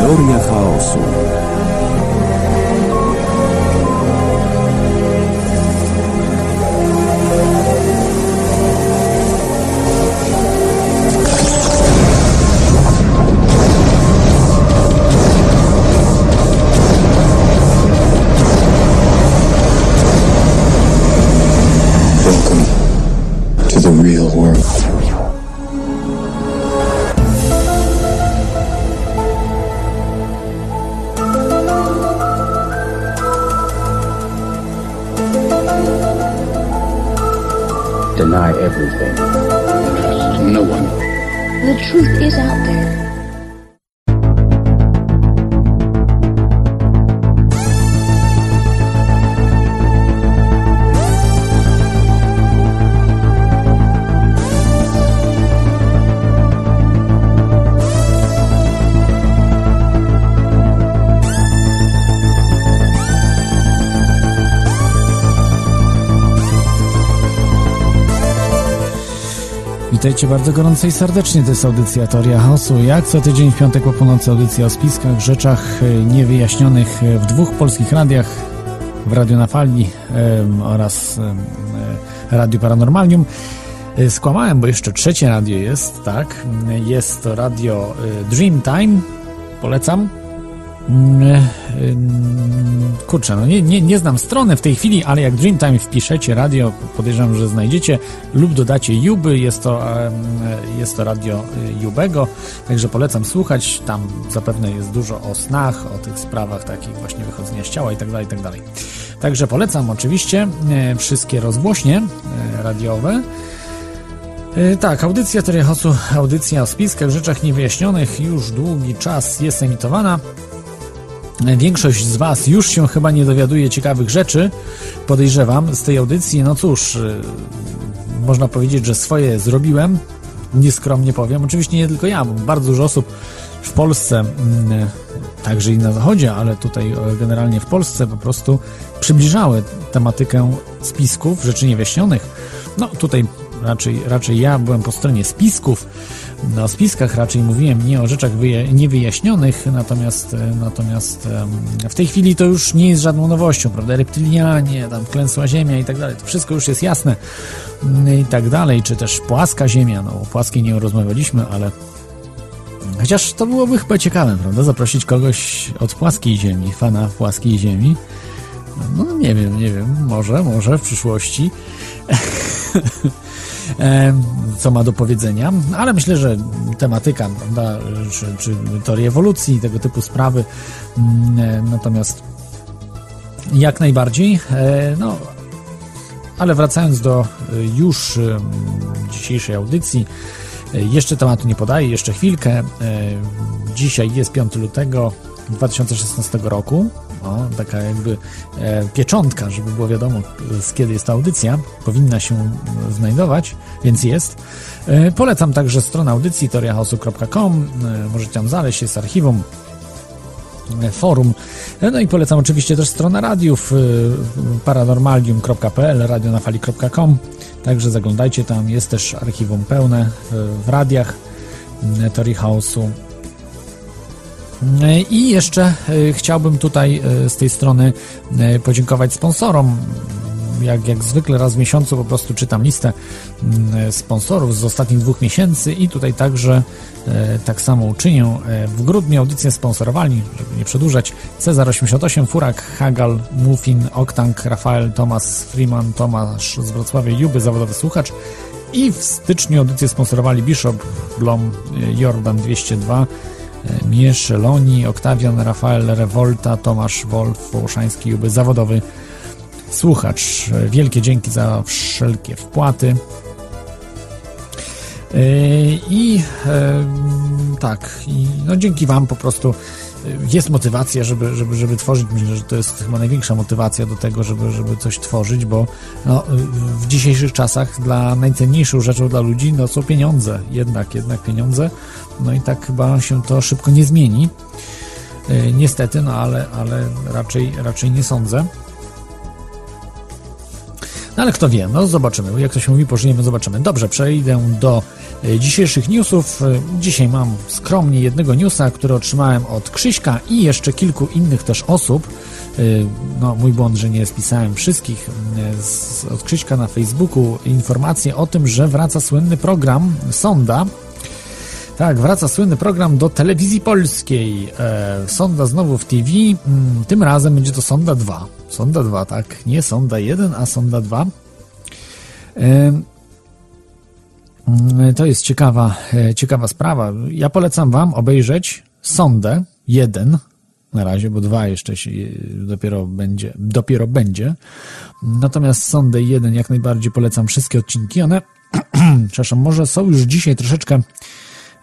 Teoria chaosu. Witajcie bardzo gorąco i serdecznie, to jest audycja Teoria Chaosu. Jak co tydzień w piątek po północy audycja o spiskach, rzeczach e, niewyjaśnionych e, w dwóch polskich radiach, w Radio na Fali oraz e, Radiu Paranormalium. E, Skłamałem, bo jeszcze trzecie radio jest, tak? Jest to radio Dreamtime, polecam. Kurczę, no nie, nie, nie znam strony w tej chwili, ale jak Dreamtime wpiszecie radio, podejrzewam, że znajdziecie lub dodacie Juby, jest to, jest to radio y, Jubego, także polecam słuchać, tam zapewne jest dużo o snach, o tych sprawach takich właśnie wychodzenia z ciała i tak dalej, i tak. Także polecam oczywiście e, wszystkie rozgłośnie e, radiowe, Tak, audycja Terechosu, audycja o spiskach, rzeczach niewyjaśnionych już długi czas jest emitowana. Większość z Was już się chyba nie dowiaduje ciekawych rzeczy, podejrzewam, z tej audycji. No cóż, e, można powiedzieć, że swoje zrobiłem, nieskromnie powiem. Oczywiście nie tylko ja, bo bardzo dużo osób w Polsce, mm, także i na Zachodzie, ale tutaj e, generalnie w Polsce po prostu przybliżały tematykę spisków, rzeczy niewyjaśnionych. No tutaj raczej, raczej ja byłem po stronie spisków. O spiskach raczej mówiłem nie o rzeczach wyja- niewyjaśnionych, natomiast, e, natomiast w tej chwili to już nie jest żadną nowością, prawda? Reptylianie, tam klęsła ziemia i tak dalej, to wszystko już jest jasne mm, i tak dalej, czy też płaska ziemia, no o płaskiej nie rozmawialiśmy, ale chociaż to byłoby chyba ciekawe, prawda? Zaprosić kogoś od płaskiej ziemi, fana płaskiej ziemi. No nie wiem, nie wiem, może, może w przyszłości. em, co ma do powiedzenia, ale myślę, że tematyka, prawda, czy, czy ewolucji, tego typu sprawy, mm, e, natomiast jak najbardziej, e, no, ale wracając do e, już dzisiejszej audycji, e, jeszcze tematu nie podaję, jeszcze chwilkę. E, Dzisiaj jest 5 lutego 2016 roku. O, taka jakby e, pieczątka, żeby było wiadomo, e, z kiedy jest ta audycja. Powinna się e, znajdować, więc jest. E, polecam także stronę audycji teoriachaosu.com. E, możecie tam znaleźć, jest archiwum e, forum. E, No i polecam oczywiście też stronę radiów y, paranormalium.pl, radionafali.com. Także zaglądajcie tam, jest też archiwum pełne w radiach Chaosu. Y, I jeszcze y, chciałbym tutaj y, z tej strony y, podziękować sponsorom. Jak, jak zwykle raz w miesiącu po prostu czytam listę mm, sponsorów z ostatnich dwóch miesięcy i tutaj także e, tak samo uczynię. E, W grudniu audycję sponsorowali, żeby nie przedłużać, Cezar 88, Furak, Hagal, Muffin, Oktank, Rafael, Tomasz, Freeman, Tomasz z Wrocławia, Juby, zawodowy słuchacz i w styczniu audycję sponsorowali Bishop, Blom, e, Jordan 202, e, Mieszeloni, Oktawian, Rafael, Rewolta, Tomasz Wolf, Wołoszański, Juby, zawodowy słuchacz. Wielkie dzięki za wszelkie wpłaty. Yy, I tak, no dzięki Wam po prostu jest motywacja, żeby, żeby, żeby tworzyć. Myślę, że to jest chyba największa motywacja do tego, żeby, żeby coś tworzyć, bo no, w dzisiejszych czasach dla najcenniejszą rzeczą dla ludzi no, są pieniądze. Jednak, jednak pieniądze. No i tak chyba się to szybko nie zmieni. Yy, Niestety, no ale, ale raczej, raczej nie sądzę. No ale kto wie, no zobaczymy. Jak to się mówi, pożyjemy, zobaczymy. Dobrze, przejdę do dzisiejszych newsów. Dzisiaj mam skromnie jednego newsa, który otrzymałem od Krzyśka i jeszcze kilku innych też osób. No, mój błąd, że nie spisałem wszystkich. Z, od Krzyśka na Facebooku informację o tym, że wraca słynny program Sonda, tak, wraca słynny program do telewizji polskiej. E, sonda znowu w TV. Mm, tym razem będzie to Sonda 2. Sonda 2, tak. Nie Sonda 1, a Sonda 2. E, to jest ciekawa, e, ciekawa sprawa. Ja polecam Wam obejrzeć Sondę 1 na razie, bo 2 jeszcze się dopiero będzie, dopiero będzie. Natomiast Sondę 1 jak najbardziej polecam wszystkie odcinki. One, przepraszam, może są już dzisiaj troszeczkę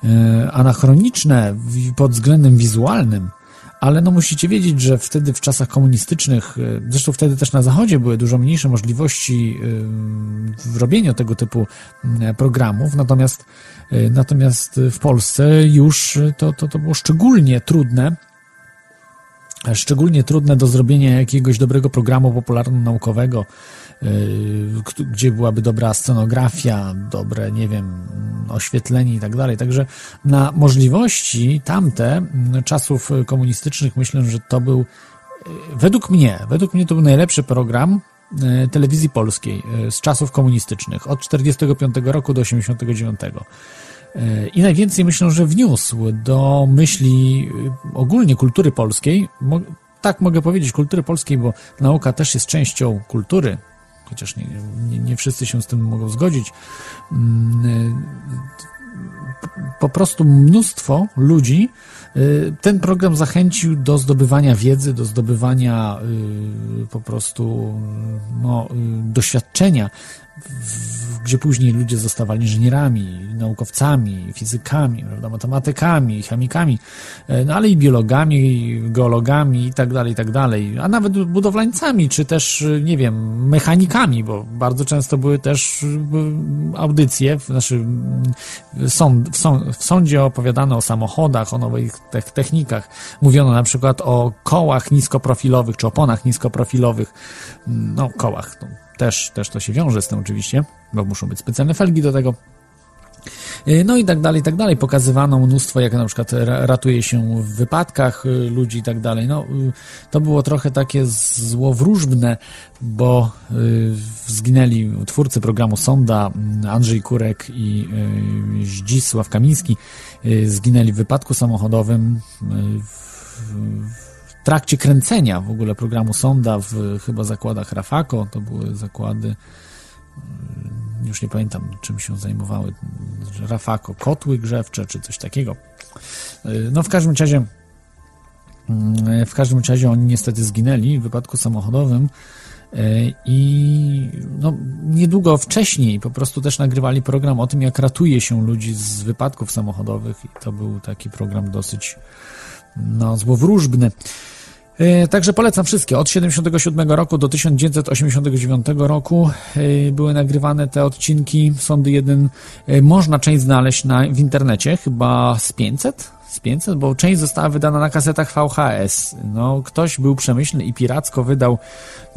E, anachroniczne pod względem wizualnym, ale no musicie wiedzieć, że wtedy w czasach komunistycznych, e, zresztą wtedy też na Zachodzie były dużo mniejsze możliwości e, w robieniu tego typu programów, natomiast, natomiast w Polsce już to, to, to było szczególnie trudne, szczególnie trudne do zrobienia jakiegoś dobrego programu popularno-naukowego, Y, gdzie byłaby dobra scenografia, dobre, nie wiem, oświetlenie i tak dalej. Także na możliwości tamte czasów komunistycznych myślę, że to był y, według mnie, według mnie to był najlepszy program y, telewizji polskiej z czasów komunistycznych od 45 roku do 89. I najwięcej myślę, że wniósł do myśli ogólnie kultury polskiej. Tak mogę powiedzieć, kultury polskiej, bo nauka też jest częścią kultury chociaż nie, nie, nie wszyscy się z tym mogą zgodzić. Mm, po prostu mnóstwo ludzi y, ten program zachęcił do zdobywania wiedzy, do zdobywania y, po prostu no, y, doświadczenia gdzie później ludzie zostawali inżynierami, naukowcami, fizykami, prawda, matematykami, chemikami, e, no ale i biologami, geologami i tak dalej, i tak dalej, a nawet budowlańcami, czy też, nie wiem, mechanikami, bo bardzo często były też e, audycje, znaczy sąd, w, sąd, w sądzie opowiadano o samochodach, o nowych technikach, mówiono na przykład o kołach niskoprofilowych, czy oponach niskoprofilowych, no kołach, no, też, też to się wiąże z tym oczywiście, bo muszą być specjalne felgi do tego. Y, no i tak dalej, i tak dalej. Pokazywano mnóstwo, jak na przykład ratuje się w wypadkach y, ludzi i tak dalej. No, y, to było trochę takie złowróżbne, bo zginęli twórcy programu Sonda, Andrzej Kurek i Zdzisław Kamiński, zginęli w wypadku samochodowym w trakcie kręcenia w ogóle programu Sonda w chyba zakładach Rafako, to były zakłady, mm, już nie pamiętam czym się zajmowały, Rafako, kotły grzewcze czy coś takiego. Y, no w każdym razie mm, w każdym razie oni niestety zginęli w wypadku samochodowym y, i no, niedługo wcześniej po prostu też nagrywali program o tym, jak ratuje się ludzi z wypadków samochodowych i to był taki program dosyć no, złowróżbny. E, także polecam wszystkie. Od 77 roku do 1989 roku e, były nagrywane te odcinki. Sądy 1 e, można część znaleźć na, w internecie, chyba z 500? Z 500, bo część została wydana na kasetach VHS. No, ktoś był przemyślny i piracko wydał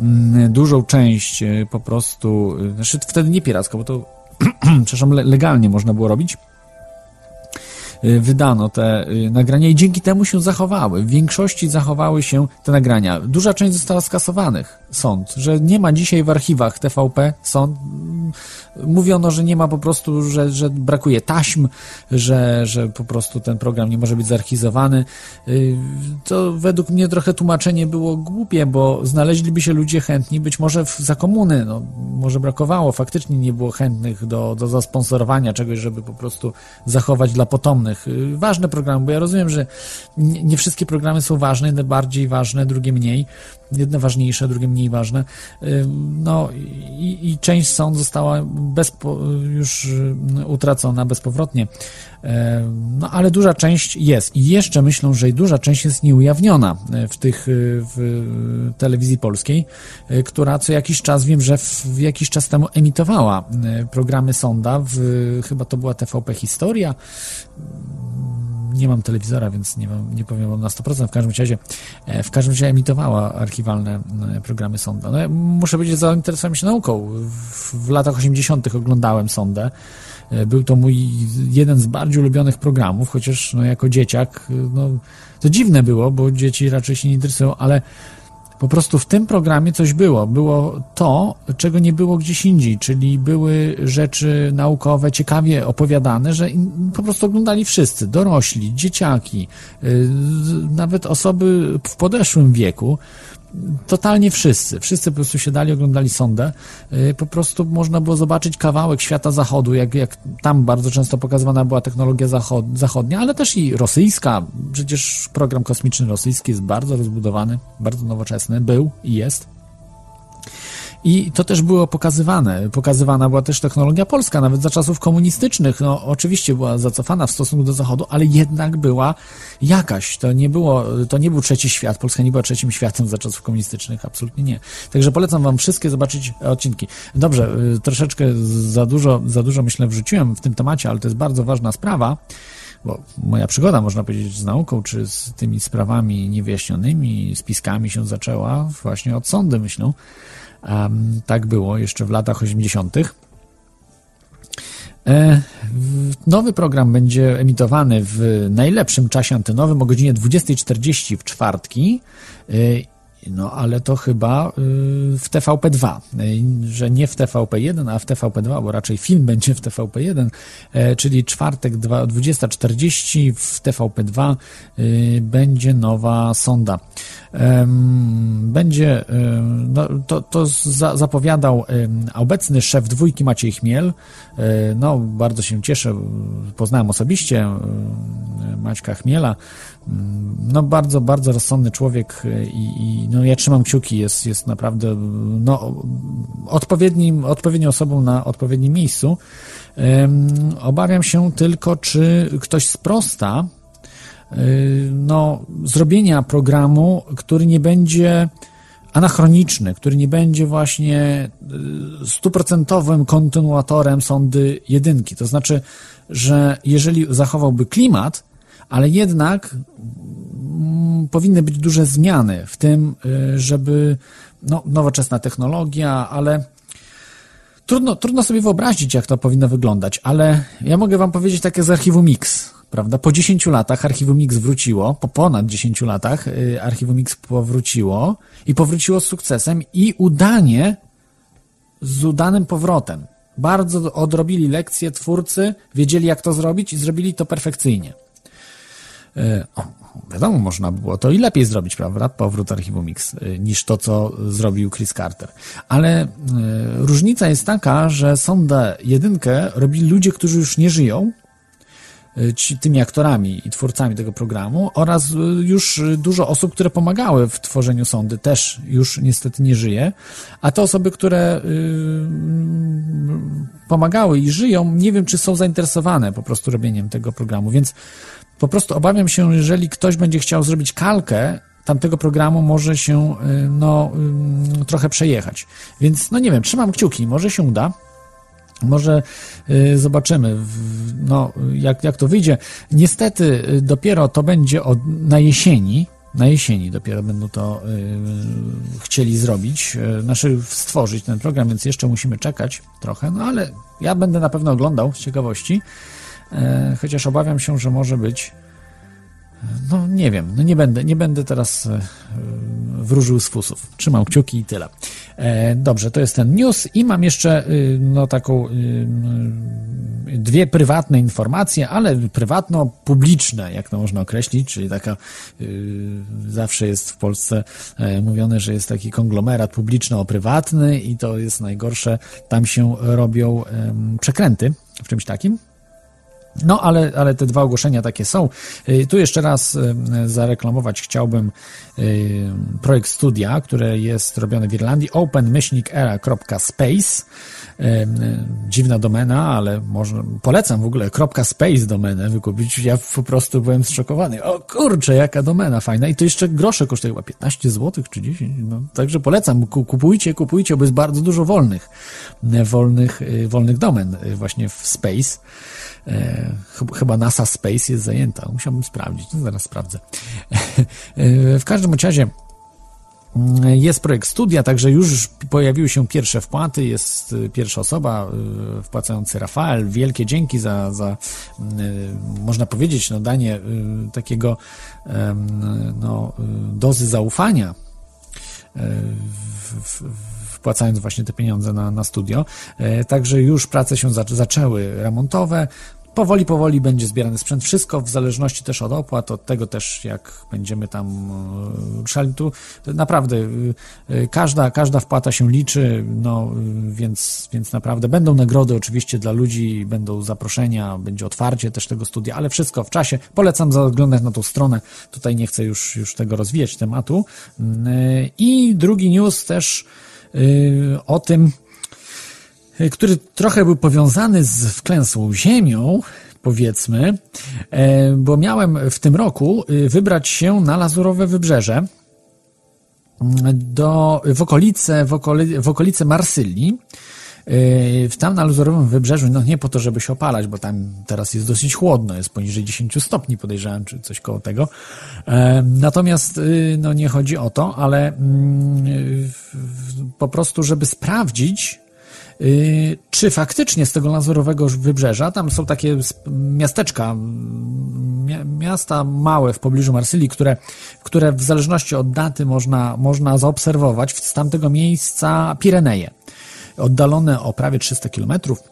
mm, dużą część po prostu, znaczy wtedy nie piracko, bo to przepraszam, legalnie można było robić wydano te y, nagrania i dzięki temu się zachowały. W większości zachowały się te nagrania. Duża część została skasowanych sąd, że nie ma dzisiaj w archiwach TVP sąd. Mówiono, że nie ma po prostu, że, że brakuje taśm, że, że po prostu ten program nie może być zarchizowany. Y, to według mnie trochę tłumaczenie było głupie, bo znaleźliby się ludzie chętni, być może w, za komuny, no, może brakowało, faktycznie nie było chętnych do, do zasponsorowania czegoś, żeby po prostu zachować dla potomnych. Y, ważne programy, bo ja rozumiem, że nie, nie wszystkie programy są ważne, jedne bardziej ważne, drugie mniej, jedne ważniejsze, drugie mniej ważne. No i, i część sąd została już utracona bezpowrotnie. No ale duża część jest i jeszcze myślę, że duża część jest nieujawniona w tych w telewizji polskiej, która co jakiś czas wiem, że w, jakiś czas temu emitowała programy sonda w chyba to była TVP Historia nie mam telewizora, więc nie, mam, nie powiem wam na 100%. W każdym razie, e, w każdym razie emitowała archiwalne e, programy sonda. No, ja muszę powiedzieć, że zainteresowałem się nauką. W, w latach 80. oglądałem sondę. E, Był to mój jeden z bardziej ulubionych programów, chociaż no, jako dzieciak, no, to dziwne było, bo dzieci raczej się nie interesują, ale po prostu w tym programie coś było. Było to, czego nie było gdzieś indziej, czyli były rzeczy naukowe ciekawie opowiadane, że po prostu oglądali wszyscy, dorośli, dzieciaki, yy, nawet osoby w podeszłym wieku. Totalnie wszyscy. Wszyscy po prostu siadali, oglądali sondę. Yy, Po prostu można było zobaczyć kawałek świata zachodu, jak, jak tam bardzo często pokazywana była technologia zachod, zachodnia, ale też i rosyjska. Przecież program kosmiczny rosyjski jest bardzo rozbudowany, bardzo nowoczesny, był i jest. I to też było pokazywane. Pokazywana była też technologia polska, nawet za czasów komunistycznych. No, oczywiście była zacofana w stosunku do Zachodu, ale jednak była jakaś. To nie było, to nie był trzeci świat. Polska nie była trzecim światem za czasów komunistycznych, absolutnie nie. Także polecam wam wszystkie zobaczyć odcinki. Dobrze, y, troszeczkę za dużo, za dużo myślę wrzuciłem w tym temacie, ale to jest bardzo ważna sprawa bo moja przygoda, można powiedzieć, z nauką, czy z tymi sprawami niewyjaśnionymi, spiskami się zaczęła właśnie od sądy, myślę. Um, tak było jeszcze w latach 80. E, Nowy program będzie emitowany w najlepszym czasie antenowym o godzinie 20.40 w czwartki. No, ale to chyba y, w TVP2, y, że nie w TVP1, a w TVP2, bo raczej film będzie w TVP1, e, czyli czwartek dwa- 20.40 w TVP2 y, będzie nowa sonda. Będzie, no, to, to za, zapowiadał obecny szef dwójki Maciej Chmiel. No, bardzo się cieszę, poznałem osobiście Maćka Chmiela. Mm, No, bardzo, bardzo rozsądny człowiek e, i, i no, ja trzymam kciuki, jest, jest naprawdę no, odpowiednim, odpowiednią osobą na odpowiednim miejscu. Obawiam się tylko, czy ktoś sprosta y, no, zrobienia programu, który nie będzie anachroniczny, który nie będzie właśnie y, stuprocentowym kontynuatorem sądy jedynki. To znaczy, że jeżeli zachowałby klimat, ale jednak mm, powinny być duże zmiany w tym, y, żeby no, nowoczesna technologia, ale Trudno, trudno sobie wyobrazić, jak to powinno wyglądać, ale ja mogę wam powiedzieć takie z archiwum Mix, prawda? Po 10 latach archiwum Mix wróciło, po ponad 10 latach y, archiwum Mix powróciło i powróciło z sukcesem i udanie z udanym powrotem. Bardzo odrobili lekcje twórcy, wiedzieli jak to zrobić i zrobili to perfekcyjnie. E, O, wiadomo, można by było to i lepiej zrobić, prawda? Powrót archiwum Mix, e, niż to, co zrobił Chris Carter. Ale e, różnica jest taka, że sondę jedynkę robili ludzie, którzy już nie żyją, ci, tymi aktorami i twórcami tego programu oraz już dużo osób, które pomagały w tworzeniu sondy też już niestety nie żyje, a te osoby, które y, pomagały i żyją, nie wiem, czy są zainteresowane po prostu robieniem tego programu, więc po prostu obawiam się, jeżeli ktoś będzie chciał zrobić kalkę tamtego programu, może się y, no, y, trochę przejechać. Więc no nie wiem, trzymam kciuki, może się uda. Może y, zobaczymy, no, jak, jak to wyjdzie. Niestety dopiero to będzie od, na jesieni. Na jesieni dopiero będą to y, chcieli zrobić, y, znaczy stworzyć ten program, więc jeszcze musimy czekać trochę, no ale ja będę na pewno oglądał z ciekawości, chociaż obawiam się, że może być no nie wiem, no nie będę, nie będę teraz e, wróżył z fusów. Trzymam kciuki i tyle. E, dobrze, to jest ten news i mam jeszcze y, no taką y, y, dwie prywatne informacje, ale prywatno-publiczne, jak to można określić, czyli taka zawsze jest w Polsce e, mówione, że jest taki konglomerat publiczno-prywatny i to jest najgorsze. Tam się robią przekręty w czymś takim. No, ale, ale te dwa ogłoszenia takie są. Y, Tu jeszcze raz y, zareklamować chciałbym y, projekt studia, które jest robione w Irlandii, open-era.space. Dziwna domena, ale może polecam w ogóle .space domenę wykupić. Ja po prostu byłem zszokowany. O kurczę, jaka domena fajna. I to jeszcze grosze kosztuje chyba 15 zł czy 10. No, także polecam. Ku- Kupujcie, kupujcie, bo jest bardzo dużo wolnych, wolnych, wolnych domen właśnie w space. E, chyba NASA Space jest zajęta. Musiałbym sprawdzić, no zaraz sprawdzę. w każdym razie mm, jest projekt studia, także już pojawiły się pierwsze wpłaty. Jest pierwsza osoba wpłacający Rafael. Wielkie dzięki za, za można powiedzieć, no, danie takiego no, dozy zaufania w, w, wpłacając właśnie te pieniądze na, na studio. E, także już prace się zaczęły remontowe. Powoli, powoli będzie zbierany sprzęt. Wszystko w zależności też od opłat, od tego też jak będziemy tam e, ruszali. Tu naprawdę e, każda, każda wpłata się liczy, no więc, więc naprawdę będą nagrody oczywiście dla ludzi, będą zaproszenia, będzie otwarcie też tego studia, ale wszystko w czasie. Polecam zaglądać na tą stronę. Tutaj nie chcę już, już tego rozwijać tematu. I drugi news też o tym, y, który trochę był powiązany z wklęsłą ziemią, powiedzmy, e, bo miałem w tym roku y, wybrać się na Lazurowe Wybrzeże mm, do, w, okolice, w, okoli, w okolice Marsylii tam na luzorowym wybrzeżu, no nie po to, żeby się opalać, bo tam teraz jest dosyć chłodno, jest poniżej 10 stopni, podejrzewam, czy coś koło tego. Yy, natomiast, yy, no nie chodzi o to, ale mm, po prostu, żeby sprawdzić, czy faktycznie z tego lazurowego wybrzeża, tam są takie miasteczka, miasta małe w pobliżu Marsylii, które, które w zależności od daty można, można zaobserwować z tamtego miejsca Pireneje oddalone o prawie 300 kilometrów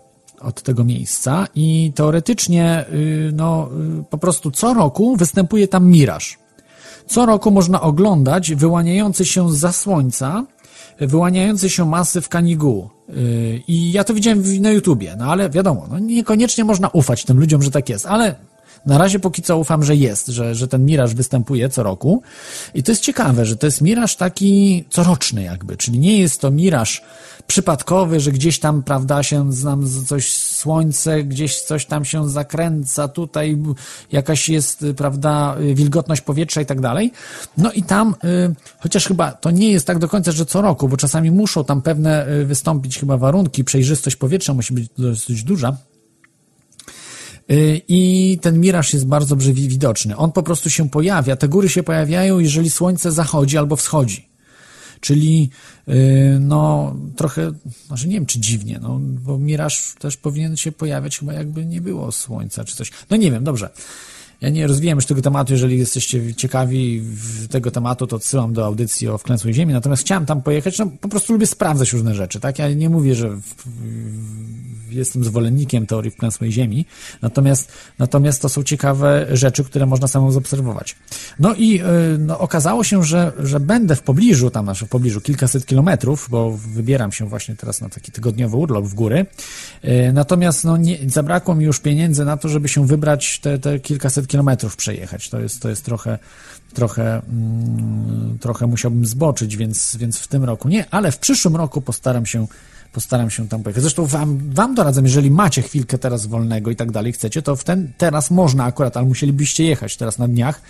od tego miejsca i teoretycznie y, no, y, po prostu co roku występuje tam miraż. Co roku można oglądać wyłaniający się za słońca, wyłaniający się masyw Kanigu. Y, I ja to widziałem na YouTubie, no ale wiadomo, no niekoniecznie można ufać tym ludziom, że tak jest, ale na razie póki co ufam, że jest, że, że ten miraż występuje co roku. I to jest ciekawe, że to jest miraż taki coroczny jakby, czyli nie jest to miraż przypadkowy, że gdzieś tam, prawda, się znam coś słońce, gdzieś coś tam się zakręca, tutaj jakaś jest, prawda, wilgotność powietrza i tak dalej. No i tam, y, chociaż chyba to nie jest tak do końca, że co roku, bo czasami muszą tam pewne y, wystąpić chyba warunki, przejrzystość powietrza musi być dosyć duża, y, i ten miraż jest bardzo widoczny. On po prostu się pojawia, te góry się pojawiają, jeżeli słońce zachodzi albo wschodzi. Czyli y, no trochę, może nie wiem czy dziwnie, no bo miraż też powinien się pojawiać chyba jakby nie było słońca czy coś. No nie wiem, dobrze. Ja nie rozwijam już tego tematu, jeżeli jesteście ciekawi tego tematu, to odsyłam do audycji o wklęsłej ziemi, natomiast chciałem tam pojechać, no po prostu lubię sprawdzać różne rzeczy, tak? Ja nie mówię, że w, w, jestem zwolennikiem teorii wklęsłej ziemi, natomiast, natomiast to są ciekawe rzeczy, które można samemu zaobserwować. No i yy, no, okazało się, że, że będę w pobliżu, tam znaczy w pobliżu kilkaset kilometrów, bo wybieram się właśnie teraz na taki tygodniowy urlop w góry, yy, natomiast no, nie, zabrakło mi już pieniędzy na to, żeby się wybrać te, te kilkaset kilometrów przejechać. To jest, to jest trochę, trochę, mm, trochę musiałbym zboczyć, więc, więc w tym roku nie, ale w przyszłym roku postaram się postaram się tam pojechać. Zresztą wam, wam doradzam, jeżeli macie chwilkę teraz wolnego i tak dalej, chcecie, to w ten, teraz można akurat, ale musielibyście jechać teraz na dniach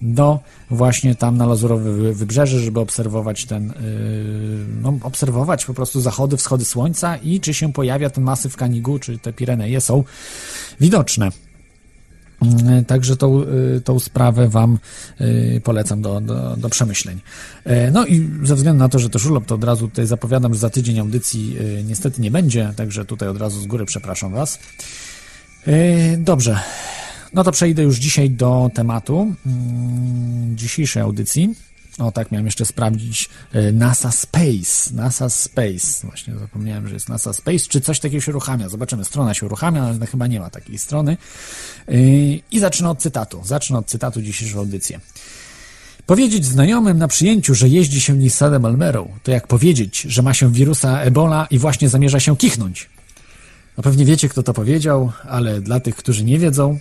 do właśnie tam na Lazurowe Wybrzeże, żeby obserwować ten, yy, no, obserwować po prostu zachody, wschody słońca i czy się pojawia ten masyw Kanigu, czy te Pireneje są widoczne. Mm, także tą, y, tą sprawę Wam y, polecam do, do, do przemyśleń. E, no i ze względu na to, że to urlop, to od razu tutaj zapowiadam, że za tydzień audycji y, niestety nie będzie, także tutaj od razu z góry przepraszam Was. E, dobrze, no to przejdę już dzisiaj do tematu mm, dzisiejszej audycji. O tak, miałem jeszcze sprawdzić e, NASA Space. NASA Space. Właśnie zapomniałem, że jest NASA Space. Czy coś takiego się uruchamia? Zobaczymy. Strona się uruchamia, ale chyba nie ma takiej strony. E, I zacznę od cytatu. Zacznę od cytatu dzisiejszej audycji. Powiedzieć znajomym na przyjęciu, że jeździ się Nissanem Almerą, to jak powiedzieć, że ma się wirusa Ebola i właśnie zamierza się kichnąć. No pewnie wiecie, kto to powiedział, ale dla tych, którzy nie wiedzą,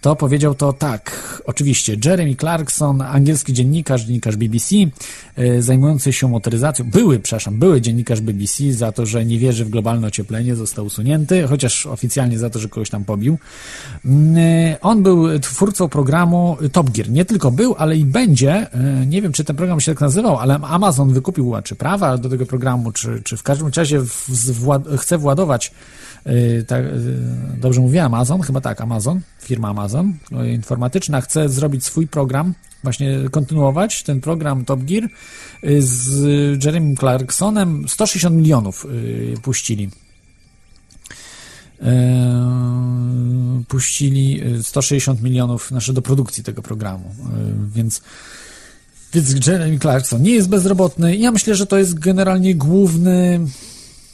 to powiedział to tak. Oczywiście Jeremy Clarkson, angielski dziennikarz, dziennikarz BBC, e, zajmujący się motoryzacją, były, przepraszam, były dziennikarz BBC za to, że nie wierzy w globalne ocieplenie, został usunięty, chociaż oficjalnie za to, że kogoś tam pobił. Mm, e, on był twórcą programu Top Gear. Nie tylko był, ale i będzie. E, nie wiem, czy ten program się tak nazywał, ale Amazon wykupił czy prawa do tego programu, czy, czy w każdym razie w, w, chce władować tak, y, dobrze mówię, Amazon, chyba tak, Amazon, firma Amazon y, informatyczna chce zrobić swój program, właśnie kontynuować ten program Top Gear y, z Jeremy Clarksonem, 160 milionów y, puścili. Puścili y, 160 milionów znaczy do produkcji tego programu, y, więc więc Jeremy Clarkson nie jest bezrobotny. Ja myślę, że to jest generalnie główny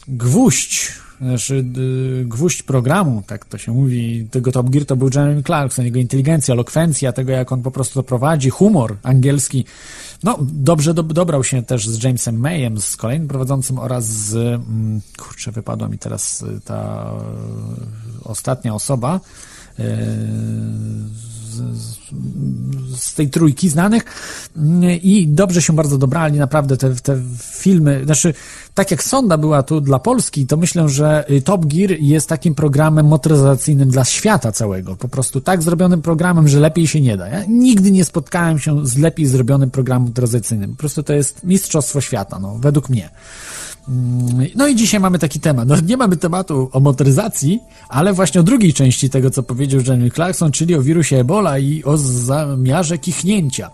gwóźdź, znaczy gwóźdź programu, tak to się mówi, tego Top Gear to był Jeremy Clarkson, jego inteligencja, elokwencja, tego jak on po prostu to prowadzi, humor angielski. No, dobrze do, dobrał się też z Jamesem Mayem, z kolejnym prowadzącym oraz z, mm, kurczę, wypadła mi teraz y, ta y, ostatnia osoba, y, z, z, tej trójki znanych i dobrze się bardzo dobrali, naprawdę te, te filmy, znaczy tak jak Sonda była tu dla Polski, to myślę, że Top Gear jest takim programem motoryzacyjnym dla świata całego, po prostu tak zrobionym programem, że lepiej się nie da. Ja nigdy nie spotkałem się z lepiej zrobionym programem motoryzacyjnym, po prostu to jest mistrzostwo świata, no, według mnie. No i dzisiaj mamy taki temat. No, nie mamy tematu o motoryzacji, ale właśnie o drugiej części tego, co powiedział Jeremy Clarkson, czyli o wirusie Ebola i o zamiarze kichnięcia.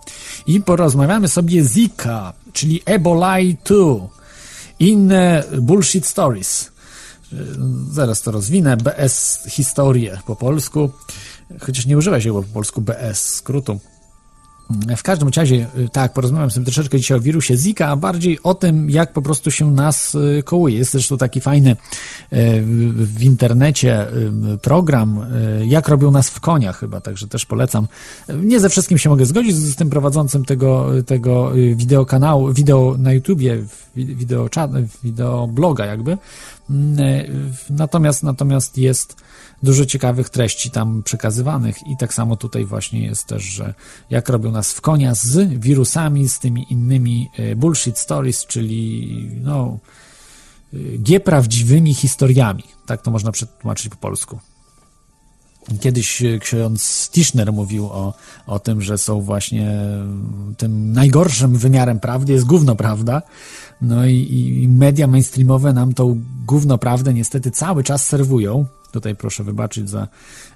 I porozmawiamy sobie Zika, czyli Ebola 2. Inne bullshit stories. Zaraz to rozwinę. BS historię po polsku. Chociaż nie używa się po polsku BS, skrótu. W każdym razie, tak, porozmawiam sobie troszeczkę dzisiaj o wirusie Zika, a bardziej o tym, jak po prostu się nas kołuje. Jest zresztą taki fajny w internecie program, jak robią nas w koniach chyba, także też polecam. Nie ze wszystkim się mogę zgodzić z tym prowadzącym tego, tego wideo kanału, wideo na YouTubie, wideo, wideo bloga jakby. Natomiast, natomiast jest dużo ciekawych treści tam przekazywanych i tak samo tutaj właśnie jest też, że jak robią nas w konia z wirusami, z tymi innymi bullshit stories, czyli no prawdziwymi historiami. Tak to można przetłumaczyć po polsku. Kiedyś ksiądz Tischner mówił o, o tym, że są właśnie tym najgorszym wymiarem prawdy jest gówno prawda. No i, i media mainstreamowe nam tą gówno prawdę niestety cały czas serwują. Tutaj proszę wybaczyć za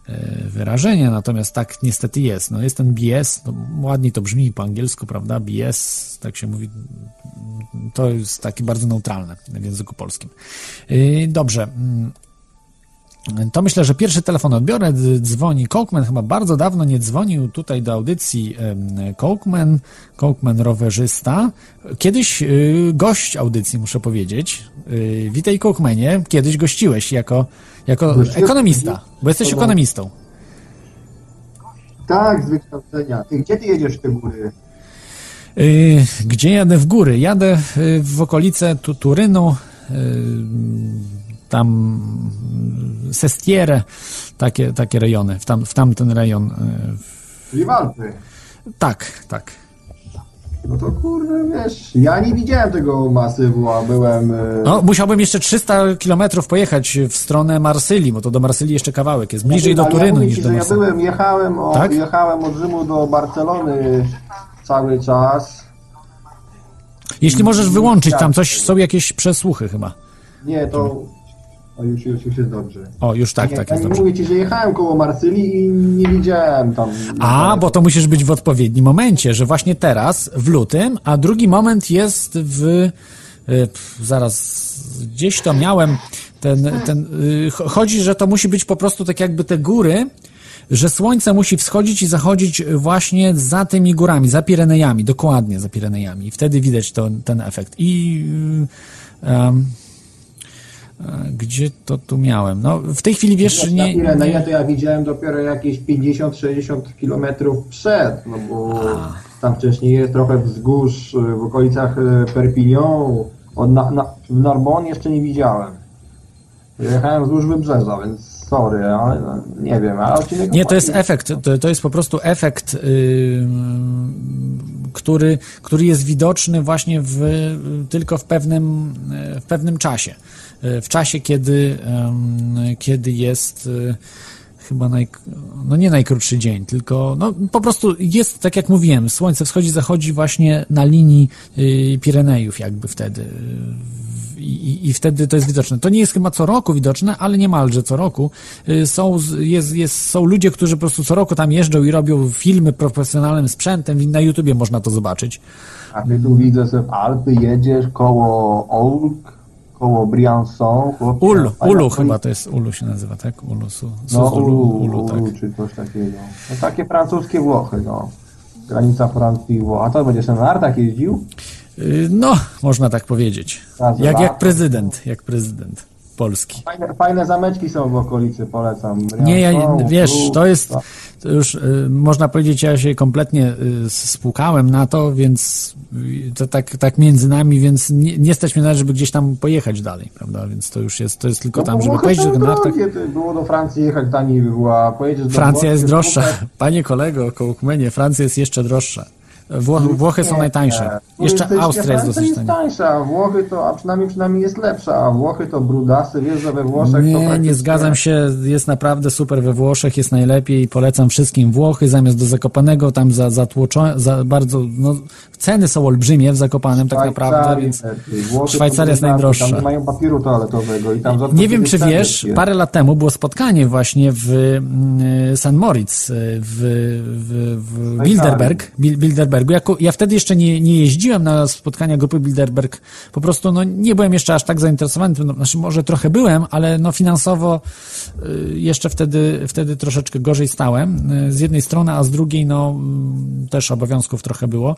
e, wyrażenie, natomiast tak niestety jest. No jest ten BS, no ładnie to brzmi po angielsku, prawda? BS, tak się mówi, to jest takie bardzo neutralne w języku polskim. E, dobrze. To myślę, że pierwszy telefon odbiorę. Dzwoni Cokeman. Chyba bardzo dawno nie dzwonił tutaj do audycji Cokeman, Cokeman rowerzysta. Kiedyś y, gość audycji, muszę powiedzieć. Y, witaj Coakemanie. Kiedyś gościłeś jako, jako ekonomista, bo jesteś ekonomistą. Tak, z wykształcenia. Ty, gdzie ty jedziesz w te góry? Y, gdzie jadę w góry? Jadę w okolice Turynu tam Sestiere, takie, takie rejony, w, tam, w tamten rejon. Czyli Walpy. Tak, tak. No to kurde, wiesz, ja nie widziałem tego masywu, a byłem... No, musiałbym jeszcze 300 kilometrów pojechać w stronę Marsylii, bo to do Marsylii jeszcze kawałek jest, bliżej do Turynu ja niż do Ja Marsylii. byłem, jechałem, o, Tak? jechałem od Rzymu do Barcelony cały czas. Jeśli możesz wyłączyć, tam coś są jakieś przesłuchy chyba. Nie, to... O, już, już, już jest dobrze. O, już tak, nie, tak ja jest dobrze. mówię ci, że jechałem koło Marsylii i nie widziałem tam... A, bo to musisz być w odpowiednim momencie, że właśnie teraz, w lutym, a drugi moment jest w... y, pf, Zaraz, gdzieś to miałem, ten, ten, cho- chodzi, że to musi być po prostu tak jakby te góry, że słońce musi wschodzić i zachodzić właśnie za tymi górami, za Pirenejami, dokładnie za Pirenejami. I wtedy widać to, ten efekt. I... a gdzie to tu miałem? No, w tej chwili wiesz, Na nie, Pireneje nie, to ja widziałem dopiero jakieś 50-60 kilometrów przed, no bo tam wcześniej jest trochę wzgórz y, w okolicach y, Perpignan, od na, na, w Narbonne jeszcze nie widziałem. Jechałem wzdłuż wybrzeża, więc sorry, ale no, nie wiem, ale. Nie, to jest efekt, to, to jest po prostu efekt, yy, który, który jest widoczny właśnie w, tylko w pewnym, w pewnym czasie. Yy, W czasie, kiedy, kiedy jest yy, chyba naj, no nie najkrótszy dzień, tylko no, po prostu jest, tak jak mówiłem, słońce wschodzi, zachodzi właśnie na linii yy, Pirenejów jakby wtedy. i, i wtedy to jest widoczne. To nie jest chyba co roku widoczne, ale niemalże co roku. Są, jest, jest, są ludzie, którzy po prostu co roku tam jeżdżą i robią filmy profesjonalnym sprzętem na YouTubie można to zobaczyć. A ty tu widzę, że w Alpy jedziesz koło Olk, koło Briançon. Ulu, Ulu chyba to jest, Ulu się nazywa, tak? Ulu, su, No, Suzulu, Ulu, Ulu, Ulu, tak. czy coś takiego. No takie francuskie Włochy, no. Granica Francji i Włoch. A to będziesz na nartach jeździł? Y, No, można tak powiedzieć. Jak, jak prezydent, jak prezydent Polski. Fajne, fajne zameczki są w okolicy, polecam. Nie, ja, wiesz, Ulu, to jest, już y, można powiedzieć, ja się kompletnie y, spłukałem na to, więc y, to tak, tak między nami, więc nie, nie stać mnie na żeby gdzieś tam pojechać dalej, prawda, więc to już jest, to jest tylko No, tam, żeby są do nartach. Było do Francji jechać taniej by była. Pojedziesz do Francja jest droższa. Panie kolego, Kołkmenie, Francja jest jeszcze droższa. Wło, Włochy są Nie, najtańsze. nie. Jeszcze Austria jest dosyć jest tańsza, a Włochy to, a przynajmniej przynajmniej jest lepsza, a Włochy to brudasy, wiesz, że we Włoszech to Nie, nie praktycznie- zgadzam się. Jest naprawdę super we Włoszech, jest najlepiej. Polecam wszystkim Włochy zamiast do Zakopanego. Tam za, zatłoczone, za bardzo, no, ceny są olbrzymie w Zakopanem tak naprawdę, więc to Szwajcaria jest najdroższa. Tam nie mają papieru toaletowego i tam Nie wiem, czy wiesz, jest. parę lat temu było spotkanie właśnie w mm, St. Moritz, w, w, w Bilderberg, Bil- Bilderbergu. Jako, ja wtedy jeszcze nie, nie jeździłem na spotkania grupy Bilderberg. Po prostu no, nie byłem jeszcze aż tak zainteresowany tym. No, znaczy, może trochę byłem, ale no, finansowo y, jeszcze wtedy, wtedy troszeczkę gorzej stałem. y, Z jednej strony, a z drugiej no, mm, też obowiązków trochę było.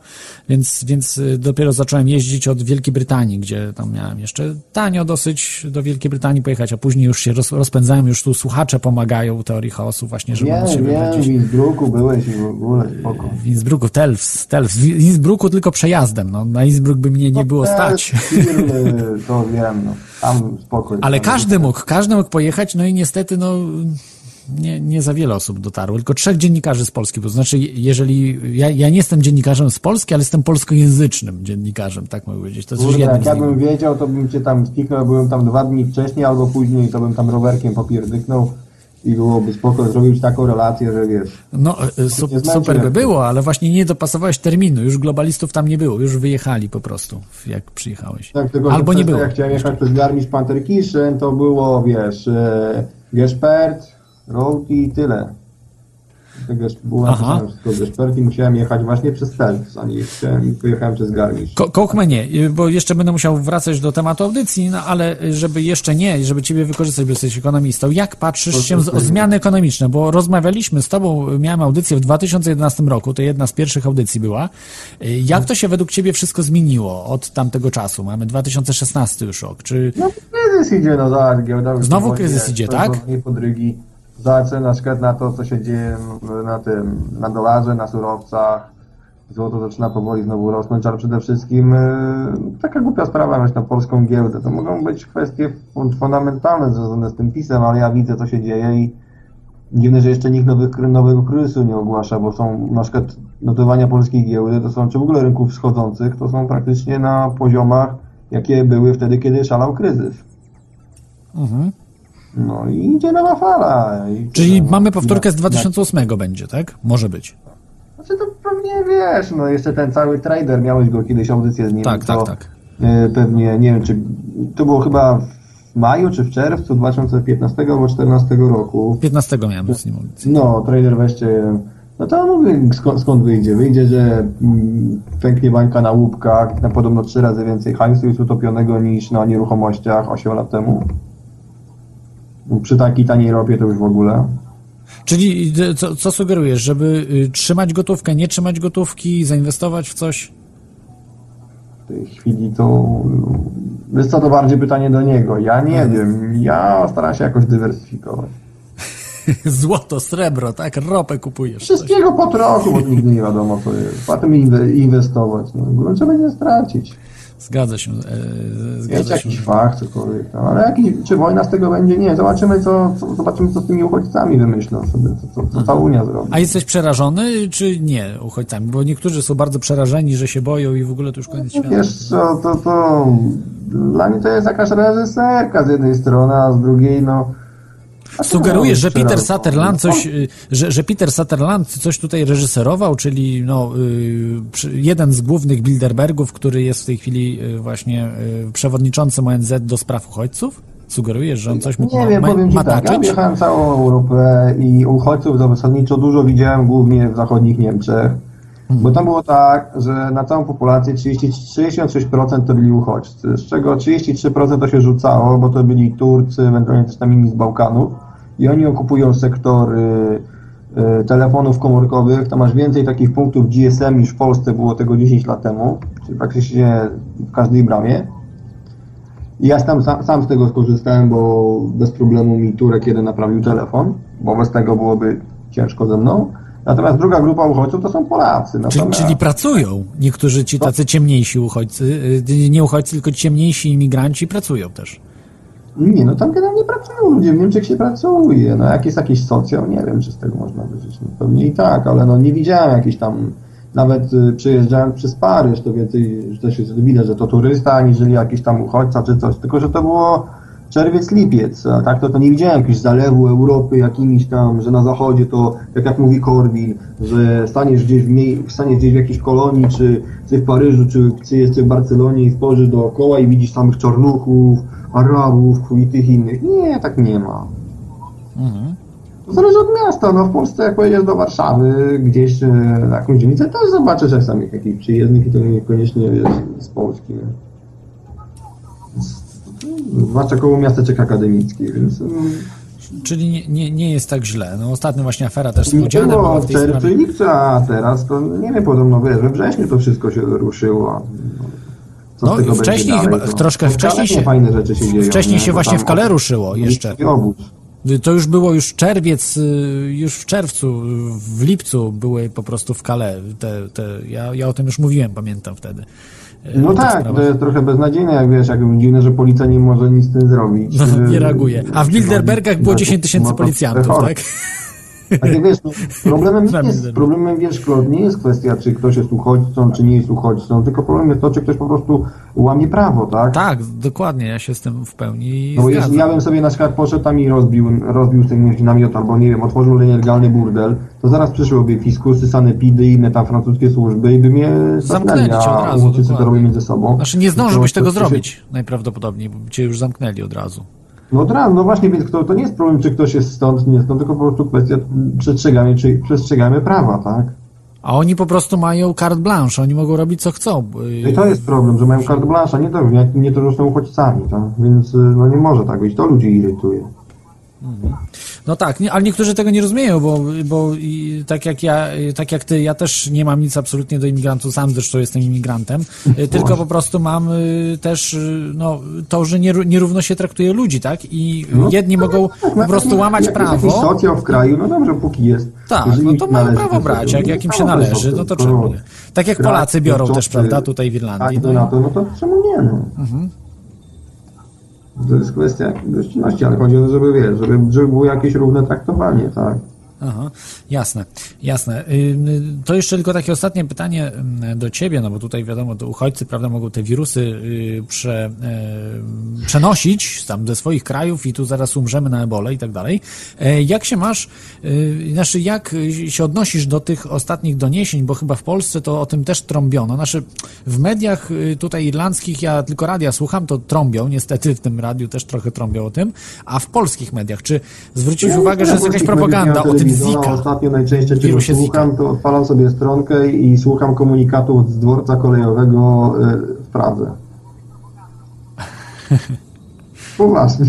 Więc, więc y, dopiero zacząłem jeździć od Wielkiej Brytanii, gdzie tam miałem jeszcze tanio dosyć do Wielkiej Brytanii pojechać, a później już się roz, rozpędzałem, już tu słuchacze pomagają teorii chaosu właśnie, żeby móc się nie, w. Innsbrucku byłeś i w ogóle spoko. W Innsbrucku, Telfs, Telfs. W Innsbrucku tylko przejazdem, no. Na Innsbruck by mnie nie było Te stać. Firmy, to wiem, no. Tam spokój. Ale tam każdy mógł, każdy mógł pojechać, no i niestety, no, nie, nie za wiele osób dotarło, tylko trzech dziennikarzy z Polski, bo to znaczy, jeżeli, ja, ja nie jestem dziennikarzem z Polski, ale jestem polskojęzycznym dziennikarzem, tak mogę powiedzieć, to jest Kurde, jak z ja bym wiedział, to bym cię tam spiknął, byłem tam dwa dni wcześniej albo później, to bym tam rowerkiem popierdyknął i byłoby spoko, zrobił ci taką relację, że wiesz. No, e, su, Nie znajdzie super by było, ale właśnie nie dopasowałeś terminu, już globalistów tam nie było, już wyjechali po prostu, jak przyjechałeś. Tak, tylko, Albo nie było. Jak chciałem jechać przez Garmisch Panterkischen, to było, wiesz, e, Gespert, Road i tyle. Tego było Aha. napisane wszystko Gespert i musiałem jechać właśnie przez Telfs, a nie pojechałem przez Garmisch. Ko- Kołkmenie, y, bo jeszcze będę musiał wracać do tematu audycji, no ale żeby jeszcze nie, żeby ciebie wykorzystać, bo jesteś ekonomistą, jak patrzysz się z, o zmiany ekonomiczne? Bo rozmawialiśmy z tobą, miałem audycję w 2011 roku, to jedna z pierwszych audycji była. Y, Jak to się według ciebie wszystko zmieniło od tamtego czasu? Mamy 2016 już rok, czy... No kryzys idzie, no giełda już Znowu kryzys idzie, tak? powoli podrygi. Zobacz na przykład na to, co się dzieje na tym, na dolarze, na surowcach. Złoto zaczyna powoli znowu rosnąć, ale przede wszystkim e, taka głupia sprawa, myślę, na polską giełdę. To mogą być kwestie fun- fundamentalne związane z tym pisem, ale ja widzę, co się dzieje i dziwne, że jeszcze nikt nowych, nowego kryzysu nie ogłasza, bo są na przykład notowania polskiej giełdy, to są, czy w ogóle rynków wschodzących, to są praktycznie na poziomach, jakie były wtedy, kiedy szalał kryzys. Mhm. No i idzie nowa fala. Czyli mamy powtórkę z Na- 2008 będzie, tak? Może być. Znaczy to pewnie wiesz, no jeszcze ten cały trader, miałeś go kiedyś audycję z nim. Tak, to, tak, tak. e, Pewnie, nie wiem, czy to było chyba w maju czy w czerwcu 2015 albo 2014 roku. 15 miałem z nim audycję. No, trader weźcie, no to mówię, skąd, skąd wyjdzie? Wyjdzie, że mm, pęknie bańka na łupkach, na podobno trzy razy więcej hajsu jest utopionego niż na nieruchomościach 8 lat temu. Przy takiej taniej ropie to już w ogóle. Czyli y, co, co sugerujesz, żeby y, trzymać gotówkę, nie trzymać gotówki, zainwestować w coś? w tej chwili to jest co to bardziej pytanie do niego. Ja nie wiem, ja staram się jakoś dywersyfikować. Złoto, srebro, tak? Ropę kupujesz. Coś. Wszystkiego po trochu, bo nigdy nie wiadomo co jest. Potem inwe- inwestować. No, trzeba będzie stracić. Zgadza się. E, Mieć zgadza się. jakiś fach, cokolwiek tam. Ale czy wojna z tego będzie? Nie. Zobaczymy co, co, zobaczymy, co z tymi uchodźcami wymyślą sobie, co, co, co ta Unia zrobi. A jesteś przerażony, czy nie uchodźcami? Bo niektórzy są bardzo przerażeni, że się boją i w ogóle to już koniec świata. Wiesz co, to, to dla mnie to jest jakaś reżyserka z jednej strony, a z drugiej no Sugerujesz, że Peter Sutherland coś, y, że, że Peter Sutherland coś tutaj reżyserował, czyli no, y, jeden z głównych Bilderbergów, który jest w tej chwili y, właśnie przewodniczącym ONZ do spraw uchodźców? Sugerujesz, że on coś mógł Nie wiem, ma, powiem Ci tak, ja wjechałem całą Europę i uchodźców zasadniczo dużo widziałem głównie w zachodnich Niemczech, bo tam było tak, że na całą populację 30, 66% to byli uchodźcy, z czego 33% to się rzucało, bo to byli Turcy, ewentualnie też tam inni z Bałkanów i oni okupują sektory y, telefonów komórkowych, tam masz więcej takich punktów GSM niż w Polsce było tego 10 lat temu, czyli praktycznie w każdej bramie. I ja tam sam, sam z tego skorzystałem, bo bez problemu mi Turek jeden naprawił telefon, bo bez tego byłoby ciężko ze mną. Natomiast druga grupa uchodźców to są Polacy. Czyli, Natomiast, czyli pracują. Niektórzy ci tacy ciemniejsi uchodźcy, y, nie uchodźcy, tylko ciemniejsi imigranci pracują też. Nie, no tam generalnie pracują ludzie, w Niemczech się pracuje. No jak jest jakiś socjal, nie wiem, czy z tego można wyżyć. No, pewnie i tak, ale no nie widziałem jakichś tam, nawet y, przejeżdżając przez Paryż, to więcej, że też jest widać, że to turysta, aniżeli jakiś tam uchodźca czy coś, tylko że to było czerwiec, lipiec, tak to, to nie widziałem jakiegoś zalewu Europy jakimiś tam, że na zachodzie to, tak jak mówi Korwin, że staniesz gdzieś w, mniej, staniesz gdzieś w jakiejś kolonii, czy, czy w Paryżu, czy, czy jesteś w Barcelonie i spojrzysz dookoła i widzisz samych czarnuchów, Arabów i tych innych. Nie, tak nie ma. To zależy od miasta. No w Polsce jak pojedziesz do Warszawy, gdzieś e, na jakąś dzielnicę, też zobaczysz czasami jakichś przyjezdnych i to niekoniecznie wiesz, z Polski. Nie? Zwłaszcza koło miasteczek akademickich, więc mm, Czyli nie, nie, nie jest tak źle. No ostatnio właśnie afera też z Młodzianem była w tej czerwcu sprawie. i lipcu, a teraz to nie wiem, podobno wiesz, we wrześniu to wszystko się ruszyło. Co No, będzie wcześniej chyba- to- troszkę wcześniej się- fajne rzeczy się dzieją. Wcześniej nie? się właśnie w Kale ruszyło jeszcze. i. To już było już czerwiec, y, już w czerwcu, w lipcu były po prostu w Kale. Te, te, ja, ja o tym już mówiłem, pamiętam wtedy. Y, No o tych tak, sprawach. to jest trochę beznadziejne, jak wiesz, jak dziwne, że policja nie może nic z tym zrobić. No, nie reaguje. A w Bilderbergach było no, 10 tysięcy no policjantów, chory. tak? Wiesz, no, problemem nie jest, problemem wiesz, Claude, nie jest kwestia, czy ktoś jest uchodźcą, czy nie jest uchodźcą, tylko problem jest to, czy ktoś po prostu łamie prawo, tak? Tak, dokładnie, ja się z tym w pełni No bo zgadzam. jeśli ja bym sobie na przykład poszedł tam i rozbił, rozbił z tym namiot, albo nie wiem, otworzył nielegalny burdel, to zaraz przyszłyby fiskusy, sanepidy i inne tam francuskie służby i by mnie Zamknęli cię od razu, uchodźcy to robią między sobą. Znaczy nie zdążyłbyś tego to się- zrobić najprawdopodobniej, bo by cię już zamknęli od razu. No od razu, no właśnie, więc to, to nie jest problem, czy ktoś jest stąd, nie stąd, tylko po prostu kwestia przestrzegamy, czy przestrzegamy prawa, tak? A oni po prostu mają carte blanche, oni mogą robić co chcą. No I to jest problem, że mają carte blanche, a nie to, nie, to, że są uchodźcami, tak? Więc y, no nie może tak być, to ludzi irytuje. No tak, nie, ale niektórzy tego nie rozumieją, bo, bo i tak jak ja, tak jak ty, ja też nie mam nic absolutnie do imigrantów, sam zresztą jestem imigrantem, y, tylko po prostu mam y, też y, no, to, że nieró- nierówno się traktuje ludzi, tak? I No, jedni mogą po prostu łamać jak Jest prawo. socjal w kraju, no dobrze, póki jest. Tak, no to mają prawo brać, jak, jak im się należy, no to czemu nie? Tak jak Polacy biorą też, prawda, tutaj w Irlandii. Tak, No, no, no to czemu nie, no? Mhm. To jest kwestia gościnności, ale chodzi o to, żeby, wiesz, żeby, żeby było jakieś równe traktowanie, tak? Aha, jasne, jasne. To jeszcze tylko takie ostatnie pytanie do ciebie, no bo tutaj wiadomo, to uchodźcy, prawda, mogą te wirusy y, prze, przenosić tam ze swoich krajów i tu zaraz umrzemy na ebolę i tak dalej. E, Jak się masz, y, znaczy jak się odnosisz do tych ostatnich doniesień, bo chyba w Polsce to o tym też trąbiono. Znaczy w mediach y, tutaj irlandzkich, ja tylko radia słucham, to trąbią, niestety w tym radiu też trochę trąbią o tym, a w polskich mediach, czy zwróciłeś uwagę, że jest jakaś propaganda o tym Zika? Ostatnio najczęściej, czego Wirusie Zika. słucham, to odpalam sobie stronkę i słucham komunikatów z dworca kolejowego y, w Pradze. Poważnie.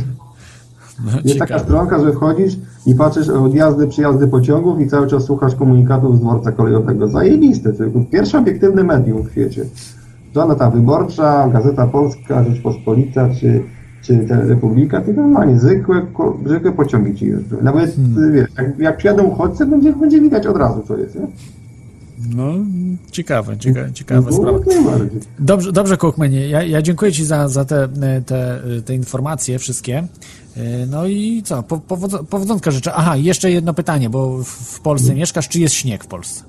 No, Jest taka stronka, że wchodzisz i patrzysz odjazdy, przyjazdy pociągów i cały czas słuchasz komunikatów z dworca kolejowego. Zajebiste, pierwsze obiektywne medium w świecie. Żadna Wyborcza, Gazeta Polska, Rzeczpospolita czy, czy ta Republika, to normalnie zwykłe, ko- zwykłe pociągi ci jeżdżą. Nawet Hmm. wiesz, jak, jak przyjadą uchodźcy, będzie, będzie widać od razu, co jest. Nie? No, ciekawe, ciekawe, ciekawa No, sprawa. jak najbardziej. Dobrze, dobrze Kochmenie, ja, ja dziękuję Ci za, za te, te, te informacje wszystkie. E, No i co, po, powodzo, powodzonka życzę. Aha, jeszcze jedno pytanie, bo w, w Polsce mieszkasz, czy jest śnieg w Polsce?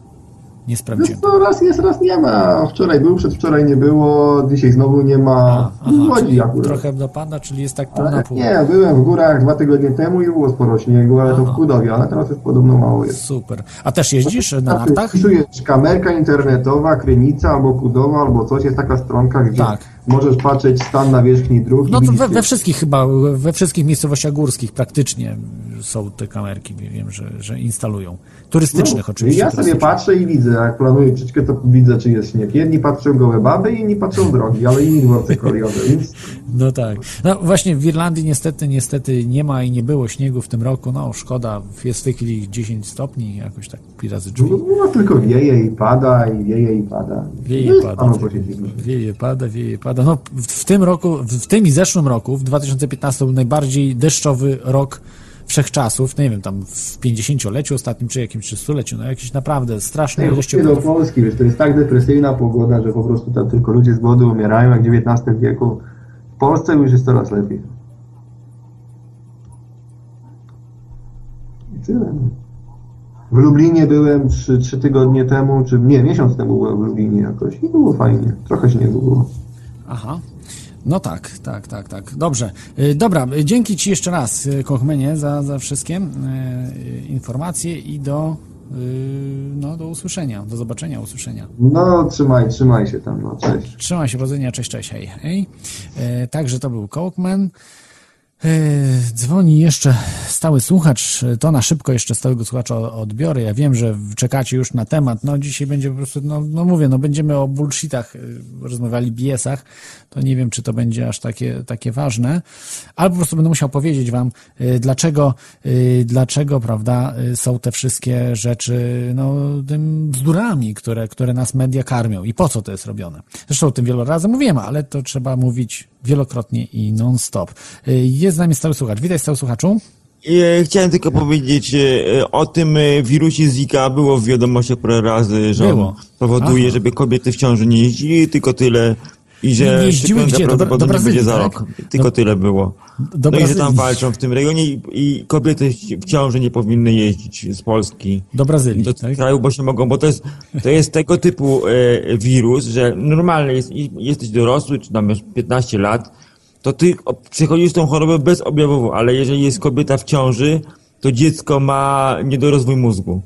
Nie sprawdziłem. No raz jest, raz nie ma. Wczoraj był, przedwczoraj nie było, dzisiaj znowu nie ma. Aha, w Łodzi czyli akurat. trochę dopada, czyli jest tak pół na Ale pół. nie, byłem w górach dwa tygodnie temu i było sporo śniegu, ale to w Kudowie, ale teraz już podobno mało jest. Super. A też jeździsz na nartach? Wpisujesz kamerka internetowa, Krynica albo Kudowa albo coś, jest taka stronka, gdzie Tak. Możesz patrzeć stan nawierzchni dróg No to we, we wszystkich chyba, we wszystkich miejscowościach górskich praktycznie są te kamerki, wiem, że, że instalują. Turystycznych no, oczywiście. Ja sobie patrzę i widzę, jak planuję ucieczkę, to widzę, czy jest śnieg. Jedni patrzą gołe baby, inni patrzą drogi, ale inni dworce kolejowe, więc No tak. No właśnie w Irlandii niestety, niestety nie ma i nie było śniegu w tym roku. No szkoda, jest w tej chwili 10 stopni, jakoś tak razy drzwi. no, tylko wieje i pada, i wieje i pada. Wieje, No i pada. panu posiedzimy. Wieje, pada, wieje, pada. No, w, tym roku, w, tym i zeszłym roku, w 2015 był najbardziej deszczowy rok wszechczasów, nie wiem, tam w 50-leciu ostatnim, czy jakimś, czy stuleciu, no jakieś naprawdę straszne Nie, ilości nie do. Polski, wiesz, to jest tak depresyjna pogoda, że po prostu tam tylko ludzie z głodu umierają, jak w XIX wieku. W Polsce już jest coraz lepiej. I tyle. no. W Lublinie byłem trzy, trzy tygodnie temu, czy nie, miesiąc temu byłem w Lublinie jakoś i było fajnie. Trochę śniegu było. Aha. No tak, tak, tak, tak. Dobrze. Y, Dobra, y, dzięki Ci jeszcze raz, y, Kochmenie, za, za wszystkie informacje i do, no, do usłyszenia, do zobaczenia, usłyszenia. No, trzymaj, trzymaj się tam, no, cześć. Trzymaj się, powodzenia, cześć, cześć, hej, hej. Także to był Kołkman. E, dzwoni jeszcze stały słuchacz, e, to na szybko jeszcze stałego słuchacza odbiorę. Ja wiem, że czekacie już na temat. No dzisiaj będzie po prostu, no, no mówię, no będziemy o bullshitach e, rozmawiali, biesach. To nie wiem, czy to będzie aż takie, takie ważne. Albo po prostu będę musiał powiedzieć wam, dlaczego, dlaczego, prawda, są te wszystkie rzeczy, no, tym bzdurami, które, które nas media karmią i po co to jest robione. Zresztą o tym wiele razy mówiłem, ale to trzeba mówić wielokrotnie i non-stop. Y, Jest z nami stały słuchacz. Witaj stały słuchaczu. E, Chciałem tylko powiedzieć e, o tym wirusie Zika było w wiadomościach parę razy, że powoduje, Aha. żeby kobiety w ciąży nie jeździli, tylko tyle. I że Nie jeździły gdzie? Do do Brazylii, będzie za tak? rok. Tylko Do- tyle było. do no i że tam walczą w tym rejonie i, i kobiety w ciąży nie powinny jeździć z Polski Do Brazylii, do tak? kraju, bo się mogą, bo to jest, to jest tego typu e, wirus, że normalnie jest, jesteś dorosły, czy tam masz 15 lat, to ty przechodzisz tą chorobę bezobjawowo, ale jeżeli jest kobieta w ciąży, to dziecko ma niedorozwój mózgu.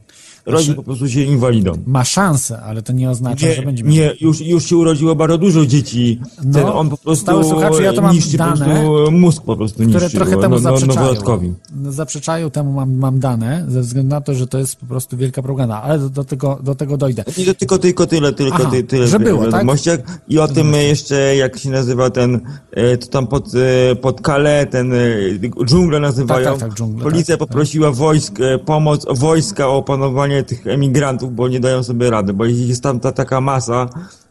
Rodzi po prostu się inwalidą. Ma szansę, ale to nie oznacza, że Nie, będzie miał. nie już, już się urodziło bardzo dużo dzieci. No, Ten, on po prostu stały słuchacze, ja to mam niszczy dane, po prostu mózg po prostu niszczy. które trochę no, temu no, zaprzeczają. noworodkowi. No, Zaprzeczają temu mam, mam dane, ze względu na to, że to jest po prostu wielka propaganda, ale do, do, tego, do tego dojdę. Nie, to tylko, tylko tyle, tylko Aha, ty, tyle że było, tak? wiadomościach. I o tym jeszcze, jak się nazywa ten, e, to tam pod, e, pod Calais, ten e, dżunglę nazywają. Tak, tak, tak, dżunglę, Policja tak, tak. poprosiła wojsk, e, pomoc wojska o opanowanie tych emigrantów, bo nie dają sobie rady, bo jest tam ta taka masa,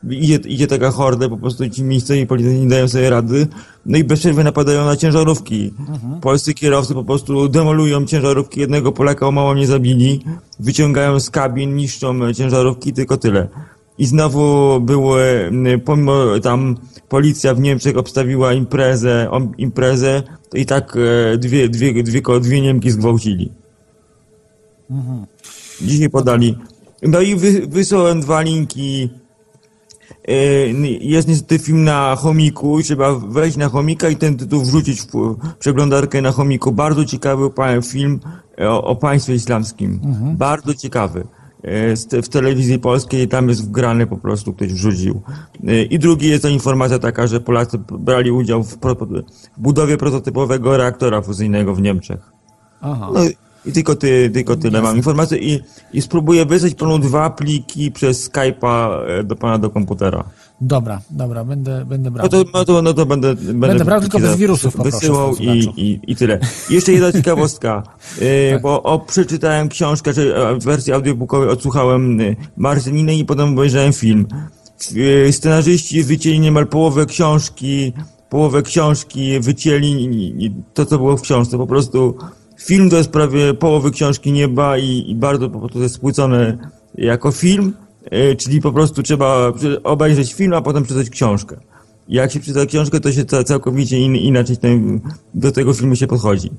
idzie, idzie taka horda, po prostu ci miejscowi policjanci nie dają sobie rady, no i bez przerwy napadają na ciężarówki. Mhm. Polscy kierowcy po prostu demolują ciężarówki, jednego Polaka o mało nie zabili, wyciągają z kabin, niszczą ciężarówki, tylko tyle. I znowu były, pomimo tam policja w Niemczech obstawiła imprezę, imprezę, to i tak e, dwie, dwie, dwie, dwie Niemki zgwałcili. Dzisiaj podali. No i wy, wysłałem dwa linki. E, Jest niestety film na chomiku, trzeba wejść na chomika i ten tytuł wrzucić w przeglądarkę na chomiku. Bardzo ciekawy film e, o, o państwie islamskim. Bardzo ciekawy. E, W telewizji polskiej tam jest wgrany po prostu, ktoś wrzucił. I drugi jest to informacja taka, że Polacy brali udział w budowie prototypowego reaktora fuzyjnego w Niemczech. Aha. No i- tylko, ty, tylko tyle mam informacji i, i spróbuję wysłać panu dwa pliki przez Skype'a e, do pana do komputera. Dobra, dobra, będę, będę brał. No to, no to, no to będę, będę, brał, pliki tylko bez wirusów wysyłał i, i, i tyle. Jeszcze jedna ciekawostka, e, bo o, przeczytałem książkę, czy e, w wersji audiobookowej odsłuchałem Marcelinę i potem obejrzałem film. Scenarzyści wycięli niemal połowę książki, połowę książki wycięli to, co było w książce. Po prostu film to jest prawie połowy książki nieba i, i bardzo po prostu jest spłycone jako film, e, czyli po prostu trzeba obejrzeć film, a potem przeczytać książkę. Jak się czyta książkę, to się ca- całkowicie in, inaczej ten, do tego filmu się podchodzi.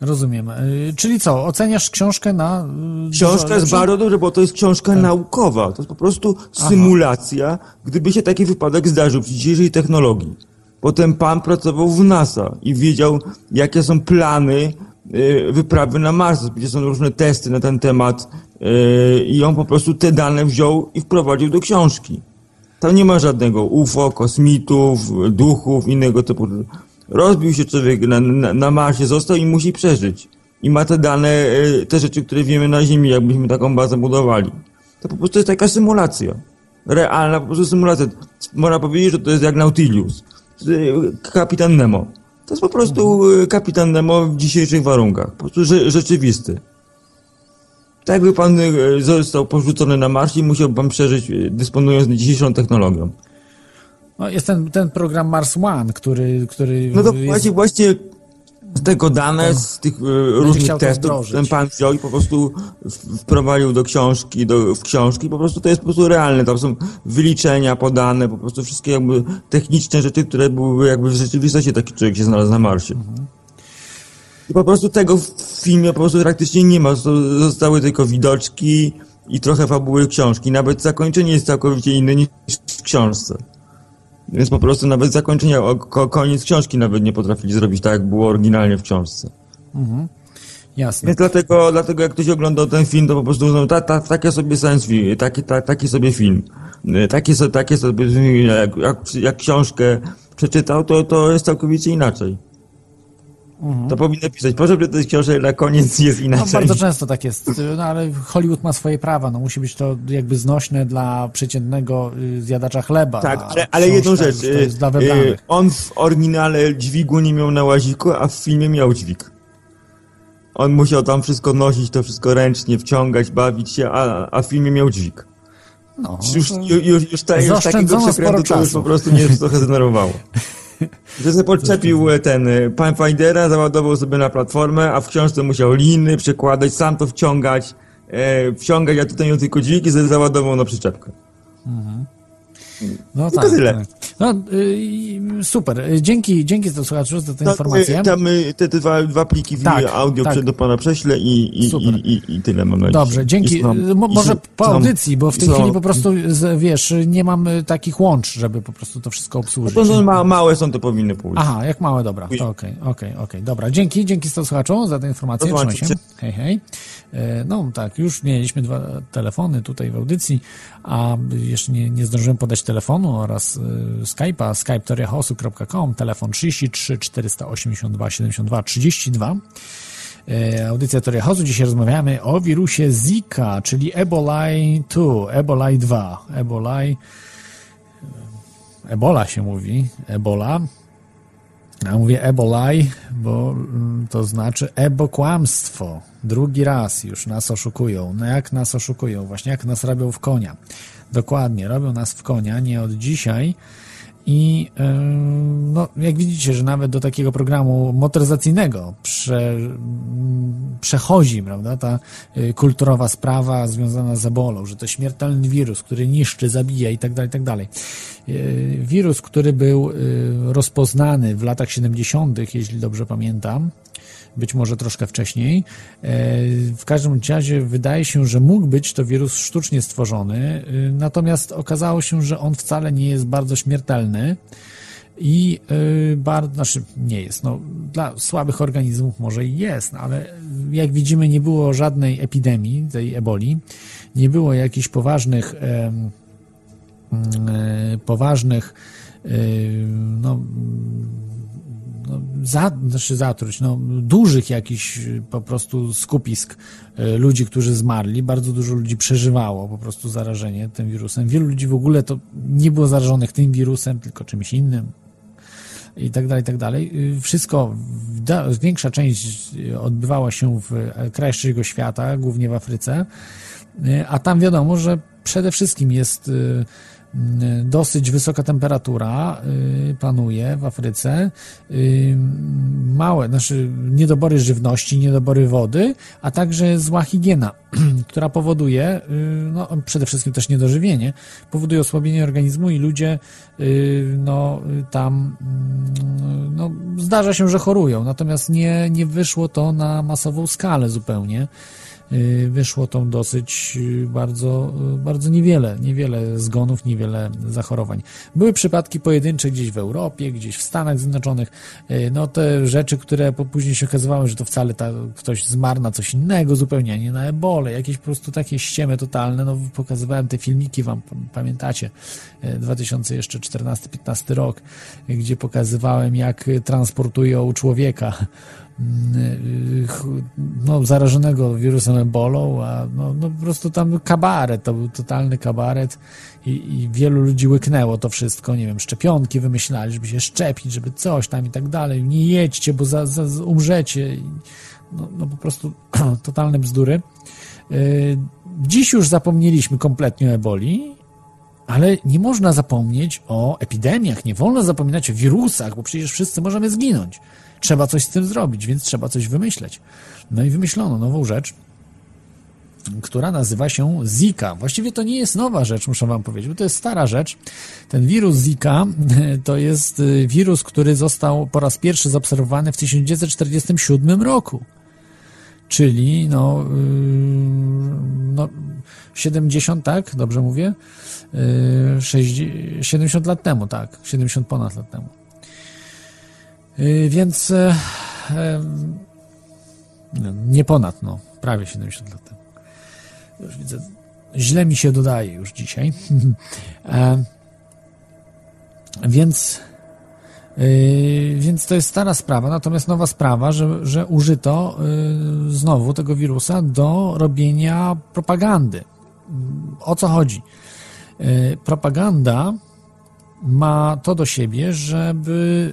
Rozumiem. Y, Czyli co, oceniasz książkę na... y, Książka jest bardzo dobrze, bo to jest książka naukowa. To jest po prostu symulacja, gdyby się taki wypadek zdarzył przy dzisiejszej technologii. Potem pan pracował w NASA i wiedział, jakie są plany y, wyprawy na Mars, gdzie są różne testy na ten temat y, i on po prostu te dane wziął i wprowadził do książki. Tam nie ma żadnego UFO, kosmitów, duchów, innego typu. Rozbił się człowiek na, na, na Marsie, został i musi przeżyć. I ma te dane, e, te rzeczy, które wiemy na Ziemi, jakbyśmy taką bazę budowali. To po prostu jest taka symulacja. Realna po prostu symulacja. Można powiedzieć, że to jest jak Nautilus. E, Kapitan Nemo. To jest po prostu e, kapitan Nemo w dzisiejszych warunkach. Po prostu rze, rzeczywisty. Tak jakby pan e, został porzucony na Marsie i musiał pan przeżyć, dysponując dzisiejszą technologią. No, jest ten, ten program Mars One, który, który No to jest... właśnie, właśnie z tego dane, z tych e, różnych testów, ten pan wziął i po prostu wprowadził do książki, do, w książki, po prostu to jest po prostu realne, tam są wyliczenia podane, po prostu wszystkie jakby techniczne rzeczy, które byłyby jakby w rzeczywistości taki człowiek się znalazł na Marsie. Mhm. I po prostu tego w filmie po prostu praktycznie nie ma, Zosta- zostały tylko widoczki i trochę fabuły książki, nawet zakończenie jest całkowicie inne niż w książce. Więc po prostu nawet zakończenia, koniec książki nawet nie potrafili zrobić tak, jak było oryginalnie w książce. Jasne. Więc dlatego, dlatego jak ktoś oglądał ten film, to po prostu uznał, ta, ta, takie sobie science fiction, taki, ta, taki sobie film. Y, Takie, so, takie sobie, jak, jak, jak książkę przeczytał, to, to jest całkowicie inaczej. To powinno pisać, proszę przeczytać książkę, na koniec jest No, inaczej. bardzo często tak jest, no ale Hollywood ma swoje prawa, no musi być to jakby znośne dla przeciętnego y, zjadacza chleba. Tak, ale, ale jedną rzecz. y, y, on w oryginale dźwigu nie miał na łaziku, a w filmie miał dźwig. On musiał tam wszystko nosić, to wszystko ręcznie wciągać, bawić się, a, a w filmie miał dźwig. No, Już, to- już, już, ta, już takiego przekrętu to już po prostu mnie trochę zdenerwowało. Że sobie podczepił ten y, Pathfindera, załadował sobie na platformę, a w książce musiał liny przekładać, sam to wciągać, e, wciągać, a tutaj miał tylko dźwig i sobie załadował na przyczepkę. No tak. tyle. tak. No, y, super. Y, Dzięki, dzięki za słuchaczu za tę No, informację. y, Tam y, te, te dwa, dwa pliki Tak, audio tak. do pana prześlę i, i, i, i, i tyle mam nadzieję. Dobrze, dzięki. Y, i może po audycji, bo w tej chwili po prostu, wiesz, nie mam y, takich łącz, żeby po prostu to wszystko obsłużyć. To, to ma, małe są, to powinny pójść. Aha, jak małe, dobra. To okej, okej, okej. Dobra, dzięki, dzięki sto słuchaczom za tę informację. Trzymaj się. Hej, hej. No tak, już mieliśmy dwa telefony tutaj w audycji, a jeszcze nie, nie zdążyłem podać telefonu oraz y, Skype'a, skype.toriahosu.com, telefon 33 482 72 32. E, Audycja Teoria Chaosu. Dzisiaj rozmawiamy o wirusie Zika, czyli Ebolai 2, Ebolai 2, Ebolai Ebola się mówi, Ebola. Ja mówię ebolaj, bo mm, to znaczy ebo kłamstwo. Drugi raz już nas oszukują. No jak nas oszukują? Właśnie jak nas robią w konia. Dokładnie, robią nas w konia, nie od dzisiaj. I ym, no, jak widzicie, że nawet do takiego programu motoryzacyjnego prze, przechodzi prawda, ta y, kulturowa sprawa związana z ebolą, że to śmiertelny wirus, który niszczy, zabija i tak dalej, tak dalej. Y, Wirus, który był rozpoznany w latach 70., jeśli dobrze pamiętam, być może troszkę wcześniej. E, W każdym razie wydaje się, że mógł być to wirus sztucznie stworzony, y, natomiast okazało się, że on wcale nie jest bardzo śmiertelny i bardzo, znaczy nie jest, no dla słabych organizmów może i jest, ale jak widzimy nie było żadnej epidemii tej eboli, nie było jakichś poważnych e, poważnych e, no, no, za, znaczy zatruć, no, dużych jakichś po prostu skupisk e, ludzi, którzy zmarli. Bardzo dużo ludzi przeżywało po prostu zarażenie tym wirusem. Wielu ludzi w ogóle to nie było zarażonych tym wirusem, tylko czymś innym i tak dalej, i tak dalej. Y, Wszystko, większa część y, odbywała się w krajach trzeciego świata, głównie w Afryce, Y, a tam wiadomo, że przede wszystkim jest y, y, dosyć wysoka temperatura y, panuje w Afryce, y, małe, znaczy niedobory żywności, niedobory wody, a także zła higiena, która powoduje, y, no przede wszystkim też niedożywienie, powoduje osłabienie organizmu i ludzie y, no tam mm, no, zdarza się, że chorują, natomiast nie, nie wyszło to na masową skalę zupełnie. Y, Wyszło to dosyć y, bardzo, y, bardzo niewiele, niewiele zgonów, niewiele zachorowań. Były przypadki pojedyncze gdzieś w Europie, gdzieś w Stanach Zjednoczonych. No te rzeczy, które później się okazywały, że to wcale ta, ktoś zmarł na coś innego zupełnie, nie na ebolę. Jakieś po prostu takie ściemy totalne. No pokazywałem te filmiki, wam pamiętacie, y, 2000 jeszcze 14-15 rok, gdzie pokazywałem jak transportują człowieka no, zarażonego wirusem ebolą, a no, no po prostu tam kabaret, to był totalny kabaret i, i wielu ludzi łyknęło to wszystko, nie wiem, szczepionki wymyślali, żeby się szczepić, żeby coś tam i tak dalej, nie jedźcie, bo za, za, umrzecie, no, no po prostu totalne bzdury. Y, Dziś już zapomnieliśmy kompletnie o eboli, ale nie można zapomnieć o epidemiach, nie wolno zapominać o wirusach, bo przecież wszyscy możemy zginąć. Trzeba coś z tym zrobić, więc trzeba coś wymyśleć. No i wymyślono nową rzecz, która nazywa się Zika. Właściwie to nie jest nowa rzecz, muszę wam powiedzieć, bo to jest stara rzecz. Ten wirus Zika to jest y, wirus, który został po raz pierwszy zaobserwowany w 1947 roku. Czyli no, yy, no 70, tak? Dobrze mówię? Yy, 60, 70 lat temu, tak. 70 ponad lat temu. Yy, Więc e, no, nie ponad, no, prawie 70 lat temu. Już widzę, źle mi się dodaje już dzisiaj. E, Więc Yy, więc to jest stara sprawa, natomiast nowa sprawa, że, że użyto yy, znowu tego wirusa do robienia propagandy. Yy, O co chodzi? Propaganda ma to do siebie, żeby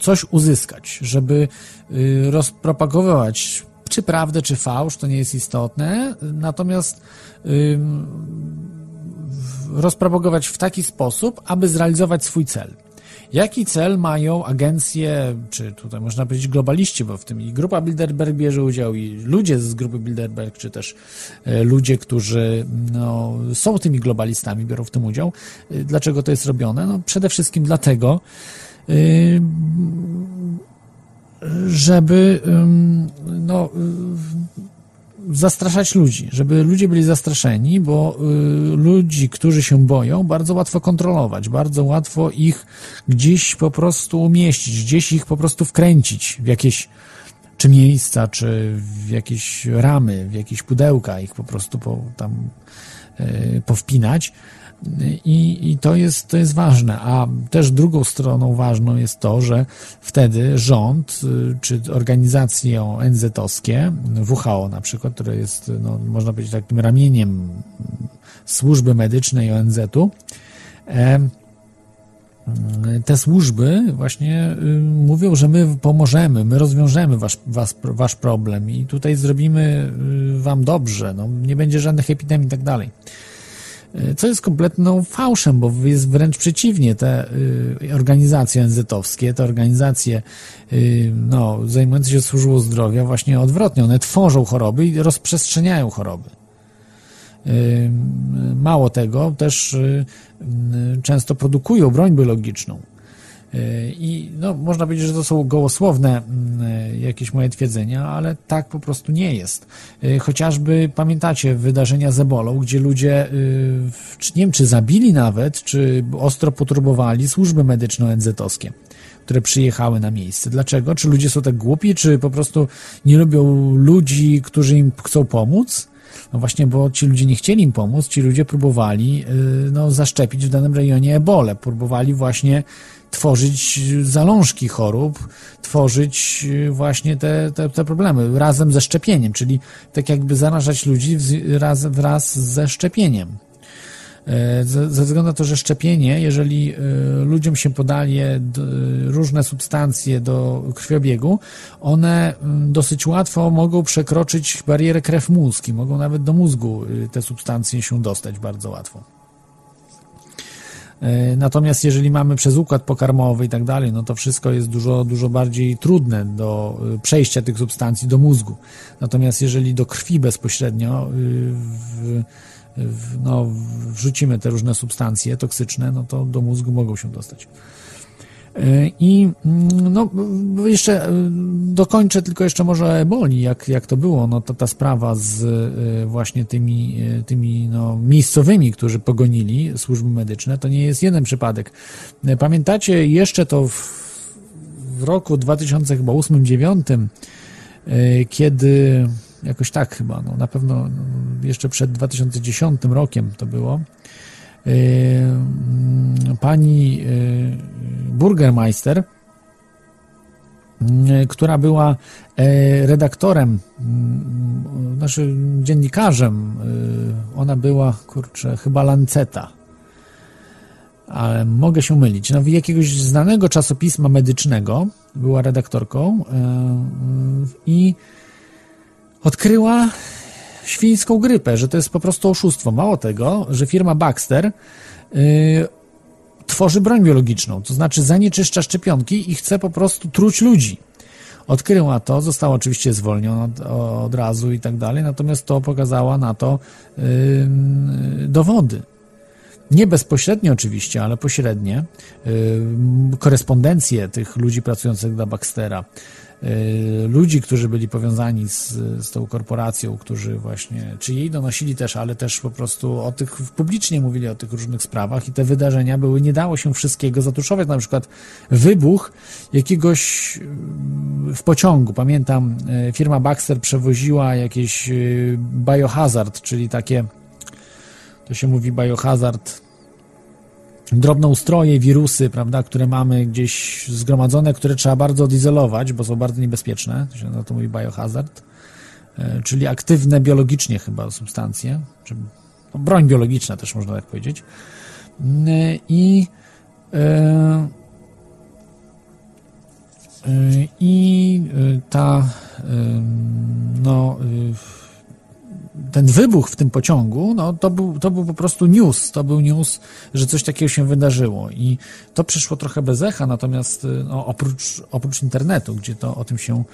coś uzyskać, żeby rozpropagować czy prawdę, czy fałsz, to nie jest istotne, natomiast rozpropagować w taki sposób, aby zrealizować swój cel. Jaki cel mają agencje, czy tutaj można powiedzieć globaliści, bo w tym i grupa Bilderberg bierze udział, i ludzie z grupy Bilderberg, czy też e, ludzie, którzy no, są tymi globalistami, biorą w tym udział. E, Dlaczego to jest robione? No, przede wszystkim dlatego, y, żeby no, zastraszać ludzi, żeby ludzie byli zastraszeni, bo y, ludzi, którzy się boją, bardzo łatwo kontrolować, bardzo łatwo ich gdzieś po prostu umieścić, gdzieś ich po prostu wkręcić w jakieś czy miejsca, czy w jakieś ramy, w jakieś pudełka, ich po prostu po, tam y, powpinać. I, I to jest, to jest ważne. A też drugą stroną ważną jest to, że wtedy rząd y, czy organizacje ONZ-owskie, WHO na przykład, które jest, no, można powiedzieć, takim ramieniem służby medycznej ONZ-u, e, te służby właśnie y, mówią, że my pomożemy, my rozwiążemy wasz, was, wasz problem i tutaj zrobimy y, wam dobrze, no, nie będzie żadnych epidemii i tak dalej. Y, Co jest kompletną fałszem, bo jest wręcz przeciwnie. Te y, organizacje ONZ-owskie, te organizacje y, no, zajmujące się służbą zdrowia, właśnie odwrotnie, one tworzą choroby i rozprzestrzeniają choroby. Y, Mało tego, też często produkują broń biologiczną. Y, I no, można powiedzieć, że to są gołosłowne y, jakieś moje twierdzenia, ale tak po prostu nie jest. Y, Chociażby pamiętacie wydarzenia z ebolą, gdzie ludzie, nie wiem, czy zabili nawet, czy ostro poturbowali służby medyczne ONZ-owskie które przyjechały na miejsce. Dlaczego? Czy ludzie są tak głupi, czy po prostu nie lubią ludzi, którzy im chcą pomóc? No właśnie, bo ci ludzie nie chcieli im pomóc, ci ludzie próbowali no, zaszczepić w danym rejonie ebolę, próbowali właśnie tworzyć zalążki chorób, tworzyć y, właśnie te, te, te problemy razem ze szczepieniem, czyli tak jakby zarażać ludzi wz- raz, wraz ze szczepieniem. E, Ze względu na to, że szczepienie, jeżeli e, ludziom się podaje d- różne substancje do krwiobiegu, one mm, dosyć łatwo mogą przekroczyć barierę krew-mózg i mogą nawet do mózgu y, te substancje się dostać bardzo łatwo. E, Natomiast jeżeli mamy przez układ pokarmowy i tak dalej, no to wszystko jest dużo, dużo bardziej trudne do y, przejścia tych substancji do mózgu. Natomiast jeżeli do krwi bezpośrednio y, w, w, no, wrzucimy te różne substancje toksyczne, no to do mózgu mogą się dostać. E, I mm, no, jeszcze e, dokończę tylko jeszcze może o eboli, jak, jak to było, no to ta sprawa z e, właśnie tymi, tymi no, miejscowymi, którzy pogonili służby medyczne, to nie jest jeden przypadek. Pamiętacie jeszcze to w, w roku 2008-2009, e, kiedy jakoś tak chyba, no, na pewno no, jeszcze przed 2010 rokiem to było, pani e, Burgermeister, mm, która była redaktorem, mm, znaczy dziennikarzem, ona była, kurczę, chyba Lanceta, ale mogę się mylić. No, jakiegoś znanego czasopisma medycznego była redaktorką i odkryła świńską grypę, że to jest po prostu oszustwo. Mało tego, że firma Baxter y, tworzy broń biologiczną, to znaczy zanieczyszcza szczepionki i chce po prostu truć ludzi. Odkryła to, została oczywiście zwolniona od, od razu i tak dalej, natomiast to pokazała na to y, dowody. Nie bezpośrednio oczywiście, ale pośrednie. Y, korespondencje tych ludzi pracujących dla Baxtera, ludzi, którzy byli powiązani z, z tą korporacją, którzy właśnie, czy jej donosili też, ale też po prostu o tych, publicznie mówili o tych różnych sprawach i te wydarzenia były, nie dało się wszystkiego zatuszować, na przykład wybuch jakiegoś y, w pociągu, pamiętam, y, firma Baxter przewoziła jakieś y, biohazard, czyli takie to się mówi biohazard, drobnoustroje, wirusy, prawda, które mamy gdzieś zgromadzone, które trzeba bardzo odizolować, bo są bardzo niebezpieczne, to się na to mówi biohazard, e, czyli aktywne biologicznie chyba substancje, czy no, broń biologiczna też można tak powiedzieć. Mm, I e, e, i ta no ten wybuch w tym pociągu, no to był, to był po prostu news, to był news, że coś takiego się wydarzyło i to przyszło trochę bez echa, natomiast y, no, oprócz, oprócz internetu, gdzie to o tym się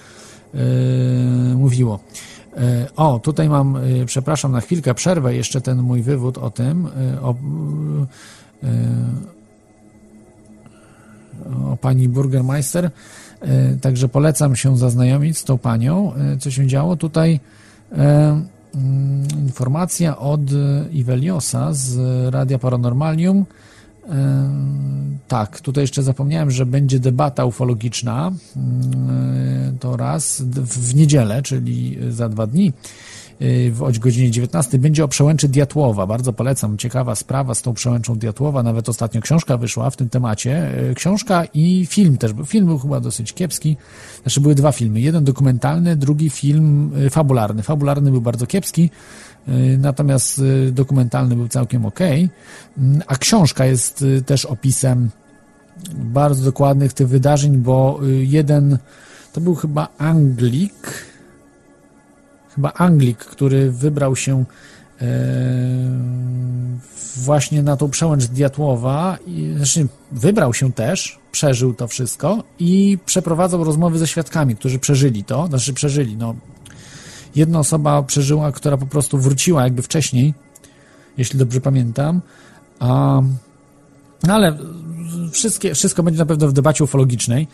yy, mówiło. Yy, o, tutaj mam, yy, przepraszam na chwilkę, przerwę jeszcze ten mój wywód o tym, yy, o, yy, o pani Burgermeister, także polecam się zaznajomić z tą panią, co się działo tutaj. Mm, informacja od Iveliosa z Radia Paranormalium. Tak, tutaj jeszcze zapomniałem, że będzie debata ufologiczna. Mm, To raz w niedzielę, czyli za dwa dni. W o godzinie 19 będzie o przełęczy Diatłowa. Bardzo polecam. Ciekawa sprawa z tą przełęczą Diatłowa. Nawet ostatnio książka wyszła w tym temacie. E, Książka i film też. Film był chyba dosyć kiepski. Znaczy były dwa filmy. Jeden dokumentalny, drugi film e, fabularny. Fabularny był bardzo kiepski, natomiast dokumentalny był całkiem ok. A książka jest też opisem bardzo dokładnych tych wydarzeń, bo jeden to był chyba Anglik, chyba Anglik, który wybrał się e, właśnie na tą przełęcz Diatłowa, i, znaczy wybrał się też, przeżył to wszystko i przeprowadzał rozmowy ze świadkami, którzy przeżyli to, znaczy przeżyli, no. Jedna osoba przeżyła, która po prostu wróciła jakby wcześniej, jeśli dobrze pamiętam, a no ale wszystkie, wszystko będzie na pewno w debacie ufologicznej,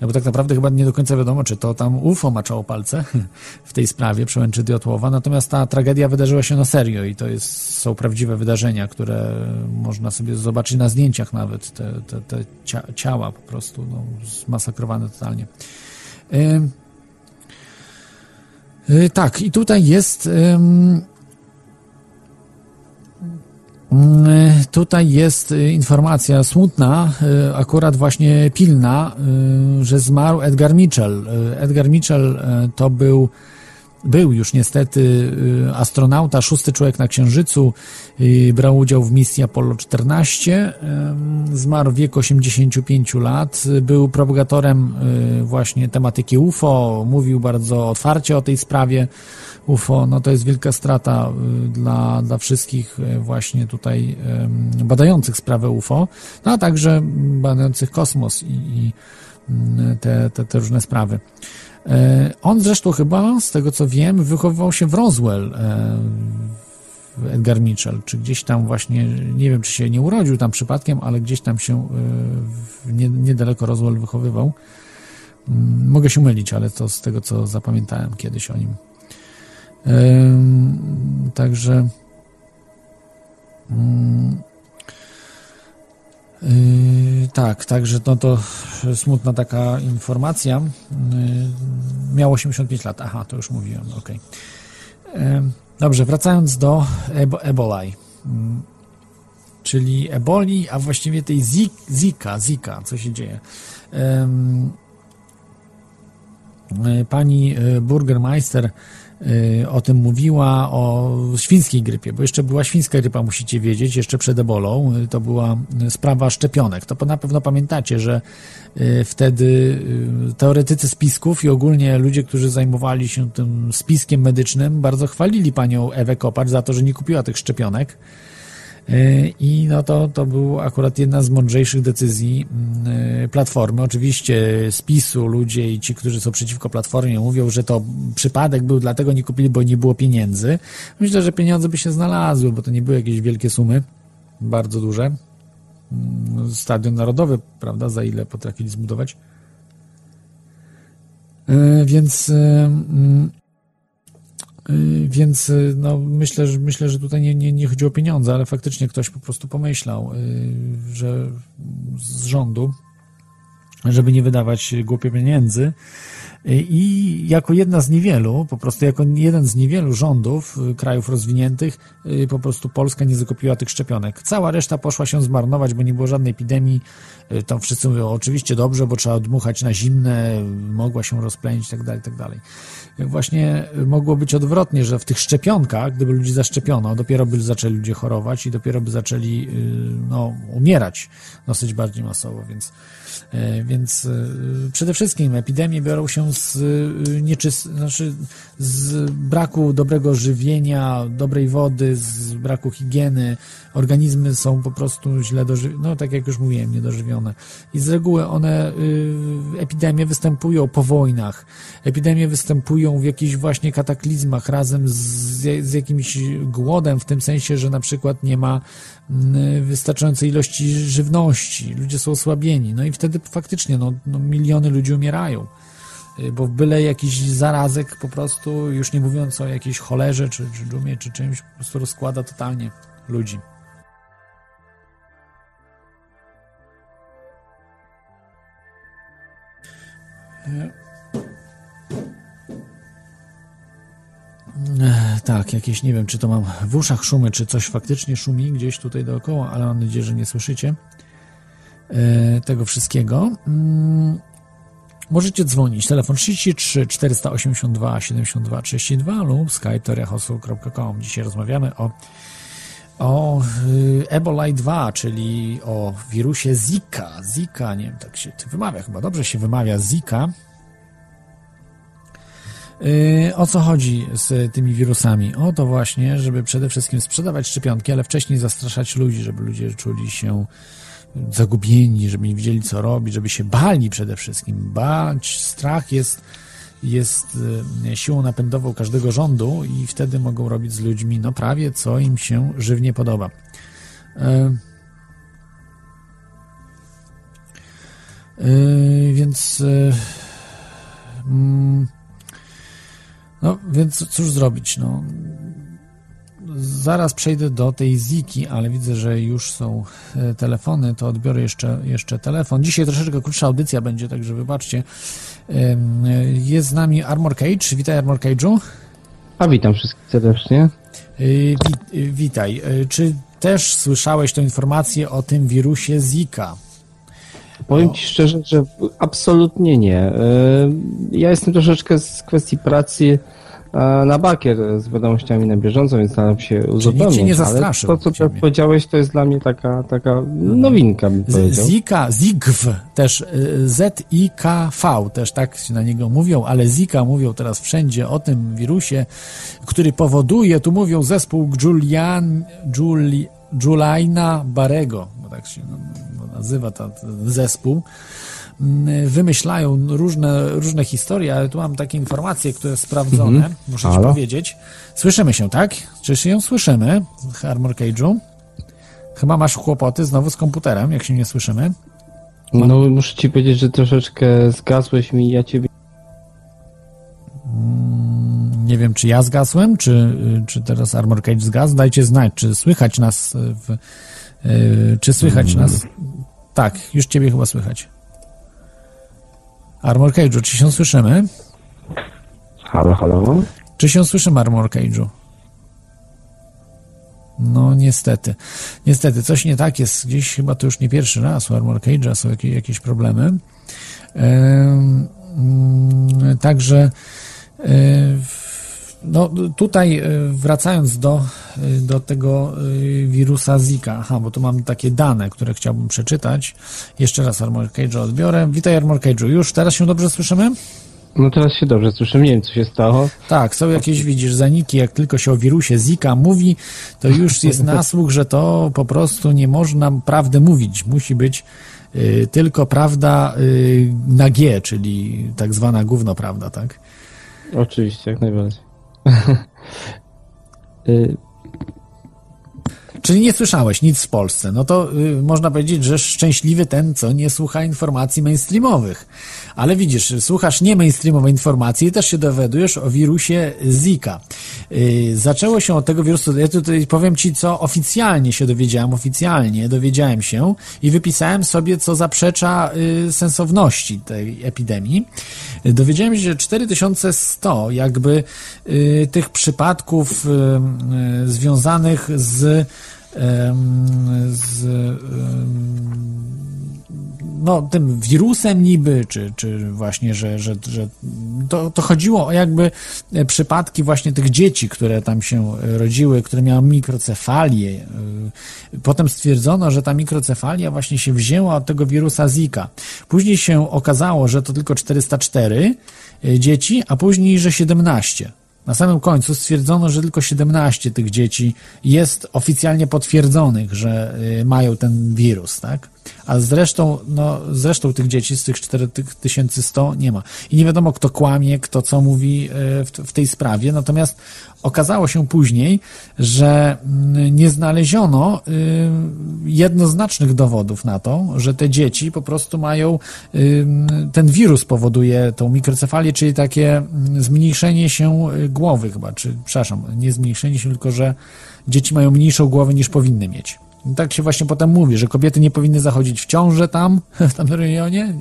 bo tak naprawdę chyba nie do końca wiadomo, czy to tam UFO maczało palce w tej sprawie przełęczy Diotłowa, natomiast ta tragedia wydarzyła się na serio i to jest, są prawdziwe wydarzenia, które można sobie zobaczyć na zdjęciach nawet, te, te, te cia, ciała po prostu no, zmasakrowane totalnie. Ym, y, tak, i tutaj jest Mm, Tutaj jest y, informacja smutna, y, akurat właśnie pilna, y, że zmarł Edgar Mitchell. Edgar Mitchell to był był już niestety astronauta, szósty człowiek na Księżycu, brał udział w misji Apollo 14, ym, zmarł w wieku 85 lat, był propagatorem właśnie tematyki UFO, mówił bardzo otwarcie o tej sprawie UFO, no to jest wielka strata y, dla, dla wszystkich y, właśnie tutaj ym, badających sprawę UFO, no a także badających kosmos i, i y, te, te, te różne sprawy. On zresztą chyba, z tego co wiem, wychowywał się w Roswell, Edgar Mitchell, czy gdzieś tam właśnie, nie wiem, czy się nie urodził tam przypadkiem, ale gdzieś tam się niedaleko Roswell wychowywał. Mm, Mogę się mylić, ale to z tego, co zapamiętałem kiedyś o nim. Także mm, Yy, tak, także no to smutna taka informacja. Yy, miał 85 lat. Aha, to już mówiłem. Yy, Dobrze, wracając do ebo, ebolaj. Yy, czyli eboli, a właściwie tej zi, zika, zika, co się dzieje. Yy, Pani Burgermeister o tym mówiła, o świńskiej grypie, bo jeszcze była świńska grypa, musicie wiedzieć, jeszcze przed ebolą, yy, to była yy, sprawa szczepionek. To na pewno pamiętacie, że wtedy teoretycy spisków i ogólnie ludzie, którzy zajmowali się tym spiskiem medycznym, bardzo chwalili panią Ewę Kopacz za to, że nie kupiła tych szczepionek. Yy, I no to, to był akurat jedna z mądrzejszych decyzji yy, Platformy. Oczywiście z PiSu ludzie i ci, którzy są przeciwko Platformie mówią, że to przypadek był, dlatego nie kupili, bo nie było pieniędzy. Myślę, że pieniądze by się znalazły, bo to nie były jakieś wielkie sumy, bardzo duże. Yy, Stadion Narodowy, prawda, za ile potrafili zbudować. Yy, Więc Y, Więc y, no, myślę, że, myślę, że tutaj nie, nie, nie chodzi o pieniądze, ale faktycznie ktoś po prostu pomyślał, y, że z rządu, żeby nie wydawać głupie pieniędzy. I jako jedna z niewielu, po prostu jako jeden z niewielu rządów krajów rozwiniętych, po prostu Polska nie zakupiła tych szczepionek. Cała reszta poszła się zmarnować, bo nie było żadnej epidemii. Tam wszyscy mówią, oczywiście dobrze, bo trzeba odmuchać na zimne, mogła się rozplenić, tak dalej, tak dalej właśnie mogło być odwrotnie, że w tych szczepionkach, gdyby ludzi zaszczepiono, dopiero by zaczęli ludzie chorować i dopiero by zaczęli no, umierać dosyć bardziej masowo, więc, więc przede wszystkim epidemie biorą się z nieczyst, znaczy z braku dobrego żywienia, dobrej wody, z braku higieny, organizmy są po prostu źle dożywione, no tak jak już mówiłem, niedożywione. I z reguły one, epidemie występują po wojnach, epidemie występują w jakichś właśnie kataklizmach razem z, z jakimś głodem, w tym sensie, że na przykład nie ma wystarczającej ilości żywności, ludzie są osłabieni, no i wtedy faktycznie no, no miliony ludzi umierają. Y, bo byle jakiś zarazek po prostu, już nie mówiąc o jakiejś cholerze, czy, czy dżumie, czy czymś, po prostu rozkłada totalnie ludzi. E, Tak, jakieś nie wiem, czy to mam w uszach szumy, czy coś faktycznie szumi gdzieś tutaj dookoła, ale mam nadzieję, że nie słyszycie e, tego wszystkiego. Mm, Możecie dzwonić. Telefon 33 482 72 32 lub skype toriahosu.com. Dzisiaj rozmawiamy o o y, Ebola 2, czyli o wirusie Zika. Zika, nie wiem, tak się wymawia chyba, dobrze się wymawia Zika. Y, O co chodzi z tymi wirusami? O to właśnie, żeby przede wszystkim sprzedawać szczepionki, ale wcześniej zastraszać ludzi, żeby ludzie czuli się zagubieni, żeby nie wiedzieli co robić, żeby się bali przede wszystkim. Bać, strach jest, jest y, siłą napędową każdego rządu i wtedy mogą robić z ludźmi no prawie co im się żywnie podoba. Y, y, Więc mm, no, więc cóż zrobić? No, zaraz przejdę do tej Ziki, ale widzę, że już są e, telefony, to odbiorę jeszcze, jeszcze telefon. Dzisiaj troszeczkę krótsza audycja będzie, także wybaczcie. Em, Jest z nami Armor Cage. Witaj Armor Cage'u. A witam wszystkich serdecznie. Y, Wi y, witaj. Czy też słyszałeś tę informację o tym wirusie Zika? Powiem Ci szczerze, że absolutnie nie. E, Ja jestem troszeczkę z kwestii pracy e, na bakier z wiadomościami na bieżąco, więc staram się uzupełnić. ale To, co tak powiedziałeś, to jest dla mnie taka, taka nowinka, bym Z- powiedział. Zika, Zigw, też y, Z-I-K-V, też tak się na niego mówią, ale Zika mówią teraz wszędzie o tym wirusie, który powoduje, tu mówią zespół Julian, Juli, Barego, tak się no, no, nazywa ten zespół. Mm, Wymyślają różne, różne historie, ale tu mam takie informacje, które sprawdzone, muszę ci Halo? powiedzieć. Słyszymy się, tak? Czy się słyszymy w Armor Cage'u? Chyba masz kłopoty znowu z komputerem, jak się nie słyszymy. No muszę ci powiedzieć, że troszeczkę zgasłeś mi, ja ciebie... Nie wiem, czy ja zgasłem, czy, czy teraz Armor Cage zgasł. Dajcie znać, czy słychać nas w, y, czy słychać nas. Tak, już ciebie chyba słychać. Armor Cage'u, czy się słyszymy? Halo, halo? Czy się słyszymy, Armor Cage'u? No niestety. Niestety, coś nie tak jest. Gdzieś chyba to już nie pierwszy raz u Armor Cage'a są jakieś, jakieś problemy. Em, mm, Także e, no tutaj e, wracając do, e, do tego e, wirusa Zika, aha, bo tu mam takie dane, które chciałbym przeczytać. Jeszcze raz Armor Cage'a odbiorę. Witaj Armor Cage'u. Już teraz się dobrze słyszymy? No teraz się dobrze słyszę, nie wiem co się stało. Tak, są jakieś, widzisz, zaniki, jak tylko się o wirusie Zika mówi, to już jest nasłuch, że to po prostu nie można prawdy mówić. Musi być y, tylko prawda y, na G, czyli tak zwana gównoprawda, tak? Oczywiście, jak najbardziej. Y, Czyli nie słyszałeś nic w Polsce. No to y, można powiedzieć, że szczęśliwy ten, co nie słucha informacji mainstreamowych. Ale widzisz, słuchasz nie mainstreamowej informacji i też się dowiadujesz o wirusie Zika. Y, zaczęło się od tego wirusu, ja tutaj powiem Ci, co oficjalnie się dowiedziałem, oficjalnie dowiedziałem się i wypisałem sobie, co zaprzecza y, sensowności tej epidemii. Dowiedziałem się, że 4100 jakby y, tych przypadków y, y, związanych z z no, tym wirusem niby, czy, czy właśnie, że, że, że to, to chodziło o jakby e, przypadki właśnie tych dzieci, które tam się rodziły, które miały mikrocefalię. E, Potem stwierdzono, że ta mikrocefalia właśnie się wzięła od tego wirusa Zika. Później się okazało, że to tylko 404 e, dzieci, a później, że 17. Na samym końcu stwierdzono, że tylko 17 tych dzieci jest oficjalnie potwierdzonych, że y, mają ten wirus, tak? A zresztą, no, zresztą tych dzieci z tych 4100 nie ma. I nie wiadomo, kto kłamie, kto co mówi y, w, w tej sprawie. Natomiast okazało się później, że mm, nie znaleziono y, jednoznacznych dowodów na to, że te dzieci po prostu mają, y, ten wirus powoduje tą mikrocefalię, czyli takie mm, zmniejszenie się y, głowy chyba, czy, przepraszam, nie zmniejszenie się, tylko że dzieci mają mniejszą głowę niż powinny mieć. Tak się właśnie potem mówi, że kobiety nie powinny zachodzić w ciążę tam, w tamtym rejonie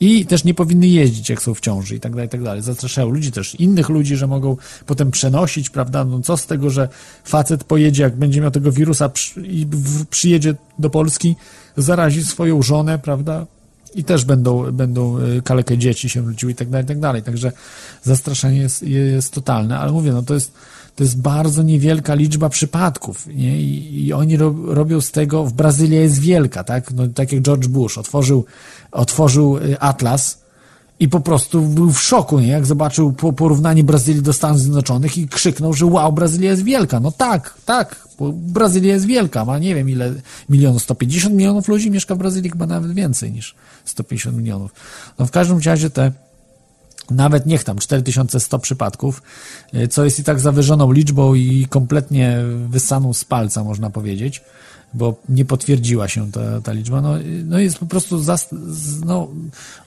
i też nie powinny jeździć, jak są w ciąży i tak dalej, i tak dalej. Zastraszają ludzi też, innych ludzi, że mogą potem przenosić, prawda? No co z tego, że facet pojedzie, jak będzie miał tego wirusa i przyjedzie do Polski, zarazi swoją żonę, prawda? I też będą, będą y, kalekie dzieci się rodziły i tak dalej, i tak dalej. Także zastraszenie jest, jest totalne, ale mówię, no to jest, to jest bardzo niewielka liczba przypadków nie? I, i oni ro, robią z tego, w Brazylia jest wielka, tak? No, tak jak George Bush otworzył, otworzył y, Atlas i po prostu był w szoku, nie? Jak zobaczył po, porównanie Brazylii do Stanów Zjednoczonych i krzyknął, że wow, Brazylia jest wielka. No tak, tak, Brazylia jest wielka, ma nie wiem ile milionów, 150 milionów ludzi mieszka w Brazylii, chyba nawet więcej niż 150 milionów. No w każdym razie te nawet niech tam 4100 przypadków, y, co jest i tak zawyżoną liczbą i kompletnie wyssaną z palca, można powiedzieć, bo nie potwierdziła się ta, ta liczba. No, y, no jest po prostu zas, no,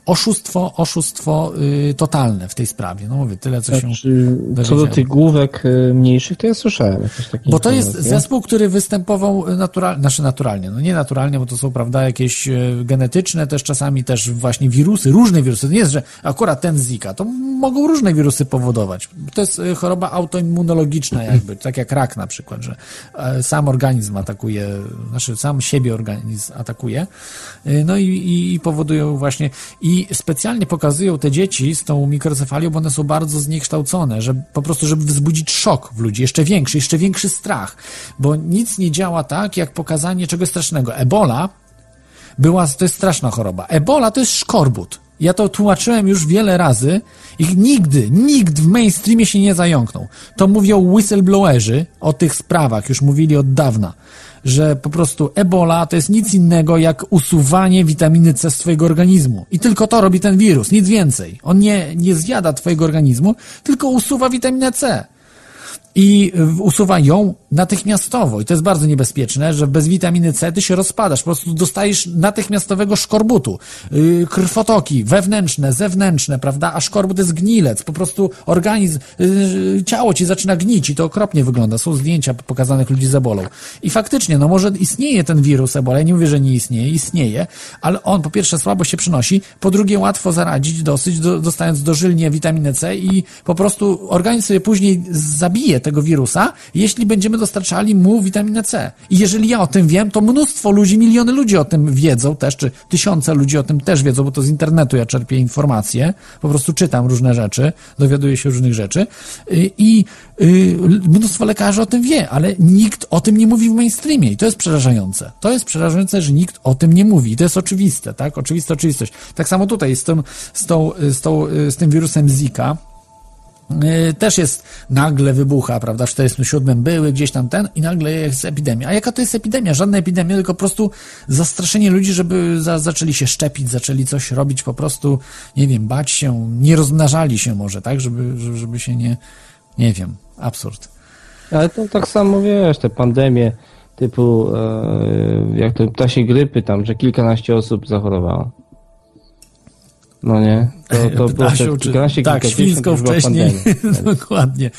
oszustwo, oszustwo y, totalne w tej sprawie. No mówię, tyle co się Znaczy, co do tych główek y, mniejszych, to ja słyszałem jakieś takie Bo to jest zespół, który występował naturalnie, znaczy naturalnie, no nie naturalnie, bo to są, prawda, jakieś e, genetyczne, też czasami też właśnie wirusy, różne wirusy. To nie jest, że akurat ten Zika, to mogą różne wirusy powodować. To jest choroba autoimmunologiczna jakby, tak jak rak na przykład, że e, sam organizm atakuje znaczy sam siebie organizm atakuje, y, no i, i, i powodują właśnie, i specjalnie pokazują te dzieci z tą mikrocefalią, bo one są bardzo zniekształcone, że po prostu, żeby wzbudzić szok w ludzi, jeszcze większy, jeszcze większy strach, bo nic nie działa tak, jak pokazanie czegoś strasznego. Ebola była, to jest straszna choroba. Ebola to jest szkorbut. Ja to tłumaczyłem już wiele razy i nigdy, nikt w mainstreamie się nie zająknął. To mówią whistleblowerzy o tych sprawach, już mówili od dawna, że po prostu ebola to jest nic innego jak usuwanie witaminy C z twojego organizmu. I tylko to robi ten wirus, nic więcej. On nie, nie zjada twojego organizmu, tylko usuwa witaminę C i usuwa ją natychmiastowo. I to jest bardzo niebezpieczne, że bez witaminy C ty się rozpadasz, po prostu dostajesz natychmiastowego szkorbutu. Yy, krwotoki wewnętrzne, zewnętrzne, prawda? A szkorbut jest gnilec, po prostu organizm, yy, ciało ci zaczyna gnić i to okropnie wygląda. Są zdjęcia pokazanych ludzi z ebolą. I faktycznie, no może istnieje ten wirus ebola, ja nie mówię, że nie istnieje, istnieje, ale on po pierwsze słabo się przynosi, po drugie łatwo zaradzić dosyć, do, dostając dożylnie witaminę C i po prostu organizm sobie później zabije tego wirusa, jeśli będziemy dostarczali mu witaminę C. I jeżeli ja o tym wiem, to mnóstwo ludzi, miliony ludzi o tym wiedzą też, czy tysiące ludzi o tym też wiedzą, bo to z internetu ja czerpię informacje, po prostu czytam różne rzeczy, dowiaduję się różnych rzeczy y, i y, mnóstwo lekarzy o tym wie, ale nikt o tym nie mówi w mainstreamie i to jest przerażające. To jest przerażające, że nikt o tym nie mówi i to jest oczywiste, tak? Oczywista oczywistość. Tak samo tutaj z tym, z tą, z tą, z tym wirusem Zika, też jest nagle wybucha, prawda? W 47 były gdzieś tam ten i nagle jest epidemia. A jaka to jest epidemia? Żadna epidemia, tylko po prostu zastraszenie ludzi, żeby za, zaczęli się szczepić, zaczęli coś robić, po prostu, nie wiem, bać się, nie rozmnażali się może, tak? Żeby, żeby, żeby się nie, nie wiem, absurd. Ale to tak samo, wiesz, te pandemie typu, e, jak to ptasie grypy tam, że kilkanaście osób zachorowało. No nie? To, to było Ptasią, przed czy, kilkanaście, tak, świńską wcześniej. Dokładnie.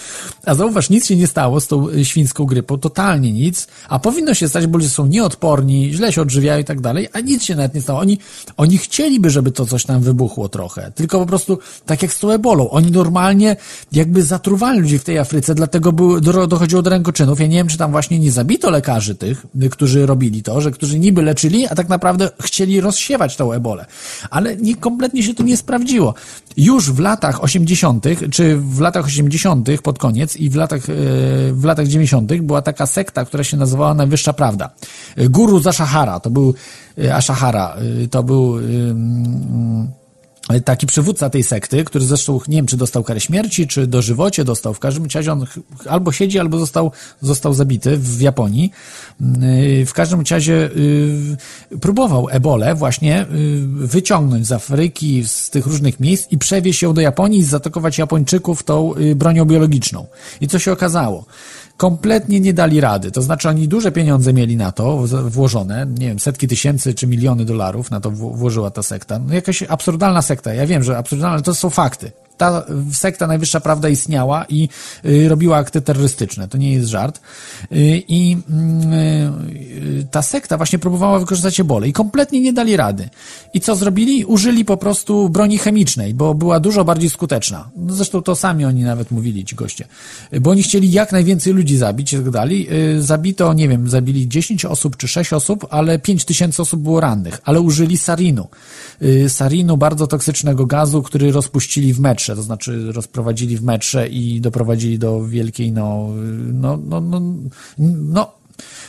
A zauważ, nic się nie stało z tą y, świńską grypą, totalnie nic, a powinno się stać, bo ludzie są nieodporni, źle się odżywiają i tak dalej, a nic się nawet nie stało. Oni, oni chcieliby, żeby to coś tam wybuchło trochę, tylko po prostu tak jak z tą ebolą. Oni normalnie jakby zatruwali ludzi w tej Afryce, dlatego były, do, dochodziło do rękoczynów. Ja nie wiem, czy tam właśnie nie zabito lekarzy tych, y, którzy robili to, że którzy niby leczyli, a tak naprawdę chcieli rozsiewać tą ebolę. Ale nie, kompletnie się to nie sprawdziło. Już w latach 80., czy w latach 80. pod koniec i w latach, e, w latach 90. była taka sekta, która się nazywała Najwyższa Prawda. E, Guru Zashahara, to był e, Ashahara, to był ym, taki przywódca tej sekty, który zresztą nie wiem, czy dostał karę śmierci, czy dożywocie dostał. W każdym razie on albo siedzi, albo został, został zabity w Japonii. Yy, W każdym razie yy, próbował ebolę właśnie yy, wyciągnąć z Afryki, z tych różnych miejsc i przewieźć ją do Japonii i zaatakować Japończyków tą bronią biologiczną. I co się okazało? Kompletnie nie dali rady. To znaczy oni duże pieniądze mieli na to włożone, nie wiem, setki tysięcy czy miliony dolarów na to włożyła ta sekta. No jakaś absurdalna sekta. Ja wiem, że absurdalna, ale to są fakty. Ta sekta Najwyższa Prawda istniała i y, robiła akty terrorystyczne. To nie jest żart. Y, I y, y, ta sekta właśnie próbowała wykorzystać ebolę i kompletnie nie dali rady. I co zrobili? Użyli po prostu broni chemicznej, bo była dużo bardziej skuteczna. No zresztą to sami oni nawet mówili, ci goście. Bo oni chcieli jak najwięcej ludzi zabić i tak dalej. Zabito, nie wiem, zabili 10 osób czy 6 osób, ale 5 tysięcy osób było rannych. Ale użyli sarinu. Sarinu, bardzo toksycznego gazu, który rozpuścili w metrze, to znaczy rozprowadzili w metrze i doprowadzili do wielkiej, no, no, no, no, no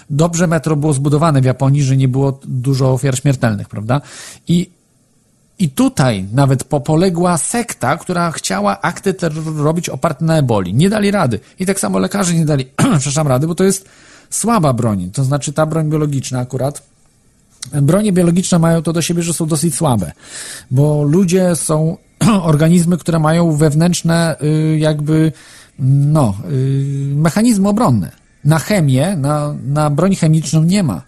dobrze metro było zbudowane w Japonii, że nie było dużo ofiar śmiertelnych, prawda? I i tutaj nawet po- poległa sekta, która chciała akty terroru robić oparte na eboli. Nie dali rady. I tak samo lekarze nie dali, przepraszam, rady, bo to jest słaba broń. To znaczy ta broń biologiczna akurat. Bronie biologiczne mają to do siebie, że są dosyć słabe, bo ludzie są organizmy, które mają wewnętrzne y, jakby no, y, mechanizmy obronne. Na chemię, na, na broń chemiczną nie ma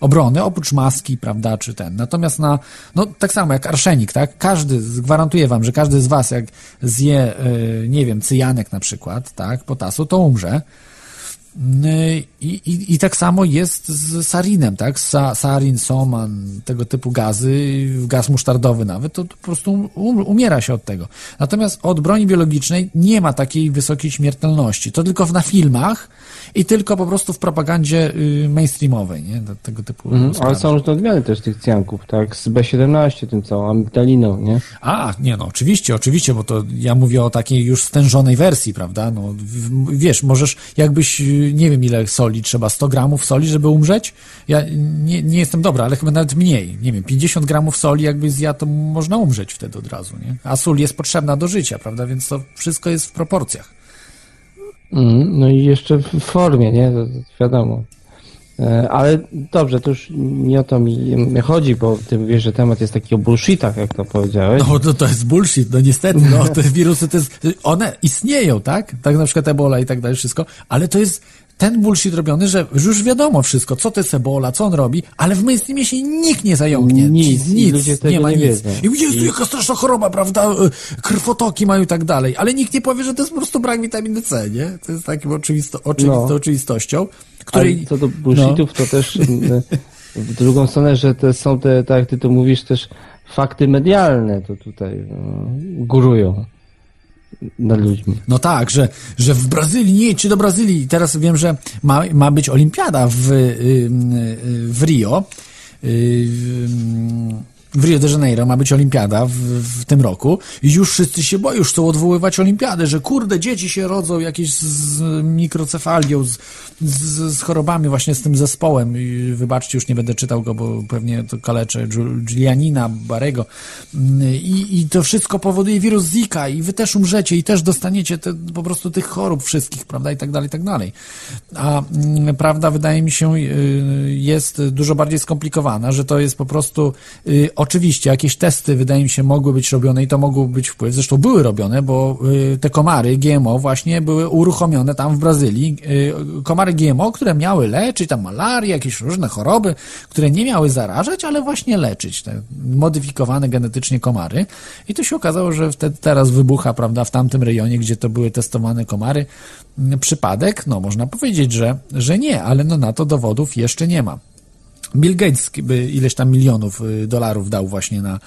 obrony, oprócz maski, prawda, czy ten. Natomiast na, no tak samo jak arszenik, tak? Każdy, gwarantuję wam, że każdy z was, jak zje, y, nie wiem, cyjanek na przykład, tak, potasu, to umrze. Y, I, i, I tak samo jest z sarinem, tak? Sa, sarin, soman, tego typu gazy, gaz musztardowy nawet, to, to po prostu um, umiera się od tego. Natomiast od broni biologicznej nie ma takiej wysokiej śmiertelności. To tylko na filmach i tylko po prostu w propagandzie y, mainstreamowej, nie? Tego typu Mhm, ale są różne odmiany też tych cjanków, tak? Z B17, tym całą amigdaliną, nie? A, nie no, oczywiście, oczywiście, bo to ja mówię o takiej już stężonej wersji, prawda? No, wiesz, możesz, jakbyś, y, nie wiem ile soli trzeba, 100 gramów soli, żeby umrzeć? Ja nie, nie jestem dobra, ale chyba nawet mniej, nie wiem, 50 gramów soli jakbyś zjadł, to można umrzeć wtedy od razu, nie? A sól jest potrzebna do życia, prawda? Więc to wszystko jest w proporcjach. Mhm, No i jeszcze w formie, nie? To, wiadomo. E, Ale dobrze, to już nie o to mi mi chodzi, bo ty wiesz, że temat jest taki o bullshitach, jak to powiedziałeś. No to, to jest bullshit, no niestety, no te wirusy, to jest, one istnieją, tak? Tak na przykład ebola i tak dalej, wszystko, ale to jest ten bullshit robiony, że już wiadomo wszystko, co to jest ebola, co on robi, ale w mainstreamie się nikt nie zająknie. Nic, i nic, nie ma nie nic. wiedzą. I Jezu, jaka straszna choroba, prawda? E, Krwotoki mają i tak dalej, ale nikt nie powie, że to jest po prostu brak witaminy C, nie? To jest takim oczywisto, oczywistą No. oczywistością, Ale której... co do bullshitów, to też e, w drugą stronę, że to są te, tak jak ty to mówisz, też fakty medialne, to tutaj no, górują nad ludźmi. No tak, że, że w Brazylii, nie jedźcie do Brazylii. Teraz wiem, że ma, ma być olimpiada w, y, y, w Rio. W Rio de Janeiro ma być olimpiada w, w tym roku i już wszyscy się boją, już chcą odwoływać olimpiadę, że kurde, dzieci się rodzą jakieś z, mikrocefalią, z, z, z chorobami właśnie z tym zespołem. I wybaczcie, już nie będę czytał go, bo pewnie to kaleczę Giul- Giulianina, Barego. I, I to wszystko powoduje wirus Zika i wy też umrzecie i też dostaniecie te, po prostu tych chorób wszystkich, prawda, i tak dalej, i tak dalej. A mm, prawda, wydaje mi się, y, jest dużo bardziej skomplikowana, że to jest po prostu y, oczywiście jakieś testy, wydaje mi się, mogły być robione i to mogły być wpływ, zresztą były robione, bo y, te komary GMO właśnie były uruchomione tam w Brazylii. Y, komary GMO, które miały leczyć tam malarię, jakieś różne choroby, które nie miały zarażać, ale właśnie leczyć te modyfikowane genetycznie komary. I to się okazało, że wtedy teraz wybucha, prawda, w tamtym rejonie, gdzie to były testowane komary, m, przypadek, no można powiedzieć, że, że nie, ale no na to dowodów jeszcze nie ma. Bill Gates by ileś tam milionów y, dolarów dał właśnie na,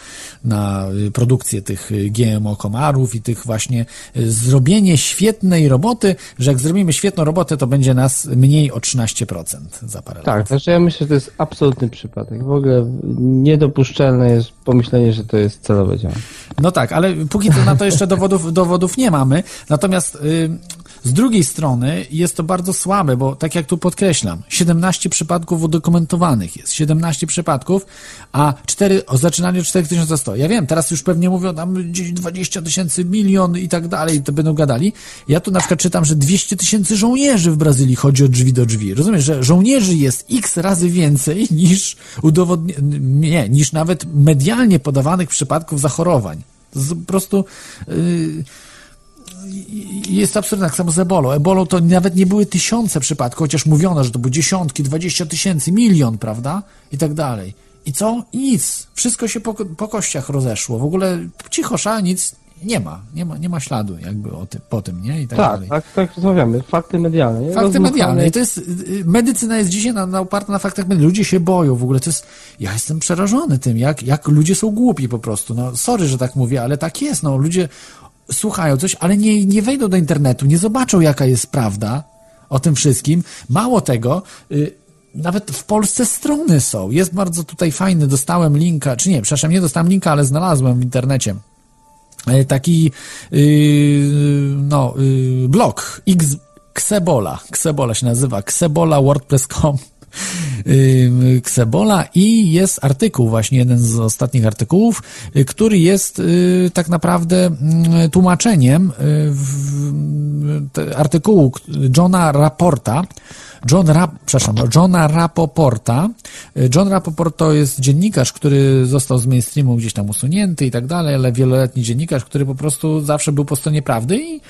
na y, produkcję tych y, GMO komarów i tych właśnie zrobienie świetnej roboty, że jak zrobimy świetną robotę, to będzie nas mniej o 13% za parę lat. Tak, znaczy ja myślę, że to jest absolutny przypadek. W ogóle niedopuszczalne jest pomyślenie, że to jest celowe działanie. No tak, ale póki co na to jeszcze dowodów, dowodów nie mamy. Natomiast z drugiej strony jest to bardzo słabe, bo tak jak tu podkreślam, 17 przypadków udokumentowanych jest, 17 przypadków, a 4, o zaczynaniu od 4100. Ja wiem, teraz już pewnie mówią tam 10, 20 tysięcy, milion i tak dalej, to będą gadali. Ja tu na przykład czytam, że 200 tysięcy żołnierzy w Brazylii chodzi od drzwi do drzwi. Rozumiesz, że żołnierzy jest x razy więcej niż udowodni... nie, niż nawet medialnie podawanych przypadków zachorowań. To jest po prostu yy, jest absurdne, tak samo z ebolą. Ebolą to nawet nie były tysiące przypadków, chociaż mówiono, że to były dziesiątki, dwadzieścia tysięcy, milion, prawda? I tak dalej. I co? Nic. Wszystko się po, po kościach rozeszło. W ogóle cicho, sza, nic nie ma. Nie ma, nie ma śladu jakby o tym, po tym, nie? I tak, Tak, dalej. tak, tak rozmawiamy. Fakty medialne. nie? Fakty medialne. I to jest, y, y, medycyna jest dzisiaj na, na oparta na faktach medialnych. Ludzie się boją w ogóle. To jest, ja jestem przerażony tym, jak, jak ludzie są głupi po prostu. No, sorry, że tak mówię, ale tak jest. No, ludzie słuchają coś, ale nie, nie wejdą do internetu, nie zobaczą, jaka jest prawda o tym wszystkim. Mało tego, y, nawet w Polsce strony są. Jest bardzo tutaj fajny, dostałem linka, czy nie, przepraszam, nie dostałem linka, ale znalazłem w internecie e, taki yy, no, yy, blog X, Xebola, Xebola się nazywa, Xebola WordPress.com Xebola i jest artykuł, właśnie jeden z ostatnich artykułów, yy, który jest yy, tak naprawdę yy, tłumaczeniem te, artykułu Johna Raporta, John Rap, przepraszam, Johna Rapoporta. Y, John Rapoport to jest dziennikarz, który został z mainstreamu gdzieś tam usunięty i tak dalej, ale wieloletni dziennikarz, który po prostu zawsze był po stronie prawdy i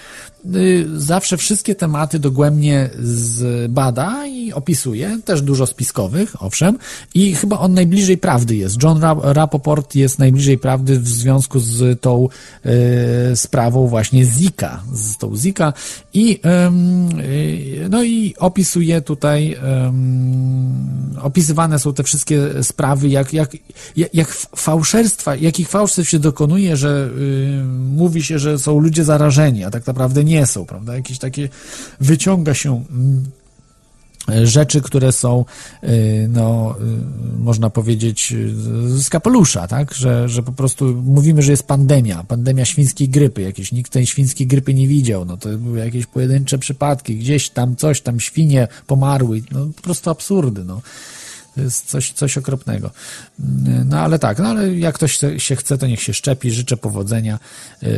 y, zawsze wszystkie tematy dogłębnie zbada i opisuje, też dużo spiskowych, owszem, i chyba on najbliżej prawdy jest. John Ra- Rapoport jest najbliżej prawdy w związku z tą y, sprawą właśnie Zika, z tą Zika i y, no i opisuje tutaj em, opisywane są te wszystkie sprawy, jak, jak, jak, jak fałszerstwa, jakich fałszerstw się dokonuje, że y, mówi się, że są ludzie zarażeni, a tak naprawdę nie są, prawda? Jakieś takie wyciąga się mm, rzeczy, które są, y, no, y, można powiedzieć, z kapelusza, tak? Że, że po prostu mówimy, że jest pandemia, pandemia świńskiej grypy, jakieś nikt tej świńskiej grypy nie widział, no to były jakieś pojedyncze przypadki, gdzieś tam coś, tam świnie pomarły, no po prostu absurdy, no. To jest coś, coś okropnego. No ale tak, no ale jak ktoś się chce, to niech się szczepi, życzę powodzenia. Yy,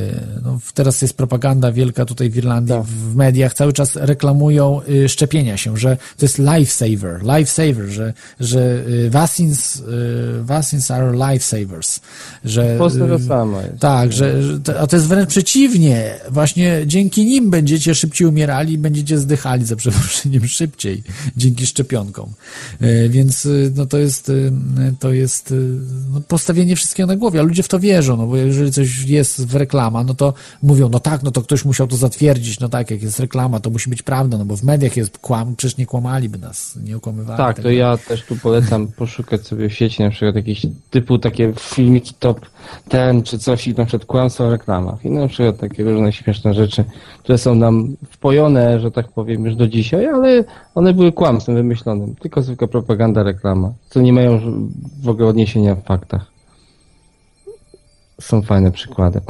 No, teraz jest propaganda wielka tutaj w Irlandii, w mediach cały czas reklamują y, szczepienia się, że to jest lifesaver, lifesaver, że, że y, vaccines, y, vaccines are lifesavers, że W Polsce to y, samo jest. tak, że, a to jest wręcz przeciwnie. Właśnie dzięki nim będziecie szybciej umierali, będziecie zdychali za przeproszeniem szybciej dzięki szczepionkom. E, Więc y, no to jest, y, to jest y, no, postawienie wszystkiego na głowie, a ludzie w to wierzą, no bo jeżeli coś jest w reklama, no to mówią, no tak, no to ktoś musiał to zatwierdzić, no tak, jak jest reklama, to musi być prawda, no bo w mediach jest kłam, przecież nie kłamaliby nas, nie okłamywali. Tak, to ja też tu polecam poszukać sobie w sieci na przykład jakieś typu takie filmiki top ten czy coś i na przykład kłamstwo w reklamach i na przykład takie różne śmieszne rzeczy, które są nam wpojone, że tak powiem, już do dzisiaj, ale one były kłamstwem wymyślonym, tylko zwykła propaganda, reklama, co nie mają w ogóle odniesienia w faktach. Są fajne przykłady.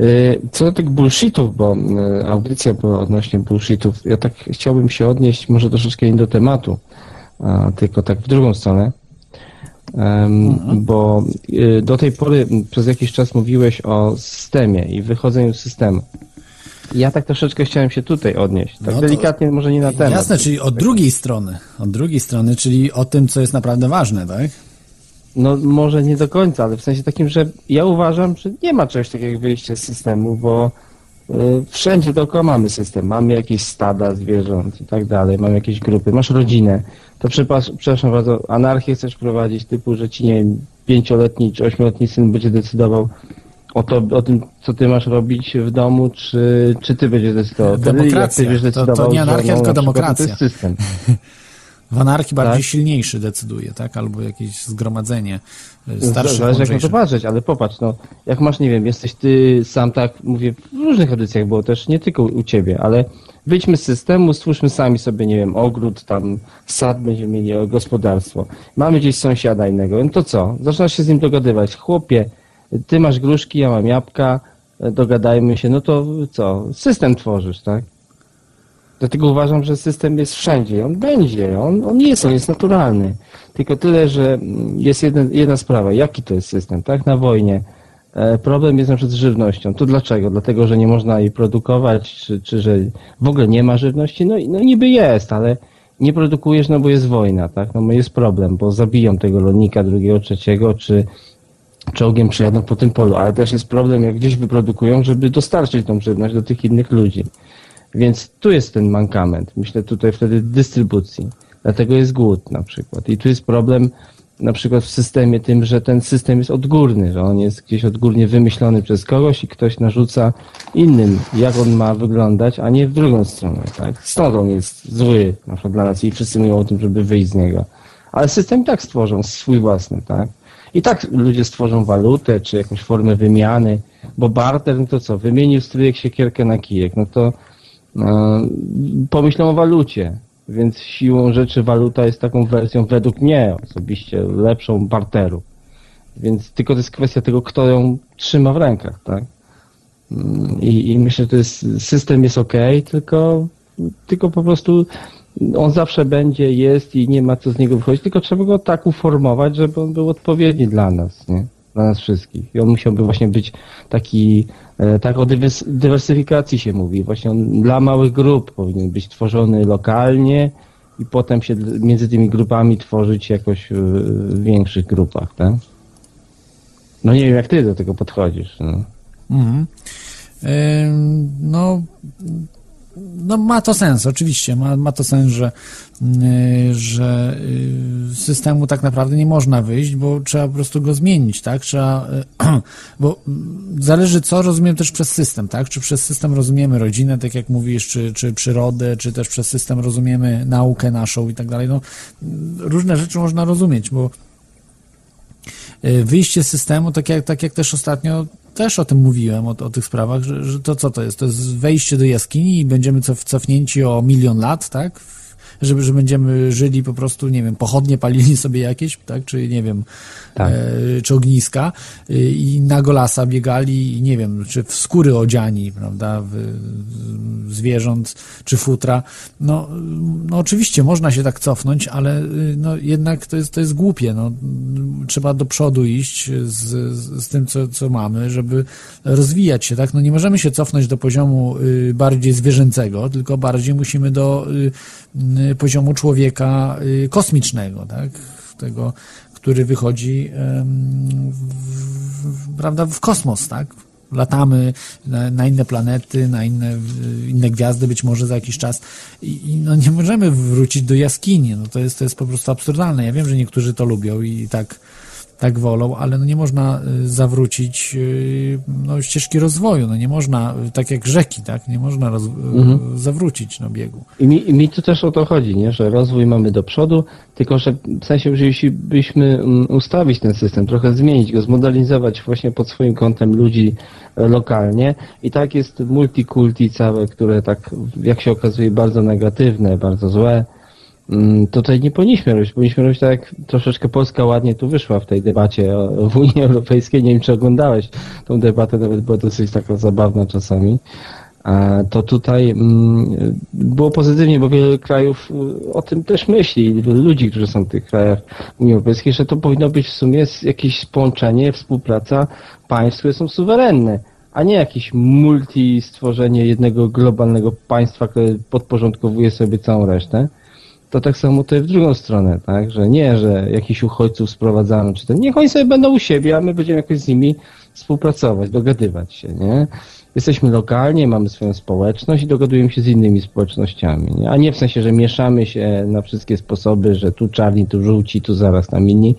Y, Co do tych bullshitów, bo y, audycja była odnośnie bullshitów, ja tak chciałbym się odnieść może troszeczkę nie do tematu, tylko tak w drugą stronę. Em, Bo y, do tej pory przez jakiś czas mówiłeś o systemie i wychodzeniu z systemu. Ja tak troszeczkę chciałem się tutaj odnieść. Tak No delikatnie, może nie na temat. Jasne, czyli od drugiej strony, od drugiej strony, czyli o tym, co jest naprawdę ważne, tak? No może nie do końca, ale w sensie takim, że ja uważam, że nie ma czegoś takiego jak wyjście z systemu, bo y, wszędzie dookoła mamy system. Mamy jakieś stada zwierząt i tak dalej, mamy jakieś grupy, masz rodzinę. To przepas- przepraszam bardzo, anarchię chcesz prowadzić typu, że ci nie wiem, pięcioletni czy ośmioletni syn będzie decydował o, to, o tym, co ty masz robić w domu, czy, czy ty będziesz decydował. Demokracja. ty będziesz To- to nie że, anarchia, no, tylko demokracja. To jest system. W anarchii bardziej Tak. silniejszy decyduje, tak? Albo jakieś zgromadzenie y, starszych, Zależy jak na to patrzeć, ale popatrz, no, jak masz, nie wiem, jesteś ty sam tak, mówię, w różnych edycjach było też, nie tylko u ciebie, ale wyjdźmy z systemu, stwórzmy sami sobie, nie wiem, ogród, tam sad, będziemy mieli gospodarstwo. Mamy gdzieś sąsiada innego, no to co? Zaczynasz się z nim dogadywać. Chłopie, ty masz gruszki, ja mam jabłka, e, dogadajmy się, no to co? System tworzysz, tak? Dlatego uważam, że system jest wszędzie. On będzie, on, on jest, on jest naturalny. Tylko tyle, że jest jedna sprawa. Jaki to jest system, tak? Na wojnie. E, problem jest na przykład z żywnością. To dlaczego? Dlatego, że nie można jej produkować, czy, czy że w ogóle nie ma żywności? No, no niby jest, ale nie produkujesz, no bo jest wojna, tak? No jest problem, bo zabiją tego rolnika drugiego, trzeciego, czy czołgiem przejadą po tym polu, ale też jest problem, jak gdzieś wyprodukują, żeby dostarczyć tą żywność do tych innych ludzi. Więc tu jest ten mankament, myślę tutaj wtedy dystrybucji. Dlatego jest głód na przykład. I tu jest problem na przykład w systemie tym, że ten system jest odgórny, że on jest gdzieś odgórnie wymyślony przez kogoś i ktoś narzuca innym, jak on ma wyglądać, a nie w drugą stronę. Tak? Stąd on jest zły na przykład dla nas i wszyscy mówią o tym, żeby wyjść z niego. Ale system tak stworzą swój własny, tak? I tak ludzie stworzą walutę, czy jakąś formę wymiany, bo barter, no to co, wymienił stryjek siekierkę na kijek, no to e, pomyślą o walucie, więc siłą rzeczy waluta jest taką wersją według mnie osobiście lepszą barteru. Więc tylko to jest kwestia tego, kto ją trzyma w rękach, tak? Mm, I, i myślę, że to jest, system jest ok, tylko, tylko po prostu on zawsze będzie, jest i nie ma co z niego wychodzić, tylko trzeba go tak uformować, żeby on był odpowiedni dla nas, nie? Dla nas wszystkich. I on musiałby właśnie być taki, e, tak o dywers- dywersyfikacji się mówi. Właśnie on dla małych grup powinien być tworzony lokalnie i potem się między tymi grupami tworzyć jakoś w, większych grupach, tak? No nie wiem, jak ty do tego podchodzisz. No. Ym, No, no ma to sens, oczywiście. Ma, ma to sens, że, y, że y, systemu tak naprawdę nie można wyjść, bo trzeba po prostu go zmienić, tak? Trzeba, y, bo mm, zależy co rozumiem też przez system, tak? Czy przez system rozumiemy rodzinę, tak jak mówisz, czy, czy przyrodę, czy też przez system rozumiemy naukę naszą i tak dalej. No, różne rzeczy można rozumieć, bo wyjście z systemu, tak jak, tak jak też ostatnio też o tym mówiłem, o, o tych sprawach, że, że to co to jest? To jest wejście do jaskini i będziemy cof, cofnięci o milion lat, tak? Żeby, że będziemy żyli po prostu, nie wiem, pochodnie palili sobie jakieś, tak? Czy nie wiem, Tak. e, czy ogniska y, i na golasa biegali, i nie wiem, czy w skóry odziani, prawda, w, w zwierząt, czy futra. No, no oczywiście można się tak cofnąć, ale y, no jednak to jest, to jest głupie, no. Trzeba do przodu iść z, z tym, co, co mamy, żeby rozwijać się, tak? No nie możemy się cofnąć do poziomu y, bardziej zwierzęcego, tylko bardziej musimy do poziomu człowieka y, kosmicznego, tak? Tego, który wychodzi w, prawda, w kosmos, tak? Latamy na, na inne planety, na inne, inne gwiazdy być może za jakiś czas i, i no nie możemy wrócić do jaskini. No to, jest, to jest po prostu absurdalne. Ja wiem, że niektórzy to lubią i tak, tak wolą, ale no nie można y, zawrócić y, no, ścieżki rozwoju. No nie można, y, tak jak rzeki, tak? Nie można roz, y, zawrócić no, biegu. I mi, I mi tu też o to chodzi, nie? że rozwój mamy do przodu, tylko że w sensie, że jeśli byśmy mm, ustawić ten system, trochę zmienić go, zmodernizować właśnie pod swoim kątem ludzi e, lokalnie i tak jest multikulti całe, które tak, jak się okazuje, bardzo negatywne, bardzo złe, tutaj nie powinniśmy robić. Powinniśmy robić tak, jak troszeczkę Polska ładnie tu wyszła w tej debacie w Unii Europejskiej. Nie wiem, czy oglądałeś tą debatę, nawet była dosyć taka zabawna czasami. To tutaj mm, było pozytywnie, bo wiele krajów y, o tym też myśli, ludzi, którzy są w tych krajach Unii Europejskiej, że to powinno być w sumie jakieś połączenie, współpraca państw, które są suwerenne, a nie jakieś multi stworzenie jednego globalnego państwa, które podporządkowuje sobie całą resztę. To tak samo tutaj w drugą stronę, tak? Że nie, że jakichś uchodźców sprowadzamy, czy to niech oni sobie będą u siebie, a my będziemy jakoś z nimi współpracować, dogadywać się, nie? Jesteśmy lokalnie, mamy swoją społeczność i dogadujemy się z innymi społecznościami, nie? a nie w sensie, że mieszamy się na wszystkie sposoby, że tu czarni, tu żółci, tu zaraz tam inni.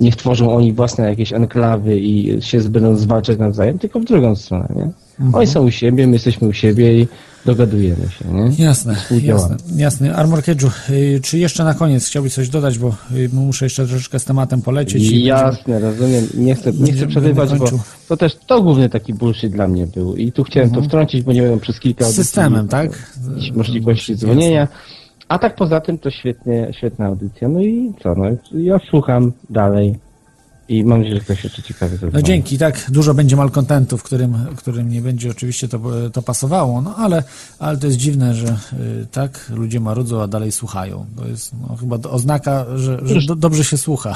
Niech tworzą oni własne jakieś enklawy i się będą zwalczać nawzajem, tylko w drugą stronę, nie? Oni są u siebie, my jesteśmy u siebie i dogadujemy się, nie? Jasne, jasne, jasne. Armor Kedżu, y, czy jeszcze na koniec chciałbyś coś dodać, bo y, muszę jeszcze troszeczkę z tematem polecieć. i będziemy- Jasne, rozumiem. Nie chcę, nie chcę przerywać, bo to też to główny taki bullshit dla mnie był. I tu chciałem to wtrącić, bo nie wiem, przez kilka Z systemem, tak? możliwości dzwonienia. A tak poza tym to świetnie, świetna audycja. No i co, no ja słucham dalej i mam nadzieję, że ktoś jeszcze ciekawy No dzięki, tak, dużo będzie malkontentów, którym, którym nie będzie oczywiście to, to pasowało, no ale, ale to jest dziwne, że y, tak, ludzie marudzą, a dalej słuchają. To jest no, chyba oznaka, że, że do, dobrze się słucha.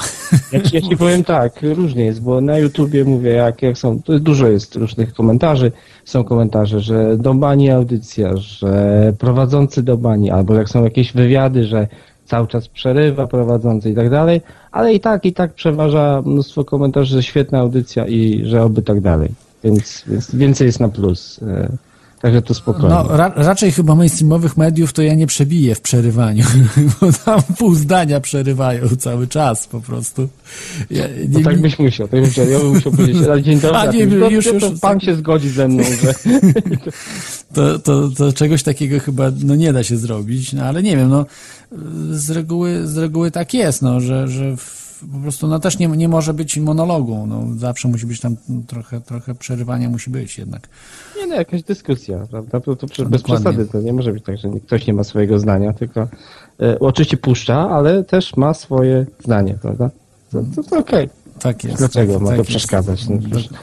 Ja ci, ja ci powiem tak, różnie jest, bo na YouTubie mówię, jak, jak są, to jest, dużo jest różnych komentarzy. Są komentarze, że do bani audycja, że prowadzący do bani, albo jak są jakieś wywiady, że cały czas przerywa prowadzący i tak dalej, ale i tak, i tak przeważa mnóstwo komentarzy, że świetna audycja i że oby tak dalej. Więc, więc więcej jest na plus. Także to spokojnie. No, ra, raczej chyba mainstreamowych mediów to ja nie przebiję w przerywaniu, bo tam pół zdania przerywają cały czas po prostu. Ja, No nie, tak byś musiał, to bym musiał, ja bym musiał powiedzieć, ale dzień dobry, A, nie, już- już, już- pan się zgodzi ze mną, że to, to, to czegoś takiego chyba no, nie da się zrobić, no ale nie wiem, no z reguły, z reguły tak jest, no, że, że w, po prostu no, też nie, nie może być monologu, no, zawsze musi być tam trochę, trochę przerywania musi być jednak. Nie no, jakaś dyskusja, prawda? To, to No, bez dokładnie. przesady, to nie może być tak, że ktoś nie ma swojego zdania, tylko e, oczywiście puszcza, ale też ma swoje zdanie, prawda? To, to, to okej. Tak jest. Dlaczego ma tak to jest. przeszkadzać? No,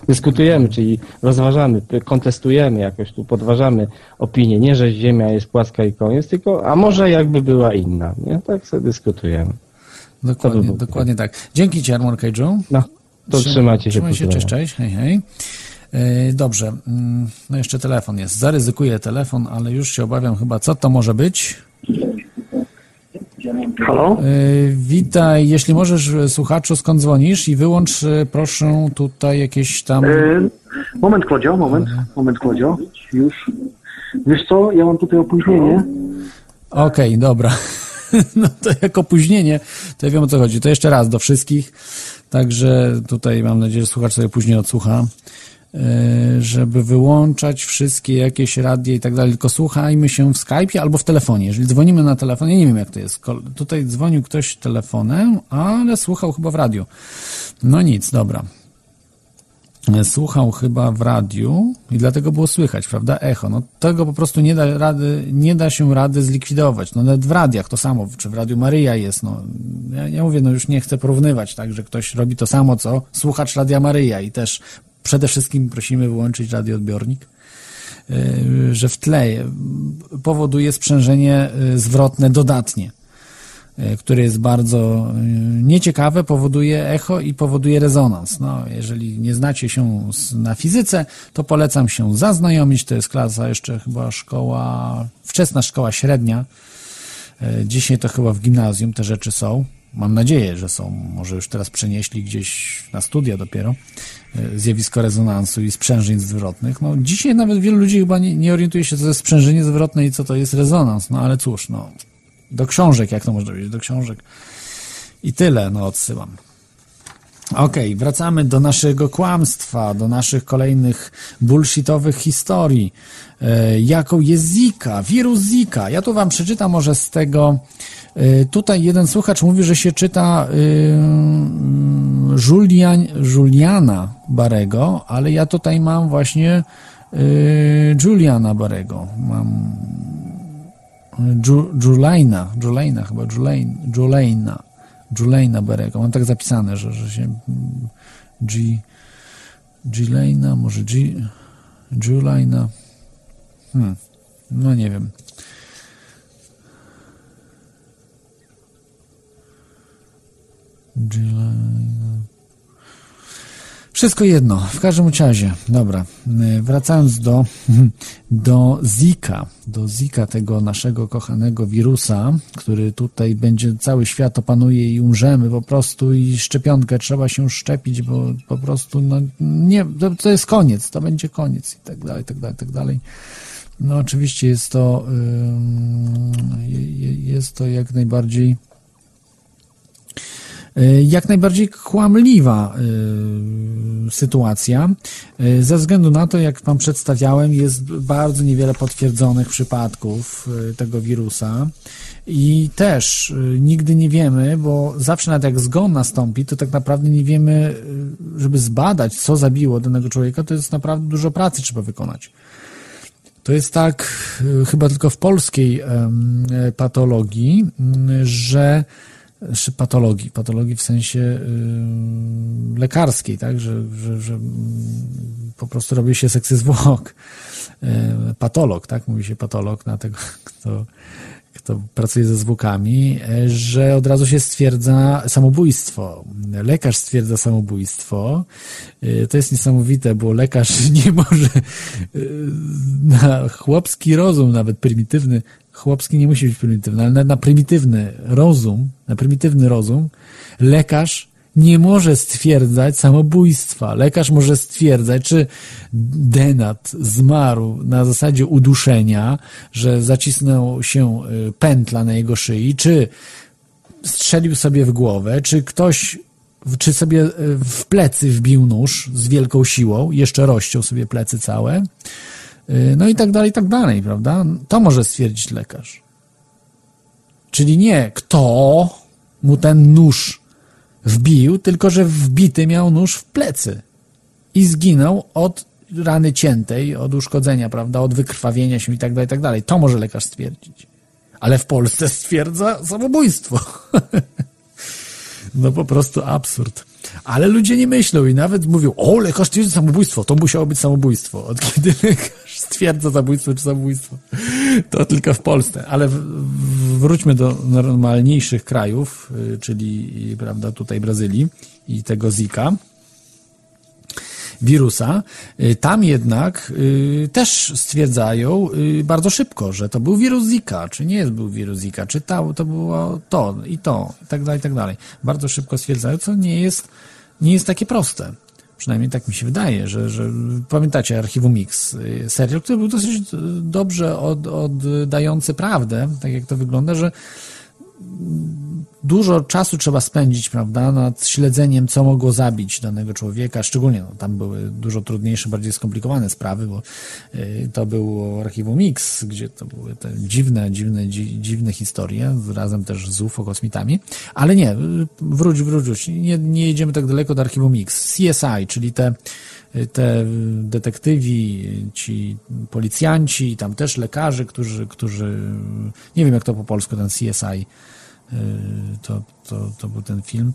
dyskutujemy, czyli rozważamy, kontestujemy jakoś tu, podważamy opinię. Nie, że Ziemia jest płaska i koniec, tylko a może jakby była inna, nie? Tak sobie dyskutujemy. Dokładnie, by dokładnie tak. Dzięki Ci, Armor Cage'u. No, to Trzym- trzymajcie się. Trzymaj się, cześć, cześć, hej, hej. E, Dobrze, mm, no jeszcze telefon jest. Zaryzykuję telefon, ale już się obawiam chyba, co to może być. Halo? Y, Witaj, jeśli możesz, y, słuchaczu, skąd dzwonisz i wyłącz proszę tutaj jakieś tam... E, moment, Klodzio, moment, moment, Klodzio. Już. Wiesz co, ja mam tutaj opóźnienie. Okej, dobra. No to jak opóźnienie, to ja wiem o co chodzi. To jeszcze raz do wszystkich. Także tutaj mam nadzieję, że słuchacz sobie później odsłucha, y, żeby wyłączać wszystkie jakieś radie i tak dalej, tylko słuchajmy się w Skype'ie albo w telefonie. Jeżeli dzwonimy na telefon, ja nie wiem jak to jest. Tutaj dzwonił ktoś telefonem, ale słuchał chyba w radiu. No nic, dobra. Słuchał chyba w radiu i dlatego było słychać, prawda? Echo. No tego po prostu nie da rady, nie da się rady zlikwidować. No nawet w radiach to samo, czy w Radiu Maryja jest, no. Ja, ja mówię, no już nie chcę porównywać, tak, że ktoś robi to samo, co słuchacz Radia Maryja i też przede wszystkim prosimy wyłączyć radioodbiornik, yy, że w tle powoduje sprzężenie yy, zwrotne dodatnie y, które jest bardzo y, nieciekawe, powoduje echo i powoduje rezonans. No, jeżeli nie znacie się na fizyce, to polecam się zaznajomić. To jest klasa jeszcze chyba szkoła, wczesna szkoła średnia. Y, Dzisiaj to chyba w gimnazjum te rzeczy są. Mam nadzieję, że są. Może już teraz przenieśli gdzieś na studia dopiero zjawisko rezonansu i sprzężeń zwrotnych. No, dzisiaj nawet wielu ludzi chyba nie, nie orientuje się, co to jest sprzężenie zwrotne i co to jest rezonans. No ale cóż, no, do książek, jak to można powiedzieć, do książek. I tyle, no odsyłam. Okej, wracamy do naszego kłamstwa, do naszych kolejnych bullshitowych historii. E, jaką jest Zika, wirus Zika. Ja tu wam przeczytam może z tego. E, tutaj jeden słuchacz mówi, że się czyta y, Julian, Juliana Barego, ale ja tutaj mam właśnie y, Juliana Barego. Mam Ju- Julajna, Julajna chyba, Julajn, Julajna, Julajna Berego. Mam tak zapisane, że, że się G, Gilejna, może G, Julajna. Hmm, no nie wiem. Wszystko jedno, w każdym razie, dobra, y, wracając do, do Zika, do Zika, tego naszego kochanego wirusa, który tutaj będzie, cały świat opanuje i umrzemy po prostu i szczepionkę trzeba się szczepić, bo po prostu, no nie, to, to jest koniec, to będzie koniec i tak dalej, i tak dalej, i tak dalej. No oczywiście jest to, jest to jak najbardziej jak najbardziej kłamliwa y, sytuacja. Y, Ze względu na to, jak Wam przedstawiałem, jest bardzo niewiele potwierdzonych przypadków tego wirusa i też nigdy nie wiemy, bo zawsze nawet jak zgon nastąpi, to tak naprawdę nie wiemy, żeby zbadać, co zabiło danego człowieka, to jest naprawdę dużo pracy trzeba wykonać. To jest tak chyba tylko w polskiej e, patologii, że patologii, patologii w sensie y, lekarskiej, tak, że, że, że mm, po prostu robi się seksy zwłok. Y, patolog, tak, mówi się patolog na tego, kto, kto pracuje ze zwłokami, y, że od razu się stwierdza samobójstwo. Lekarz stwierdza samobójstwo. Y, To jest niesamowite, bo lekarz nie może na chłopski rozum, nawet prymitywny, chłopski nie musi być prymitywny, ale na, na prymitywny rozum, na prymitywny rozum, lekarz nie może stwierdzać samobójstwa. Lekarz może stwierdzać, czy denat zmarł na zasadzie uduszenia, że zacisnął się y, pętla na jego szyi, czy strzelił sobie w głowę, czy ktoś, czy sobie y, w plecy wbił nóż z wielką siłą, jeszcze rozciął sobie plecy całe, no i tak dalej, i tak dalej, prawda? To może stwierdzić lekarz. Czyli nie kto mu ten nóż wbił, tylko że wbity miał nóż w plecy i zginął od rany ciętej, od uszkodzenia, prawda, od wykrwawienia się i tak dalej, i tak dalej. To może lekarz stwierdzić. Ale w Polsce stwierdza samobójstwo. No po prostu absurd. Ale ludzie nie myślą i nawet mówią, o, lekarz stwierdza samobójstwo, to musiało być samobójstwo. Od kiedy lekarz stwierdza zabójstwo czy samobójstwo? To tylko w Polsce. Ale wróćmy do normalniejszych krajów, y, czyli prawda, tutaj Brazylii i tego Zika. wirusa, y, tam jednak y, też stwierdzają bardzo szybko, że to był wirus Zika, czy nie był wirus Zika, czy to, to było to i to, i tak dalej, i tak dalej. Bardzo szybko stwierdzają, co nie jest, nie jest takie proste. Przynajmniej tak mi się wydaje, że, że pamiętacie Archiwum Mix, y, serial, który był dosyć y, dobrze od, oddający prawdę, tak jak to wygląda, że dużo czasu trzeba spędzić, prawda, nad śledzeniem, co mogło zabić danego człowieka, szczególnie no, tam były dużo trudniejsze, bardziej skomplikowane sprawy, bo y, to było archiwum Mix, gdzie to były te dziwne, dziwne, dzi, dziwne historie, razem też z UFO kosmitami, ale nie, wróć, wróć, wróć, nie, nie jedziemy tak daleko do archiwum Mix, CSI, czyli te te detektywi, ci policjanci, tam też lekarze, którzy, którzy, nie wiem jak to po polsku ten CSI, to, to, to był ten film.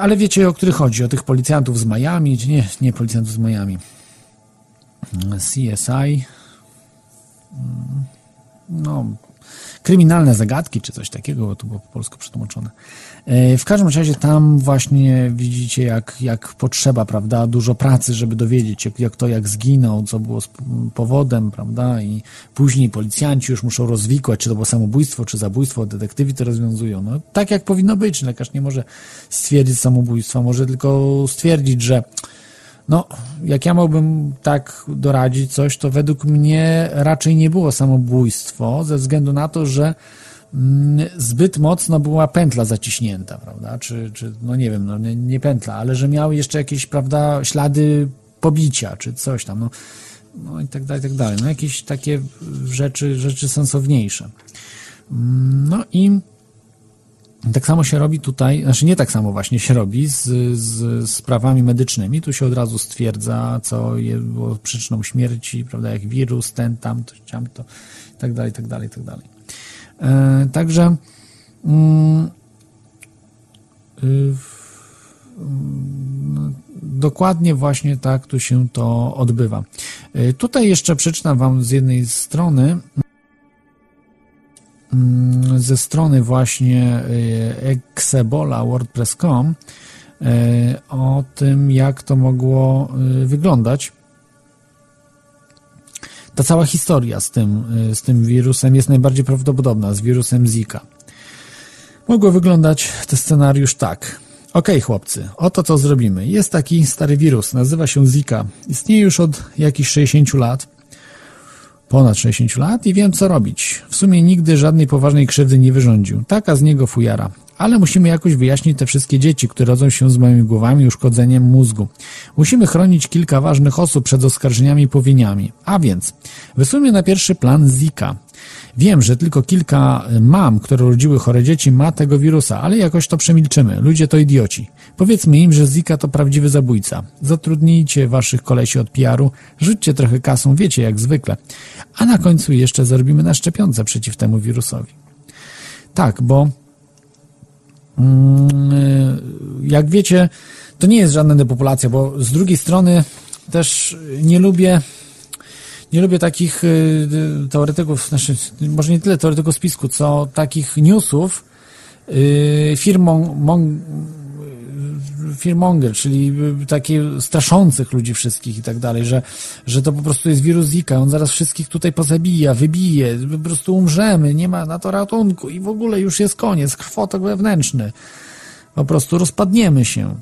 Ale wiecie, o który chodzi? O tych policjantów z Miami, nie, nie policjantów z Miami. CSI. No, kryminalne zagadki, czy coś takiego, bo to było po polsku przetłumaczone. W każdym razie tam właśnie widzicie, jak, jak potrzeba, prawda, dużo pracy, żeby dowiedzieć się, jak to, jak zginął, co było powodem, prawda, i później policjanci już muszą rozwikłać, czy to było samobójstwo, czy zabójstwo, detektywi to rozwiązują. No, tak jak powinno być, lekarz nie może stwierdzić samobójstwa, może tylko stwierdzić, że no, jak ja mógłbym tak doradzić coś, to według mnie raczej nie było samobójstwo, ze względu na to, że zbyt mocno była pętla zaciśnięta, prawda? Czy, czy no nie wiem, no nie, nie pętla, ale że miał jeszcze jakieś, prawda, ślady pobicia, czy coś tam, no, no i tak dalej, i tak dalej. No jakieś takie rzeczy, rzeczy sensowniejsze. Mm, no i tak samo się robi tutaj, znaczy nie tak samo właśnie się robi z, z sprawami medycznymi. Tu się od razu stwierdza, co było przyczyną śmierci, prawda, jak wirus, ten, tamto, tamto, i tak dalej, i tak dalej, i tak dalej. E, także mm, y, no, dokładnie właśnie tak tu się to odbywa. E, tutaj jeszcze przeczytam Wam z jednej strony Mm, ze strony właśnie y, Exebola WordPress.com o tym, jak to mogło wyglądać. Ta cała historia z tym, z tym wirusem jest najbardziej prawdopodobna, z wirusem Zika. Mogło wyglądać ten scenariusz tak. Ok, chłopcy, oto co zrobimy. Jest taki stary wirus, nazywa się Zika. Istnieje już od jakichś 60 lat ponad 60 lat i wiem co robić. W sumie nigdy żadnej poważnej krzywdy nie wyrządził. Taka z niego fujara. Ale musimy jakoś wyjaśnić te wszystkie dzieci, które rodzą się z małymi głowami uszkodzeniem mózgu. Musimy chronić kilka ważnych osób przed oskarżeniami i powiniami. A więc, wysuńmy na pierwszy plan Zika. Wiem, że tylko kilka mam, które urodziły chore dzieci, ma tego wirusa, ale jakoś to przemilczymy. Ludzie to idioci. Powiedzmy im, że Zika to prawdziwy zabójca. Zatrudnijcie waszych kolesi od PR-u, rzućcie trochę kasą, wiecie, jak zwykle. A na końcu jeszcze zarobimy na szczepionce przeciw temu wirusowi. Tak, bo mm, jak wiecie, to nie jest żadna depopulacja, bo z drugiej strony też nie lubię nie lubię takich y, teoretyków, znaczy może nie tyle teoretyków spisku, co takich newsów yy, firmą mon, firmonger, czyli takie straszących ludzi wszystkich i tak dalej, że, że to po prostu jest wirus Zika, on zaraz wszystkich tutaj pozabija, wybije, po prostu umrzemy, nie ma na to ratunku i w ogóle już jest koniec, krwotok wewnętrzny. Po prostu rozpadniemy się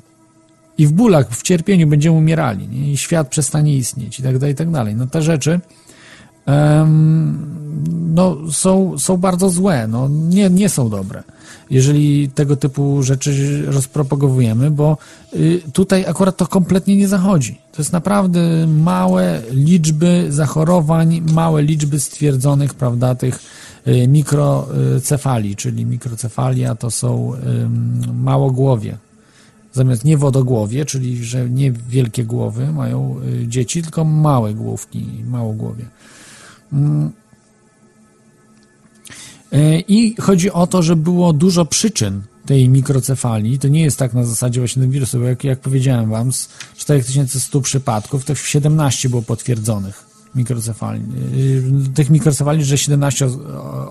i w bólach, w cierpieniu będziemy umierali nie? i świat przestanie istnieć i tak dalej, i tak dalej. No te rzeczy no, są, są bardzo złe, no, nie, nie są dobre, jeżeli tego typu rzeczy rozpropagowujemy, bo y, tutaj akurat to kompletnie nie zachodzi. To jest naprawdę małe liczby zachorowań, małe liczby stwierdzonych, prawda, tych y, mikrocefalii, czyli mikrocefalia to są małogłowie, zamiast nie wodogłowie, czyli że nie wielkie głowy mają y, dzieci, tylko małe główki, małogłowie. Mm. Y, I chodzi o to, że było dużo przyczyn tej mikrocefalii. To nie jest tak na zasadzie właśnie ten wirus, bo jak, jak powiedziałem wam, z 4100 przypadków, to 17 było potwierdzonych mikrocefalii. Y, tych mikrocefalii, że 17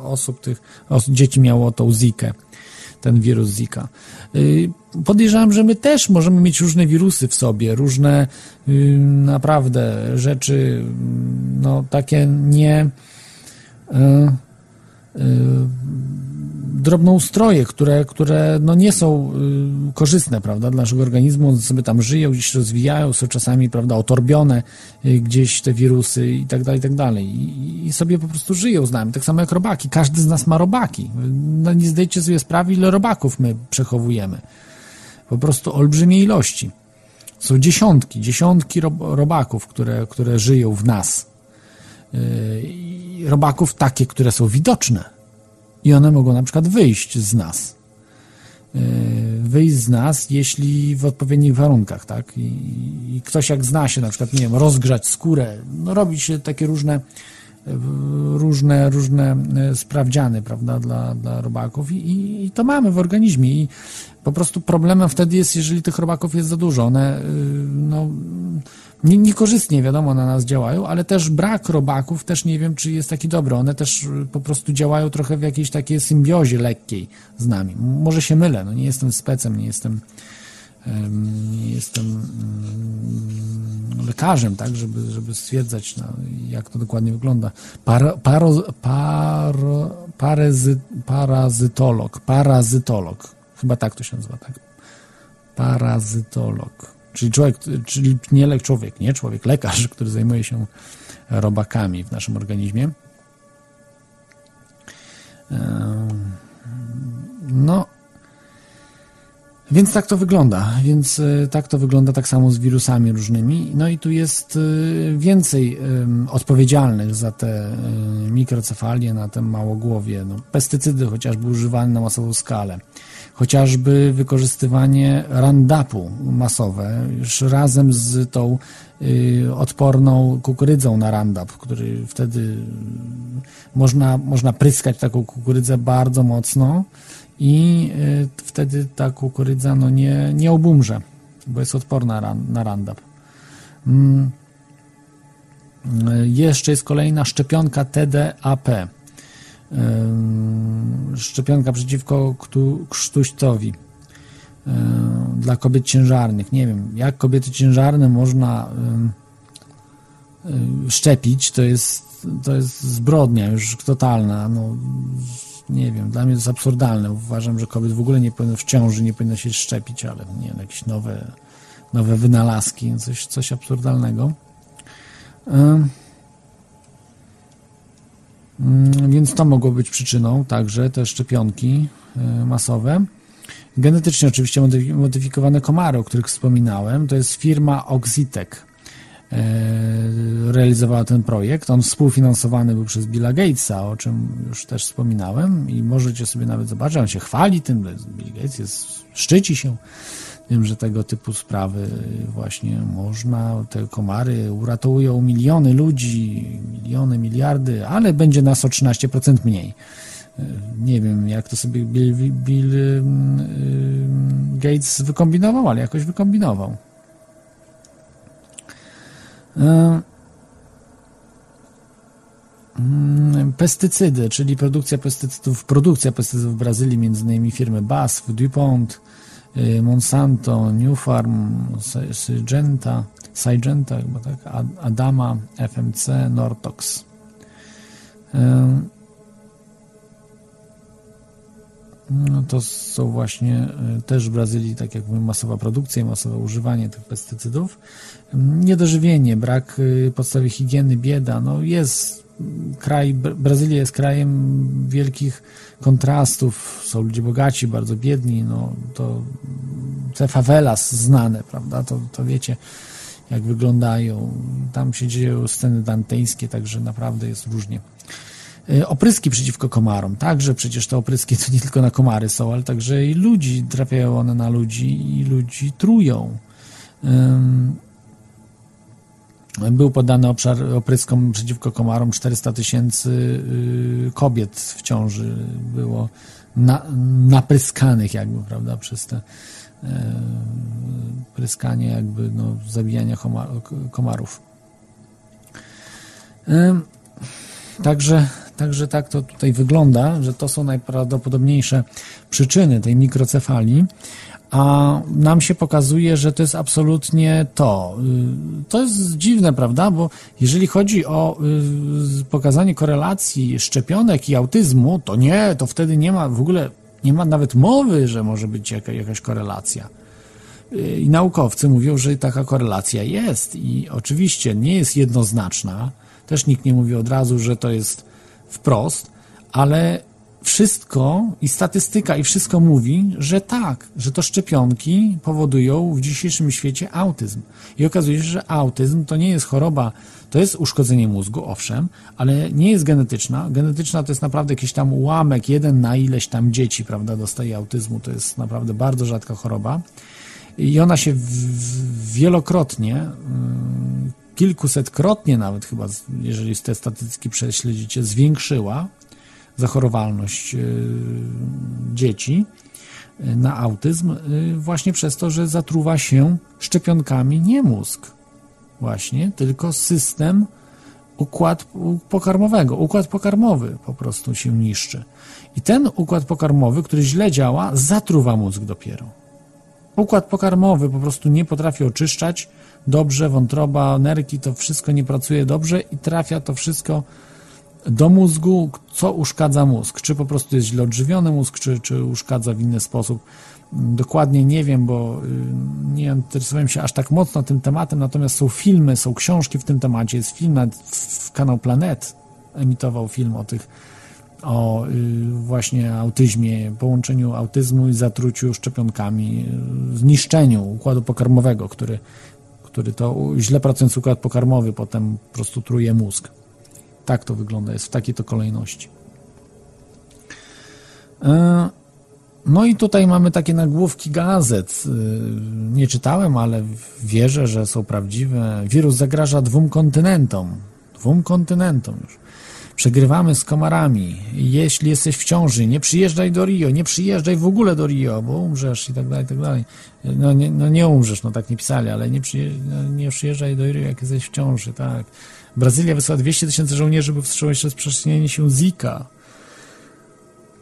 osób, tych dzieci miało tą zikę ten wirus Zika. Y, Podejrzewam, że my też możemy mieć różne wirusy w sobie, różne y, naprawdę rzeczy, y, no takie nie y, drobnoustroje, które, które no nie są y, korzystne, prawda, dla naszego organizmu, one sobie tam żyją, gdzieś się rozwijają, są czasami, prawda, otorbione y, gdzieś te wirusy i tak dalej, i tak dalej. I, I sobie po prostu żyją z nami, tak samo jak robaki. Każdy z nas ma robaki. No nie zdajecie sobie sprawy, ile robaków my przechowujemy. Po prostu olbrzymie ilości. Są dziesiątki, dziesiątki rob, robaków, które, które żyją w nas. I robaków takie, które są widoczne i one mogą na przykład wyjść z nas. Yy, Wyjść z nas, jeśli w odpowiednich warunkach, tak? I, I ktoś jak zna się, na przykład, nie wiem, rozgrzać skórę, no robi się takie różne yy, różne, różne sprawdziany, prawda, dla, dla robaków i, i, i to mamy w organizmie i po prostu problemem wtedy jest, jeżeli tych robaków jest za dużo. One, no, niekorzystnie, wiadomo, na nas działają, ale też brak robaków też nie wiem, czy jest taki dobry. One też y, po prostu działają trochę w jakiejś takiej symbiozie lekkiej z nami. Może się mylę, no nie jestem specem, nie jestem em, nie jestem mm, lekarzem, tak, żeby, żeby stwierdzać, no, jak to dokładnie wygląda. Par, paro, parezy, parazytolog, parazytolog, chyba tak to się nazywa, tak? Parazytolog. Czyli człowiek, czyli nie lek człowiek, nie człowiek, lekarz, który zajmuje się robakami w naszym organizmie. No, więc tak to wygląda. Więc e, tak to wygląda tak samo z wirusami różnymi. No i tu jest e, więcej odpowiedzialnych za te e, mikrocefalie, na te małogłowie. No, pestycydy chociażby używane na masową skalę. Chociażby wykorzystywanie Roundupu masowe, już razem z tą y, odporną kukurydzą na Roundup, który wtedy y, można, można pryskać taką kukurydzę bardzo mocno i y, wtedy ta kukurydza no, nie, nie obumrze, bo jest odporna ran- na Roundup. Mm. Jeszcze jest kolejna szczepionka TDAP. Szczepionka przeciwko krztuścowi dla kobiet ciężarnych. Nie wiem, jak kobiety ciężarne można szczepić, to jest, to jest zbrodnia już totalna. No, nie wiem, dla mnie to jest absurdalne. Uważam, że kobiet w ogóle nie powinno w ciąży nie powinno się szczepić, ale nie wiem, jakieś nowe, nowe wynalazki, coś, coś absurdalnego. Mm, Więc to mogło być przyczyną także te szczepionki y, masowe. Genetycznie oczywiście modyfi- modyfikowane komary, o których wspominałem, to jest firma Oxitec. y, Realizowała ten projekt. On współfinansowany był przez Billa Gatesa, o czym już też wspominałem i możecie sobie nawet zobaczyć, on się chwali tym, Bill Gates jest, szczyci się tym, że tego typu sprawy właśnie można, te komary uratują miliony ludzi, miliony, miliardy, ale będzie nas o 13% mniej. Nie wiem, jak to sobie Bill, Bill ym, ym, Gates wykombinował, ale jakoś wykombinował. Ym, ym, Pestycydy, czyli produkcja pestycydów, produkcja pestycydów w Brazylii, między innymi firmy BASF, DuPont, y, Monsanto, New Farm, Sy- Syngenta, Syngenta chyba tak, Ad- Adama, FMC, Nortox. No to są właśnie y, też w Brazylii, tak jak mówię, masowa produkcja i masowe używanie tych pestycydów. Niedożywienie, brak y, podstawy higieny, bieda, no jest kraj, Bra- Brazylia jest krajem wielkich kontrastów, są ludzie bogaci, bardzo biedni, no to te favelas znane, prawda, to, to wiecie jak wyglądają, tam się dzieją sceny danteńskie, także naprawdę jest różnie. Y, Opryski przeciwko komarom. Także przecież te opryski to nie tylko na komary są, ale także i ludzi, trafiają one na ludzi i ludzi trują. Ym, Był podany obszar opryskom przeciwko komarom 400 tysięcy y, kobiet w ciąży było na, napryskanych jakby, prawda, przez te y, pryskanie jakby no, zabijania komar, komarów. Ym, Także także tak to tutaj wygląda, że to są najprawdopodobniejsze przyczyny tej mikrocefalii. A nam się pokazuje, że to jest absolutnie to. Y, To jest dziwne, prawda? Bo jeżeli chodzi o y, pokazanie korelacji szczepionek i autyzmu, to nie, to wtedy nie ma w ogóle, nie ma nawet mowy, że może być jaka, jakaś korelacja. Y, I naukowcy mówią, że taka korelacja jest i oczywiście nie jest jednoznaczna. Też nikt nie mówi od razu, że to jest wprost, ale wszystko i statystyka i wszystko mówi, że tak, że to szczepionki powodują w dzisiejszym świecie autyzm. I okazuje się, że autyzm to nie jest choroba, to jest uszkodzenie mózgu, owszem, ale nie jest genetyczna. Genetyczna to jest naprawdę jakiś tam ułamek, jeden na ileś tam dzieci, prawda, dostaje autyzmu. To jest naprawdę bardzo rzadka choroba. I ona się wielokrotnie, ym, kilkusetkrotnie nawet chyba, jeżeli te statystyki prześledzicie, zwiększyła zachorowalność y, dzieci y, na autyzm y, właśnie przez to, że zatruwa się szczepionkami nie mózg właśnie, tylko system układ pokarmowego. Układ pokarmowy po prostu się niszczy. I ten układ pokarmowy, który źle działa, zatruwa mózg dopiero. Układ pokarmowy po prostu nie potrafi oczyszczać dobrze, wątroba, nerki, to wszystko nie pracuje dobrze i trafia to wszystko do mózgu, co uszkadza mózg. Czy po prostu jest źle odżywiony mózg, czy, czy uszkadza w inny sposób. Mm, Dokładnie nie wiem, bo y, nie interesowałem się aż tak mocno tym tematem, natomiast są filmy, są książki w tym temacie. Jest film, nawet w kanał Planet emitował film o tych, o y, właśnie autyzmie, połączeniu autyzmu i zatruciu szczepionkami, y, zniszczeniu układu pokarmowego, który, który to źle pracujący układ pokarmowy potem po prostu truje mózg. Tak to wygląda, jest w takiej to kolejności. E, No i tutaj mamy takie nagłówki gazet. E, Nie czytałem, ale wierzę, że są prawdziwe. Wirus zagraża dwóm kontynentom. Dwóm kontynentom już. Przegrywamy z komarami. Jeśli jesteś w ciąży, nie przyjeżdżaj do Rio, nie przyjeżdżaj w ogóle do Rio, bo umrzesz i tak dalej, i tak dalej. No nie, no nie umrzesz, no tak nie pisali, ale nie, przyje, no nie przyjeżdżaj do Rio, jak jesteś w ciąży, tak. Brazylia wysłała 200 tysięcy żołnierzy, by wstrzymać rozprzestrzenianie się Zika.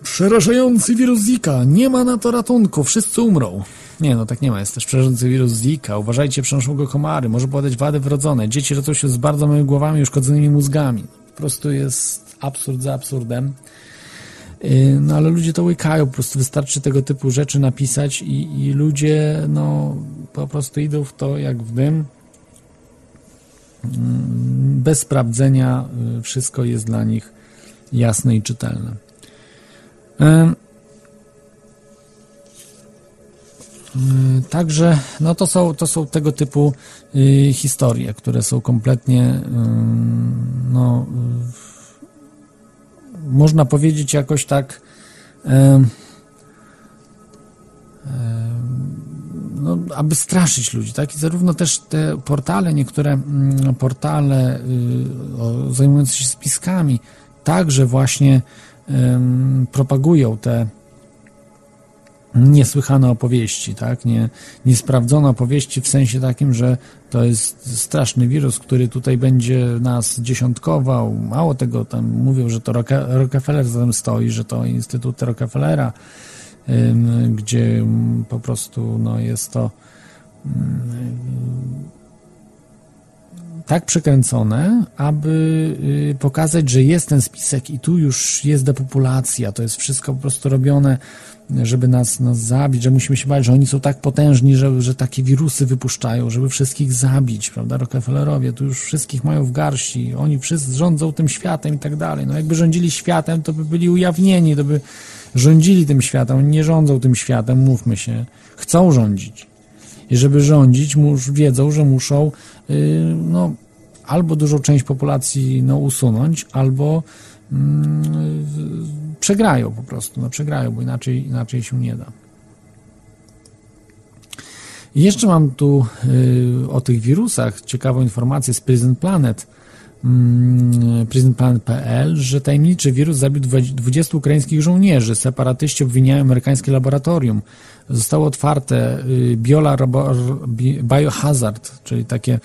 Przerażający wirus Zika. Nie ma na to ratunku. Wszyscy umrą. Nie, no tak nie ma. Jest też przerażający wirus Zika. Uważajcie, przenoszą go komary. Może powodować wady wrodzone. Dzieci rodzą się z bardzo małymi głowami uszkodzonymi mózgami. Po prostu jest absurd za absurdem. Yy, No ale ludzie to łykają. Po prostu wystarczy tego typu rzeczy napisać i, i ludzie no po prostu idą w to jak w dym. Bez sprawdzenia y, wszystko jest dla nich jasne i czytelne. Ym, y, Także no to, są, to są tego typu y, historie, które są kompletnie no, y, można powiedzieć jakoś tak no, aby straszyć ludzi, tak? I zarówno też te portale, niektóre mm, portale y, zajmujące się spiskami, także właśnie propagują te niesłychane opowieści, tak? Nie, niesprawdzone opowieści w sensie takim, że to jest straszny wirus, który tutaj będzie nas dziesiątkował. Mało tego, tam mówią, że to Rocke- Rockefeller za tym stoi, że to Instytut Rockefellera, gdzie ym, po prostu no, jest to ym, tak przekręcone, aby y, pokazać, że jest ten spisek i tu już jest depopulacja. To jest wszystko po prostu robione, żeby nas, nas zabić, że musimy się bać, że oni są tak potężni, że, że takie wirusy wypuszczają, żeby wszystkich zabić, prawda? Rockefellerowie tu już wszystkich mają w garści, oni wszyscy rządzą tym światem i tak dalej. No jakby rządzili światem, to by byli ujawnieni, to by rządzili tym światem. Oni nie rządzą tym światem, mówmy się. Chcą rządzić. I żeby rządzić, mus, wiedzą, że muszą yy, no, albo dużą część populacji no, usunąć, albo mm, przegrają po prostu, no, przegrają, bo inaczej, inaczej się nie da. I jeszcze mam tu yy, o tych wirusach ciekawą informację z Prison Planet. Mm, prisonplanet.pl, że tajemniczy wirus zabił dwa- 20 ukraińskich żołnierzy. Separatyści obwiniają amerykańskie laboratorium. Zostało otwarte y, Biola Biohazard, czyli takie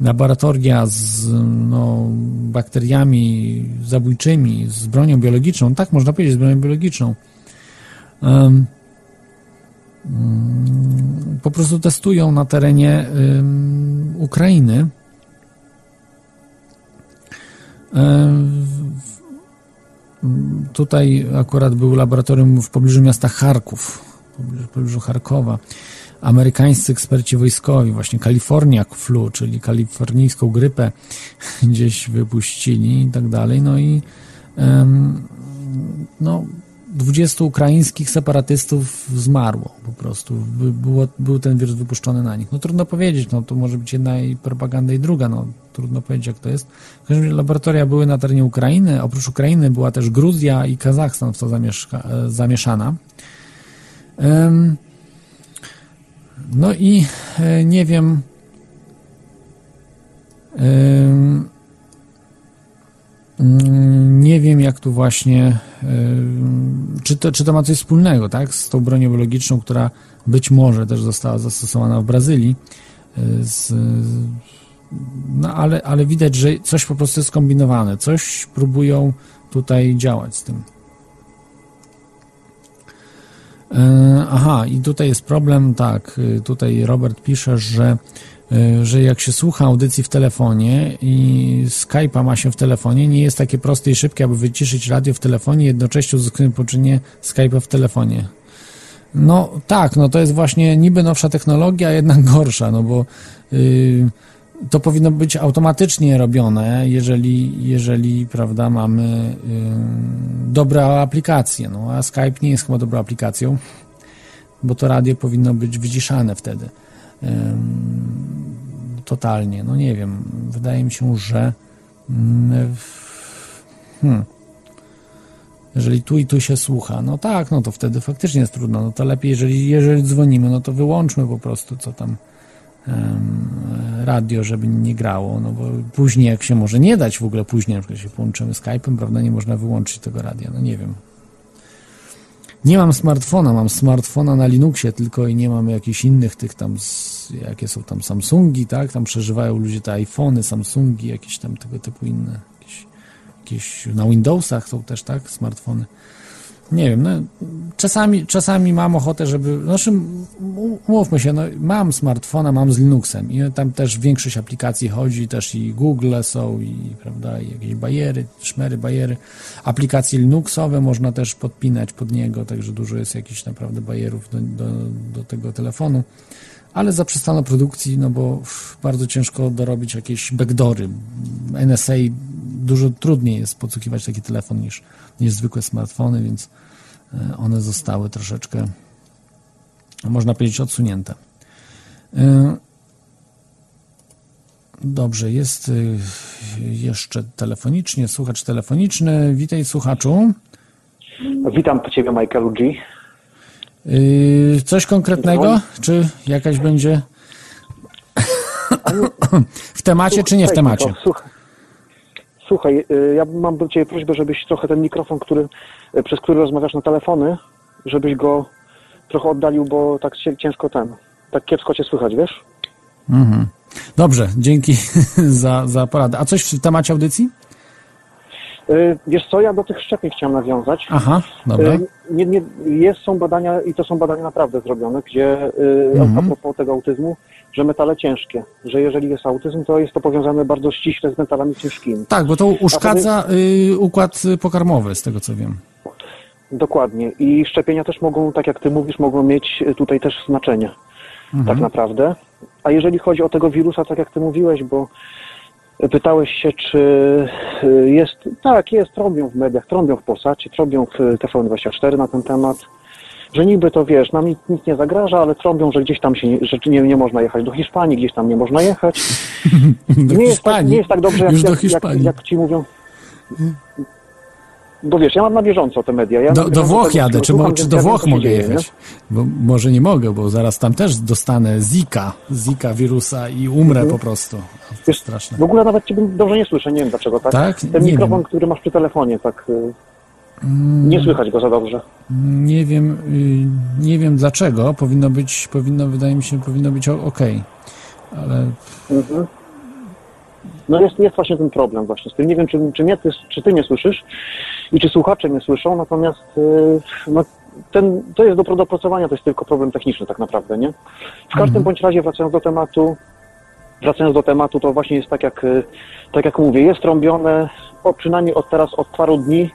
laboratoria z no, bakteriami zabójczymi, z bronią biologiczną. Tak, można powiedzieć, z bronią biologiczną. Mm, po prostu testują na terenie ym, Ukrainy. Tutaj akurat był laboratorium w pobliżu miasta Charków, w pobliżu, Charkowa. Amerykańscy eksperci wojskowi, właśnie California Flu, czyli kalifornijską grypę gdzieś wypuścili i tak dalej. No i no, 20 ukraińskich separatystów zmarło po prostu. By, było, był ten wirus wypuszczony na nich. No trudno powiedzieć, no to może być jedna i propaganda i druga, no trudno powiedzieć jak to jest. W każdym razie laboratoria były na terenie Ukrainy, oprócz Ukrainy była też Gruzja i Kazachstan w to zamieszka, e, zamieszana. No i e, nie wiem em, Mm, Nie wiem, jak tu właśnie, czy to, czy to ma coś wspólnego, tak, z tą bronią biologiczną, która być może też została zastosowana w Brazylii, y, z, no ale, ale widać, że coś po prostu jest kombinowane, coś próbują tutaj działać z tym. E, Aha, i tutaj jest problem, tak, y, tutaj Robert pisze, że y, że jak się słucha audycji w telefonie i Skype'a ma się w telefonie, nie jest takie proste i szybkie, aby wyciszyć radio w telefonie i jednocześnie uzyskać połączenie Skype'a w telefonie. No tak, no to jest właśnie niby nowsza technologia, a jednak gorsza, no bo y, to powinno być automatycznie robione, jeżeli, jeżeli prawda, mamy y, dobre aplikacje, no a Skype nie jest chyba dobrą aplikacją, bo to radio powinno być wyciszane wtedy. Totalnie, no nie wiem, wydaje mi się, że mm, hmm, jeżeli tu i tu się słucha, no tak, no to wtedy faktycznie jest trudno, no to lepiej, jeżeli, jeżeli dzwonimy, no to wyłączmy po prostu, co tam em, radio, żeby nie grało, no bo później jak się może nie dać w ogóle później, na przykład się połączymy Skype'em, prawda, nie można wyłączyć tego radia, no nie wiem. Nie mam smartfona, mam smartfona na Linuxie tylko i nie mam jakichś innych tych tam, jakie są tam Samsungi, tak, tam przeżywają ludzie te iPhony, Samsungi, jakieś tam tego typu inne, jakieś, jakieś na Windowsach są też, tak, smartfony. Nie wiem, no, czasami, czasami mam ochotę, żeby, znaczy, umówmy się, no, mam smartfona, mam z Linuxem i tam też większość aplikacji chodzi, też i Google są i, prawda, i jakieś bajery, szmery, bajery. Aplikacje Linuxowe można też podpinać pod niego, także dużo jest jakichś naprawdę bajerów do, do, do tego telefonu. Ale zaprzestano produkcji, no bo bardzo ciężko dorobić jakieś backdoory. NSA dużo trudniej jest podsłuchiwać taki telefon niż, niż zwykłe smartfony, więc one zostały troszeczkę, można powiedzieć, odsunięte. E, Dobrze, jest y, jeszcze telefonicznie, słuchacz telefoniczny. Witaj słuchaczu. Witam po ciebie, Michaelu G. Coś konkretnego? Czy jakaś będzie w temacie, czy nie w temacie? Słuchaj, y, ja mam do ciebie prośbę, żebyś trochę ten mikrofon, który, y, przez który rozmawiasz na telefony, żebyś go trochę oddalił, bo tak ciężko ten, tak kiepsko cię słychać, wiesz? Mhm. Dobrze, dzięki za, za poradę. A coś w temacie audycji? Y, Wiesz co, ja do tych szczepień chciałem nawiązać. Aha, dobra. Nie, nie, jest, są badania i to są badania naprawdę zrobione, gdzie Mhm. a propos tego autyzmu, że metale ciężkie, że jeżeli jest autyzm, to jest to powiązane bardzo ściśle z metalami ciężkimi. Tak, bo to uszkadza y, układ pokarmowy, z tego co wiem. Dokładnie. I szczepienia też mogą, tak jak ty mówisz, mogą mieć y, tutaj też znaczenie. Mhm. Tak naprawdę. A jeżeli chodzi o tego wirusa, tak jak ty mówiłeś, bo pytałeś się, czy y, jest, tak, jest, trąbią w mediach, trąbią w Polsacie, trąbią w TVN24 na ten temat, że niby to, wiesz, nam nic, nic nie zagraża, ale trąbią, że gdzieś tam się, nie- że nie, nie można jechać do Hiszpanii, gdzieś tam nie można jechać. Do nie, jest tak, Hiszpanii. nie jest tak dobrze, jak, jak, jak, Hiszpanii. jak ci mówią. Bo wiesz, ja mam na bieżąco te media. Ja Do, do Włoch jadę, czy, słucham, czy do Włoch mogę dzieje, jechać? Bo może nie mogę, bo zaraz tam też dostanę Zika, Zika wirusa i umrę Mhm. po prostu. Wiesz, straszne. W ogóle nawet ciebie dobrze nie słyszę, nie wiem dlaczego, tak? Tak? Ten Nie mikrofon, wiem. Który masz przy telefonie, tak... y, Nie słychać go za dobrze. Nie wiem, y, nie wiem dlaczego. Powinno być, powinno, wydaje mi się, powinno być ok. Ale Mhm. No jest, jest właśnie ten problem właśnie z tym. Nie wiem, czy, czy, mnie, ty, czy ty nie słyszysz i czy słuchacze nie słyszą, natomiast y, no, ten, to jest do dopracowania, to jest tylko problem techniczny tak naprawdę, nie? W każdym bądź razie wracając do tematu, wracając do tematu, to właśnie jest tak jak, y, tak jak mówię, jest trąbione, o, przynajmniej od teraz, od paru dni,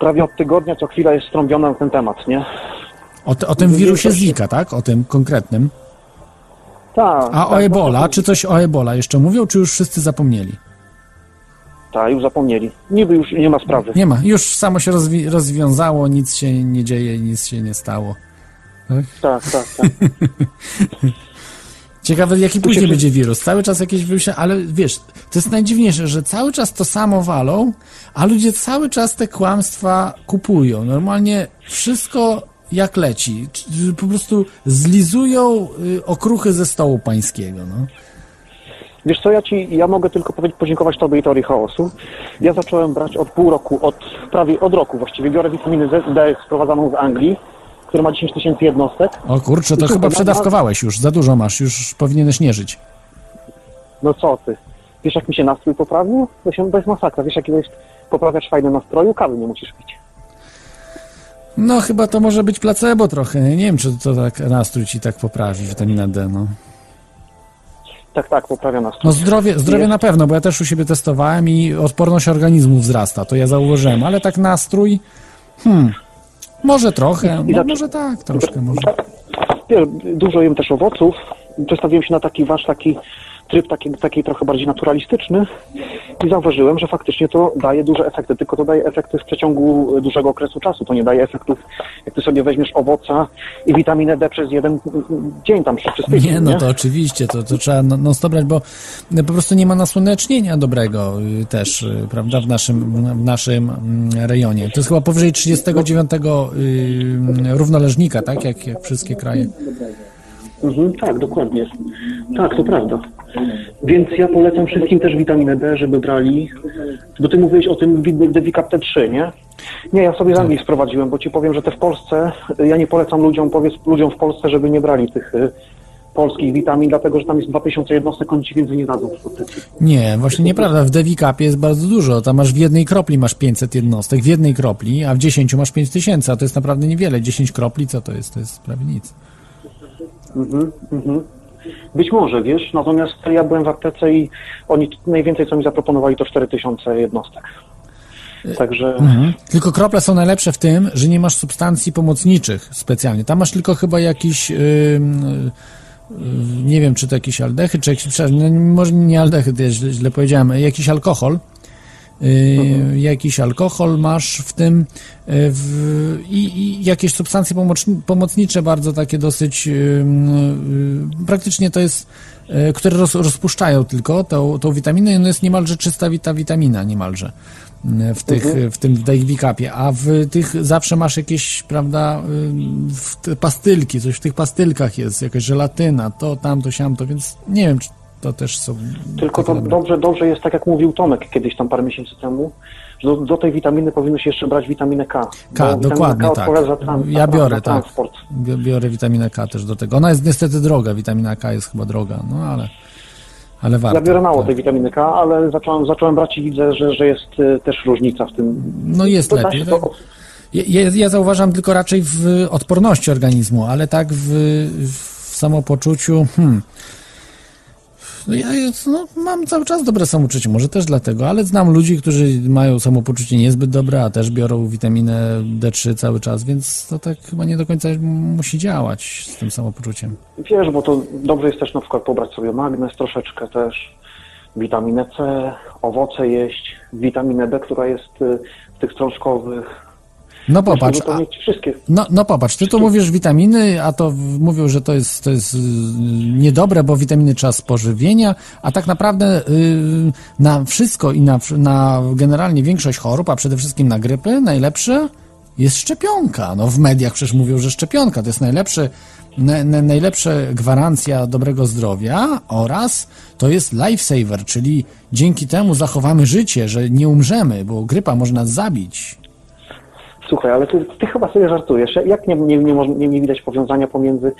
prawie od tygodnia, co chwila jest trąbiona na ten temat, nie? o, o tym wirusie Zika, tak? O tym konkretnym. Tak. A o tak, Ebola, czy coś o Ebola jeszcze mówią, czy już wszyscy zapomnieli? Tak, już zapomnieli. Niby już nie ma sprawy. Nie ma, już samo się rozwi- rozwiązało, nic się nie dzieje, nic się nie stało. Tak, tak, tak. Ciekawe, jaki później się- będzie wirus. Cały czas jakieś wirusy, ale wiesz, to jest najdziwniejsze, że cały czas to samo walą, a ludzie cały czas te kłamstwa kupują. Normalnie wszystko jak leci. Po prostu zlizują y, okruchy ze stołu pańskiego. No. Wiesz co, ja ci, ja mogę tylko powiedzieć, podziękować Tobie i Teorii Chaosu. Ja zacząłem brać od pół roku, od prawie od roku właściwie. Biorę witaminę Z- D sprowadzaną z Anglii, która ma 10 tysięcy jednostek. O kurczę, to Super, chyba no, przedawkowałeś już, za dużo masz, już powinieneś nie żyć. No co ty? Wiesz jak mi się nastrój poprawił? To, się, to jest masakra. Wiesz jaki to jest poprawiacz fajny nastroju? Kawy nie musisz pić. No chyba to może być placebo trochę. Nie wiem, czy to tak nastrój ci tak poprawi, witamina D, no. Tak, tak, poprawia nastrój. No zdrowie, zdrowie na pewno, bo ja też u siebie testowałem i odporność organizmu wzrasta, to ja zauważyłem, ale tak nastrój, hmm, może trochę, no, może tak, troszkę może. Dużo jem też owoców. Przestawiłem się na taki wasz taki tryb taki, taki trochę bardziej naturalistyczny i zauważyłem, że faktycznie to daje duże efekty, tylko to daje efekty w przeciągu dużego okresu czasu. To nie daje efektów, jak ty sobie weźmiesz owoca i witaminę D przez jeden dzień tam przez tydzień. Nie, no to oczywiście, to, to trzeba no, non stop brać, bo po prostu nie ma nasłonecznienia dobrego y, też, y, prawda, w naszym, w naszym mm, rejonie. To jest chyba powyżej 39 y, równoleżnika, tak, jak, jak wszystkie kraje. Mhm, tak, dokładnie. Tak, to prawda. Więc ja polecam wszystkim też witaminę D, żeby brali. Bo ty mówiłeś o tym Devicap T3, nie? Nie, ja sobie z Anglii sprowadziłem, bo ci powiem, że te w Polsce, ja nie polecam ludziom, powiedz ludziom w Polsce, żeby nie brali tych y, polskich witamin, dlatego że tam jest 2000 jednostek, oni ci więcej nie dadzą w. Nie, właśnie nieprawda. W Devicapie jest bardzo dużo. Tam masz w jednej kropli masz 500 jednostek, w jednej kropli, a w 10 masz 5000, a to jest naprawdę niewiele. 10 kropli, co to jest? To jest prawie nic. Mhm, mhm. Być może, wiesz, natomiast ja byłem w aptece i oni najwięcej, co mi zaproponowali, to 4000 jednostek. Także... Tylko krople są najlepsze w tym, że nie masz substancji pomocniczych specjalnie. Tam masz tylko chyba jakiś. Yy, yy, nie wiem, czy to jakiś aldehyd, czy jakiś. No, może nie aldehyd, ja źle, źle powiedziałem, jakiś alkohol. Yy, Jakiś alkohol masz w tym yy, w, i, i jakieś substancje pomocni- pomocnicze, bardzo takie dosyć yy, praktycznie to jest, które roz, rozpuszczają tylko tą, tą witaminę i ono jest niemalże czysta wita, witamina, niemalże w, tych, w tym w a w tych zawsze masz jakieś, prawda, pastylki, coś w tych pastylkach jest, jakaś żelatyna, to, tamto, siamto, więc nie wiem, czy to też są... Tylko to dobrze, dobrze jest, tak jak mówił Tomek kiedyś tam parę miesięcy temu, że do, do tej witaminy powinno się jeszcze brać witaminę K. K, dokładnie K tak. Ja biorę, tak. Biorę witaminę K też do tego. Ona jest niestety droga, witamina K jest chyba droga, no ale, ale warto. Ja biorę mało tak. tej witaminy K, ale zacząłem, zacząłem brać i widzę, że, że jest y, też różnica w tym. No jest To lepiej. Tak? to- Ja, ja- ja zauważam tylko raczej w odporności organizmu, ale tak w, w samopoczuciu, hmm. No ja no, mam cały czas dobre samopoczucie, może też dlatego, ale znam ludzi, którzy mają samopoczucie niezbyt dobre, a też biorą witaminę D3 cały czas, więc to tak chyba nie do końca musi działać z tym samopoczuciem. Wiesz, bo to dobrze jest też na przykład pobrać sobie magnez troszeczkę też, witaminę C, owoce jeść, witaminę D, która jest y, w tych strączkowych. No popatrz, żeby to a, mieć wszystkie. No, no popatrz, ty tu mówisz witaminy, a to mówią, że to jest, to jest y, niedobre, bo witaminy trzeba z pożywienia, a tak naprawdę y, na wszystko i na, na generalnie większość chorób, a przede wszystkim na grypy, najlepsze jest szczepionka. No w mediach przecież mówią, że szczepionka to jest najlepszy, na, na, najlepsza gwarancja dobrego zdrowia oraz to jest lifesaver, czyli dzięki temu zachowamy życie, że nie umrzemy, bo grypa może nas zabić. Słuchaj, ale ty, ty chyba sobie żartujesz. Jak nie, nie, nie, nie, widać powiązania pomiędzy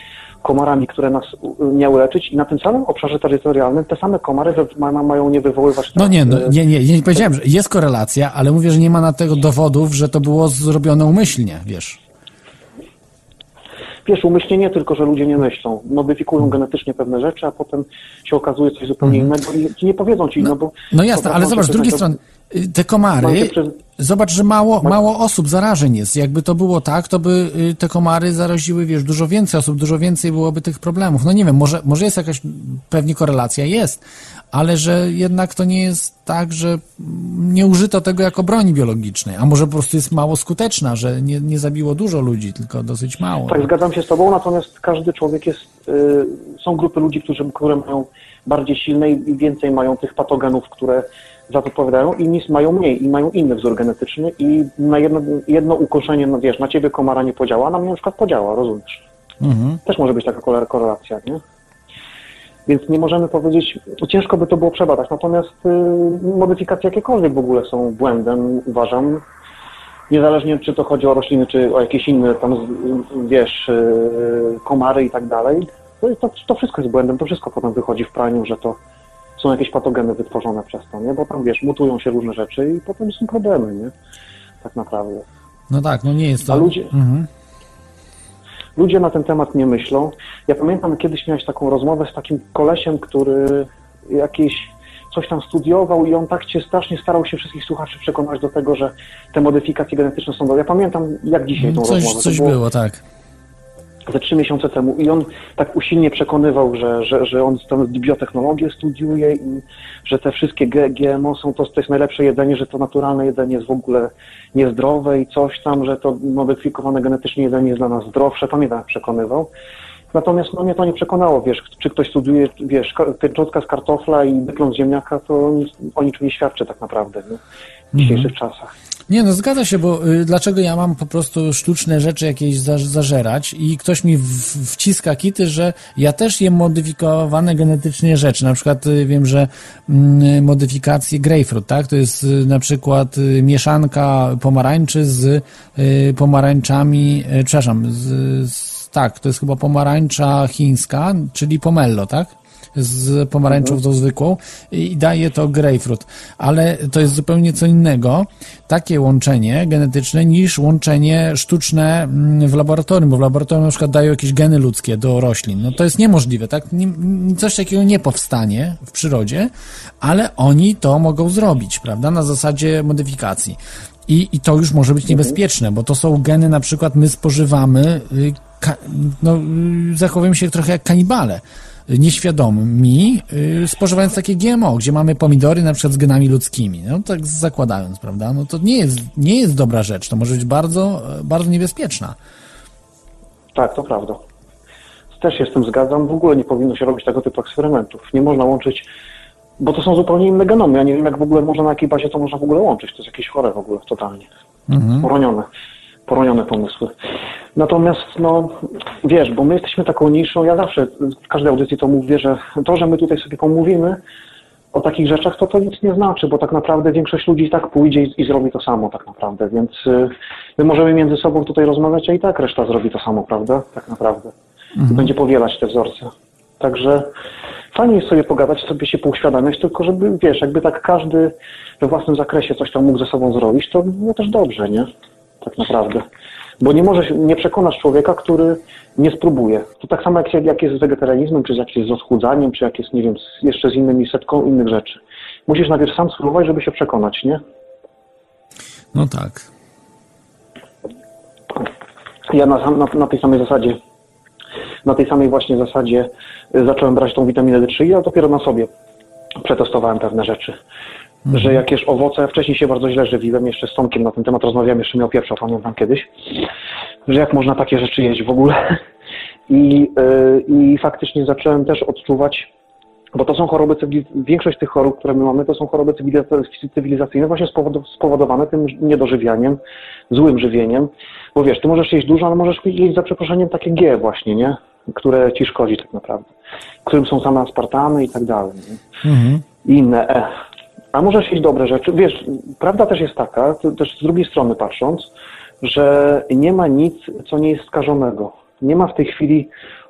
komarami, które nas miały leczyć i na tym samym obszarze terytorialnym te same komary ma, ma- mają nie wywoływać... No nie, no, e, nie, nie, nie powiedziałem, że jest korelacja, ale mówię, że nie ma na tego dowodów, że to było zrobione umyślnie, wiesz. Wiesz, umyślnie nie tylko, że ludzie nie myślą. Modyfikują genetycznie pewne rzeczy, a potem się okazuje coś zupełnie innego i nie powiedzą ci, no, bo... No jasne, ale popatrzą zobacz, z drugiej to- strony, te komary, zobacz, że mało, mało osób zarażeń jest. Jakby to było tak, to by y, te komary zaraziły, wiesz, dużo więcej osób, dużo więcej byłoby tych problemów. No nie wiem, może, może jest jakaś, pewnie korelacja jest, ale że jednak to nie jest tak, że nie użyto tego jako broni biologicznej, a może po prostu jest mało skuteczna, że nie, nie zabiło dużo ludzi, tylko dosyć mało. Tak, zgadzam się z Tobą, natomiast każdy człowiek jest. Y, są grupy ludzi, którzy, które mają bardziej silne i więcej mają tych patogenów, które za to odpowiadają, inni mają mniej i mają inny wzór genetyczny i na jedno, jedno ukoszenie, no wiesz, na ciebie komara nie podziała, a na mnie na przykład podziała, rozumiesz? Mhm. Też może być taka korelacja, nie? Więc nie możemy powiedzieć, ciężko by to było przebadać, natomiast y, modyfikacje jakiekolwiek w ogóle są błędem, uważam. Niezależnie czy to chodzi o rośliny, czy o jakieś inne tam, wiesz, y, komary i tak dalej, to, to wszystko jest błędem, to wszystko potem wychodzi w praniu, że to są jakieś patogeny wytworzone przez to, nie? Bo tam, wiesz, mutują się różne rzeczy i potem są problemy, nie? Tak naprawdę. No tak, no nie jest to... A ludzie- Mhm. Ludzie na ten temat nie myślą. Ja pamiętam, kiedyś miałeś taką rozmowę z takim kolesiem, który jakieś coś tam studiował i on tak cię strasznie starał się wszystkich słuchaczy przekonać do tego, że te modyfikacje genetyczne są dobre. Ja pamiętam jak dzisiaj tą Coś, rozmowę. To coś było było, tak. Ze trzy miesiące temu i on tak usilnie przekonywał, że, że, że on tam biotechnologię studiuje i że te wszystkie GMO są to, to jest najlepsze jedzenie, że to naturalne jedzenie jest w ogóle niezdrowe i coś tam, że to modyfikowane genetycznie jedzenie jest dla nas zdrowsze. Pamiętam jak przekonywał. Natomiast no, mnie to nie przekonało, wiesz, czy ktoś studuje, wiesz, ka- tęczotka z kartofla i wygląd ziemniaka, to o niczym nie świadczy tak naprawdę nie? w dzisiejszych czasach. Nie, no zgadza się, bo y, dlaczego ja mam po prostu sztuczne rzeczy jakieś za, zażerać i ktoś mi w, wciska kity, że ja też jem modyfikowane genetycznie rzeczy. Na przykład y, wiem, że mm, modyfikacje grapefruit, tak? To jest y, na przykład y, mieszanka pomarańczy z y, pomarańczami, y, przepraszam, z, z, tak, to jest chyba pomarańcza chińska, czyli pomello, tak? Z pomarańczą tą zwykłą i daje to grapefruit. Ale to jest zupełnie co innego, takie łączenie genetyczne niż łączenie sztuczne mm, w laboratorium, bo w laboratorium na przykład dają jakieś geny ludzkie do roślin. No to jest niemożliwe, tak? Coś takiego nie powstanie w przyrodzie, ale oni to mogą zrobić, prawda? Na zasadzie modyfikacji. I, I to już może być niebezpieczne, bo to są geny, na przykład my spożywamy, y, no, y, zachowujemy się trochę jak kanibale nieświadomi, yy, spożywając takie GMO, gdzie mamy pomidory na przykład z genami ludzkimi, no tak zakładając, prawda, no to nie jest, nie jest dobra rzecz, to może być bardzo, bardzo niebezpieczna. Tak, to prawda. Też się z tym zgadzam. W ogóle nie powinno się robić tego typu eksperymentów. Nie można łączyć, bo to są zupełnie inne genomy. Ja nie wiem, jak w ogóle można, na jakiej bazie to można w ogóle łączyć. To jest jakieś chore w ogóle, totalnie. Poronione. Poronione pomysły. Natomiast, no, wiesz, bo my jesteśmy taką niszą, ja zawsze w każdej audycji to mówię, że to, że my tutaj sobie pomówimy o takich rzeczach, to to nic nie znaczy, bo tak naprawdę większość ludzi i tak pójdzie i, i zrobi to samo tak naprawdę, więc y, my możemy między sobą tutaj rozmawiać, a i tak reszta zrobi to samo, prawda? Tak naprawdę. I będzie powielać te wzorce. Także fajnie jest sobie pogadać, sobie się pouświadamiać, tylko żeby, wiesz, jakby tak każdy we własnym zakresie coś tam mógł ze sobą zrobić, to było też dobrze, nie? Tak naprawdę. Bo nie możesz, nie przekonasz człowieka, który nie spróbuje. To tak samo jak, jak jest z wegetarianizmem, czy jak jest z odchudzaniem, czy jak jest, nie wiem, z, jeszcze z innymi setką innych rzeczy. Musisz najpierw sam spróbować, żeby się przekonać, nie? No tak. Ja na, na, na tej samej zasadzie, na tej samej właśnie zasadzie y, zacząłem brać tą witaminę D3 i ja dopiero na sobie przetestowałem pewne rzeczy. Że jak jesz owoce, wcześniej się bardzo źle żywiłem, jeszcze z Tomkiem na ten temat rozmawiałem, jeszcze miał pierwsza, pamiętam kiedyś, że jak można takie rzeczy jeść w ogóle. I, y, i faktycznie zacząłem też odczuwać, bo to są choroby, większość tych chorób, które my mamy, to są choroby cywiliza- cywilizacyjne właśnie spowodo- spowodowane tym niedożywianiem, złym żywieniem. Bo wiesz, ty możesz jeść dużo, ale możesz jeść za przeproszeniem takie G właśnie, nie? które ci szkodzi tak naprawdę, którym są same aspartamy i tak dalej. Nie? Mhm. I inne E. A może się iść dobre rzeczy. Wiesz, prawda też jest taka, też z drugiej strony patrząc, że nie ma nic, co nie jest skażonego. Nie ma w tej chwili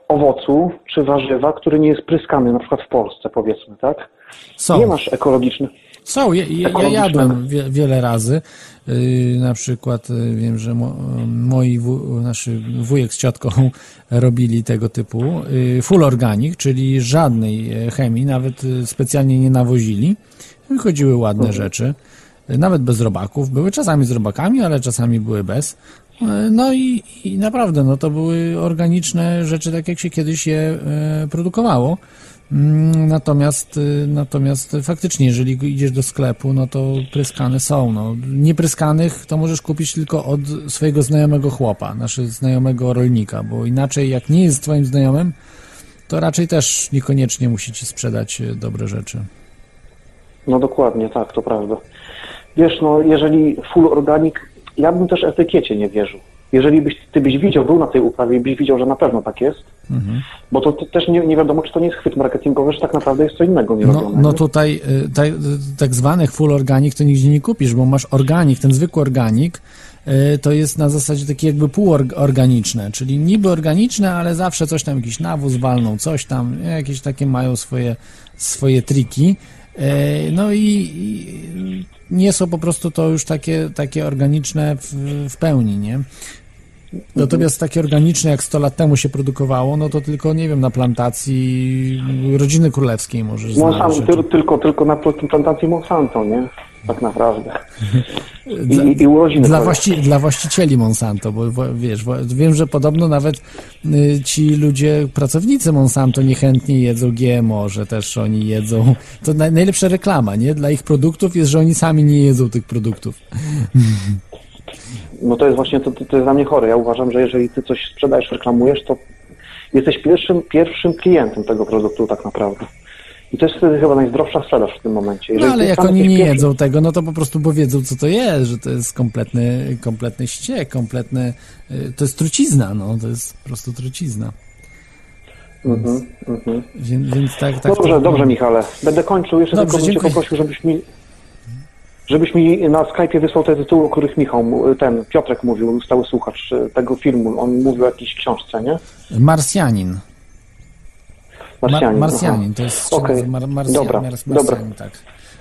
owocu czy warzywa, który nie jest pryskany, na przykład w Polsce powiedzmy, tak? Są. Nie masz ekologicznych. Są, ja, ja, jadłem wie, wiele razy. Yy, na przykład yy, wiem, że mo, moi wu, naszy wujek z ciotką robili tego typu yy, full organic, czyli żadnej e, chemii, nawet yy, specjalnie nie nawozili. Wychodziły ładne Mhm. rzeczy, nawet bez robaków. Były czasami z robakami, ale czasami były bez. No i, i naprawdę, no to były organiczne rzeczy, tak jak się kiedyś je e, produkowało. Mm, Natomiast, y, natomiast faktycznie, jeżeli idziesz do sklepu, no to pryskane są. No. Niepryskanych to możesz kupić tylko od swojego znajomego chłopa, naszego znajomego rolnika, bo inaczej jak nie jest twoim znajomym, to raczej też niekoniecznie musi ci sprzedać y, dobre rzeczy. No dokładnie, tak, to prawda. Wiesz, no jeżeli full organic, ja bym też etykiecie nie wierzył. Jeżeli byś, ty byś widział, był na tej uprawie i byś widział, że na pewno tak jest, Mhm. bo to, to też nie, nie wiadomo, czy to nie jest chwyt marketingowy, że tak naprawdę jest co innego nie No, robione. no tutaj y, tak, tak zwanych full organic to nigdzie nie kupisz, bo masz organik, ten zwykły organik y, to jest na zasadzie takie jakby półorganiczne, czyli niby organiczne, ale zawsze coś tam, jakiś nawóz walną, coś tam, jakieś takie mają swoje, swoje triki. Y, No i, i nie są po prostu to już takie, takie organiczne w, w pełni, nie? Natomiast takie organiczne, jak 100 lat temu się produkowało, no to tylko, nie wiem, na plantacji rodziny królewskiej możesz znaleźć. Monsanto, tyl, tylko, tylko na plantacji Monsanto, nie? Tak naprawdę. Dla, I, i urodziny dla, właści, dla właścicieli Monsanto, bo wiesz, wiem, że podobno nawet y, ci ludzie, pracownicy Monsanto niechętnie jedzą GMO, że też oni jedzą. To naj, najlepsza reklama, nie? Dla ich produktów jest, że oni sami nie jedzą tych produktów. No to jest właśnie, to, to jest dla mnie chore. Ja uważam, że jeżeli ty coś sprzedajesz, reklamujesz, to jesteś pierwszym, pierwszym klientem tego produktu tak naprawdę. I to jest wtedy chyba najzdrowsza sprzedaż w tym momencie. No Jeżeli ale ty jak oni nie pierwszym- jedzą tego, no to po prostu bo wiedzą, co to jest, że to jest kompletny, kompletny ściek, kompletny, y, to jest trucizna, no, to jest po prostu trucizna. Mhm, mhm. Więc, więc tak, tak. Dobrze, to- dobrze Michale. Będę kończył. Jeszcze Dobrze, tylko bym cię poprosił, żebyś mi, żebyś mi na Skype'ie wysłał te tytuły, o których Michał, ten Piotrek mówił, stały słuchacz tego filmu. On mówił o jakiejś książce, nie? Marsjanin. Marsjanin. Mar-. Marsjanin, to jest Okej, mar- Marsja- dobra, Mars- dobra. Marsjanin, tak.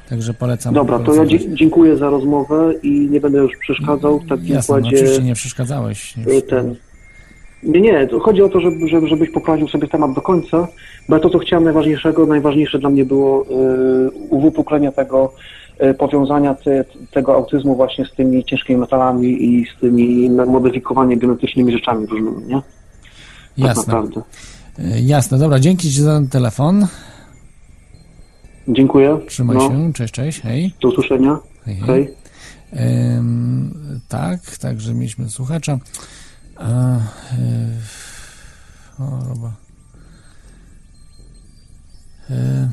Także polecam. Dobra, to ja dziękuję za rozmowę i nie będę już przeszkadzał w takim Jasne, no, układzie. oczywiście nie przeszkadzałeś. Nie e, ten. Nie, nie, chodzi o to, żeby, żeby, żebyś poprowadził sobie temat do końca, bo to, co chciałem najważniejszego, najważniejsze dla mnie było y, uwypuklenie tego y, powiązania te, tego autyzmu właśnie z tymi ciężkimi metalami i z tymi modyfikowanymi genetycznymi rzeczami różnymi, nie? Tak Jasne. naprawdę. E, Jasne, dobra, dzięki Ci za ten telefon. Dziękuję. Trzymaj no, się, cześć, cześć, hej. Do usłyszenia. Hej, hej. Hej. Em, tak, także mieliśmy słuchacza. A, e, o, roba. E,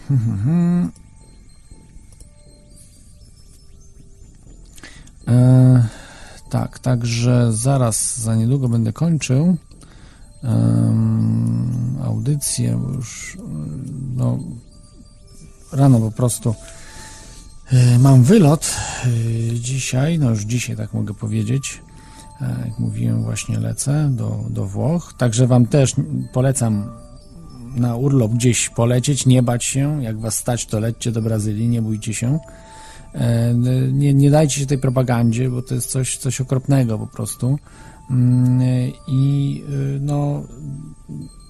tak, także zaraz, za niedługo będę kończył em, audycję, bo już no, rano po prostu E, Mam wylot e, dzisiaj, no już dzisiaj tak mogę powiedzieć. E, Jak mówiłem, właśnie lecę do, do Włoch. Także Wam też polecam na urlop gdzieś polecieć, nie bać się. Jak Was stać, to lećcie do Brazylii, nie bójcie się. Nie, nie dajcie się tej propagandzie, bo to jest coś, coś okropnego po prostu. Mm, I e, no,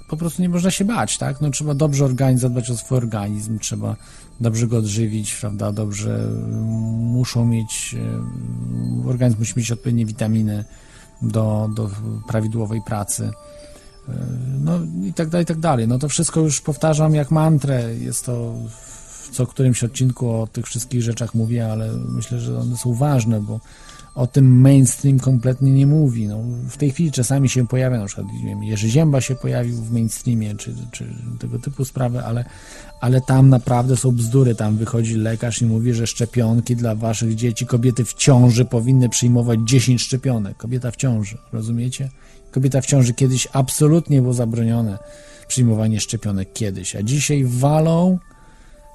po prostu nie można się bać, tak? No, trzeba dobrze organiz- zadbać o swój organizm, trzeba dobrze go odżywić, prawda? Dobrze mm, muszą mieć, e, organizm musi mieć odpowiednie witaminy do, do prawidłowej pracy. E, No i tak dalej, i tak dalej. No to wszystko już powtarzam jak mantrę. Jest to w co którymś odcinku o tych wszystkich rzeczach mówię, ale myślę, że one są ważne, bo o tym mainstream kompletnie nie mówi. No, w tej chwili czasami się pojawia, na przykład wiem, Jerzy Zięba się pojawił w mainstreamie, czy, czy tego typu sprawy, ale, ale tam naprawdę są bzdury. Tam wychodzi lekarz i mówi, że szczepionki dla waszych dzieci, kobiety w ciąży powinny przyjmować 10 szczepionek. Kobieta w ciąży, rozumiecie? Kobieta w ciąży kiedyś absolutnie było zabronione przyjmowanie szczepionek kiedyś, a dzisiaj walą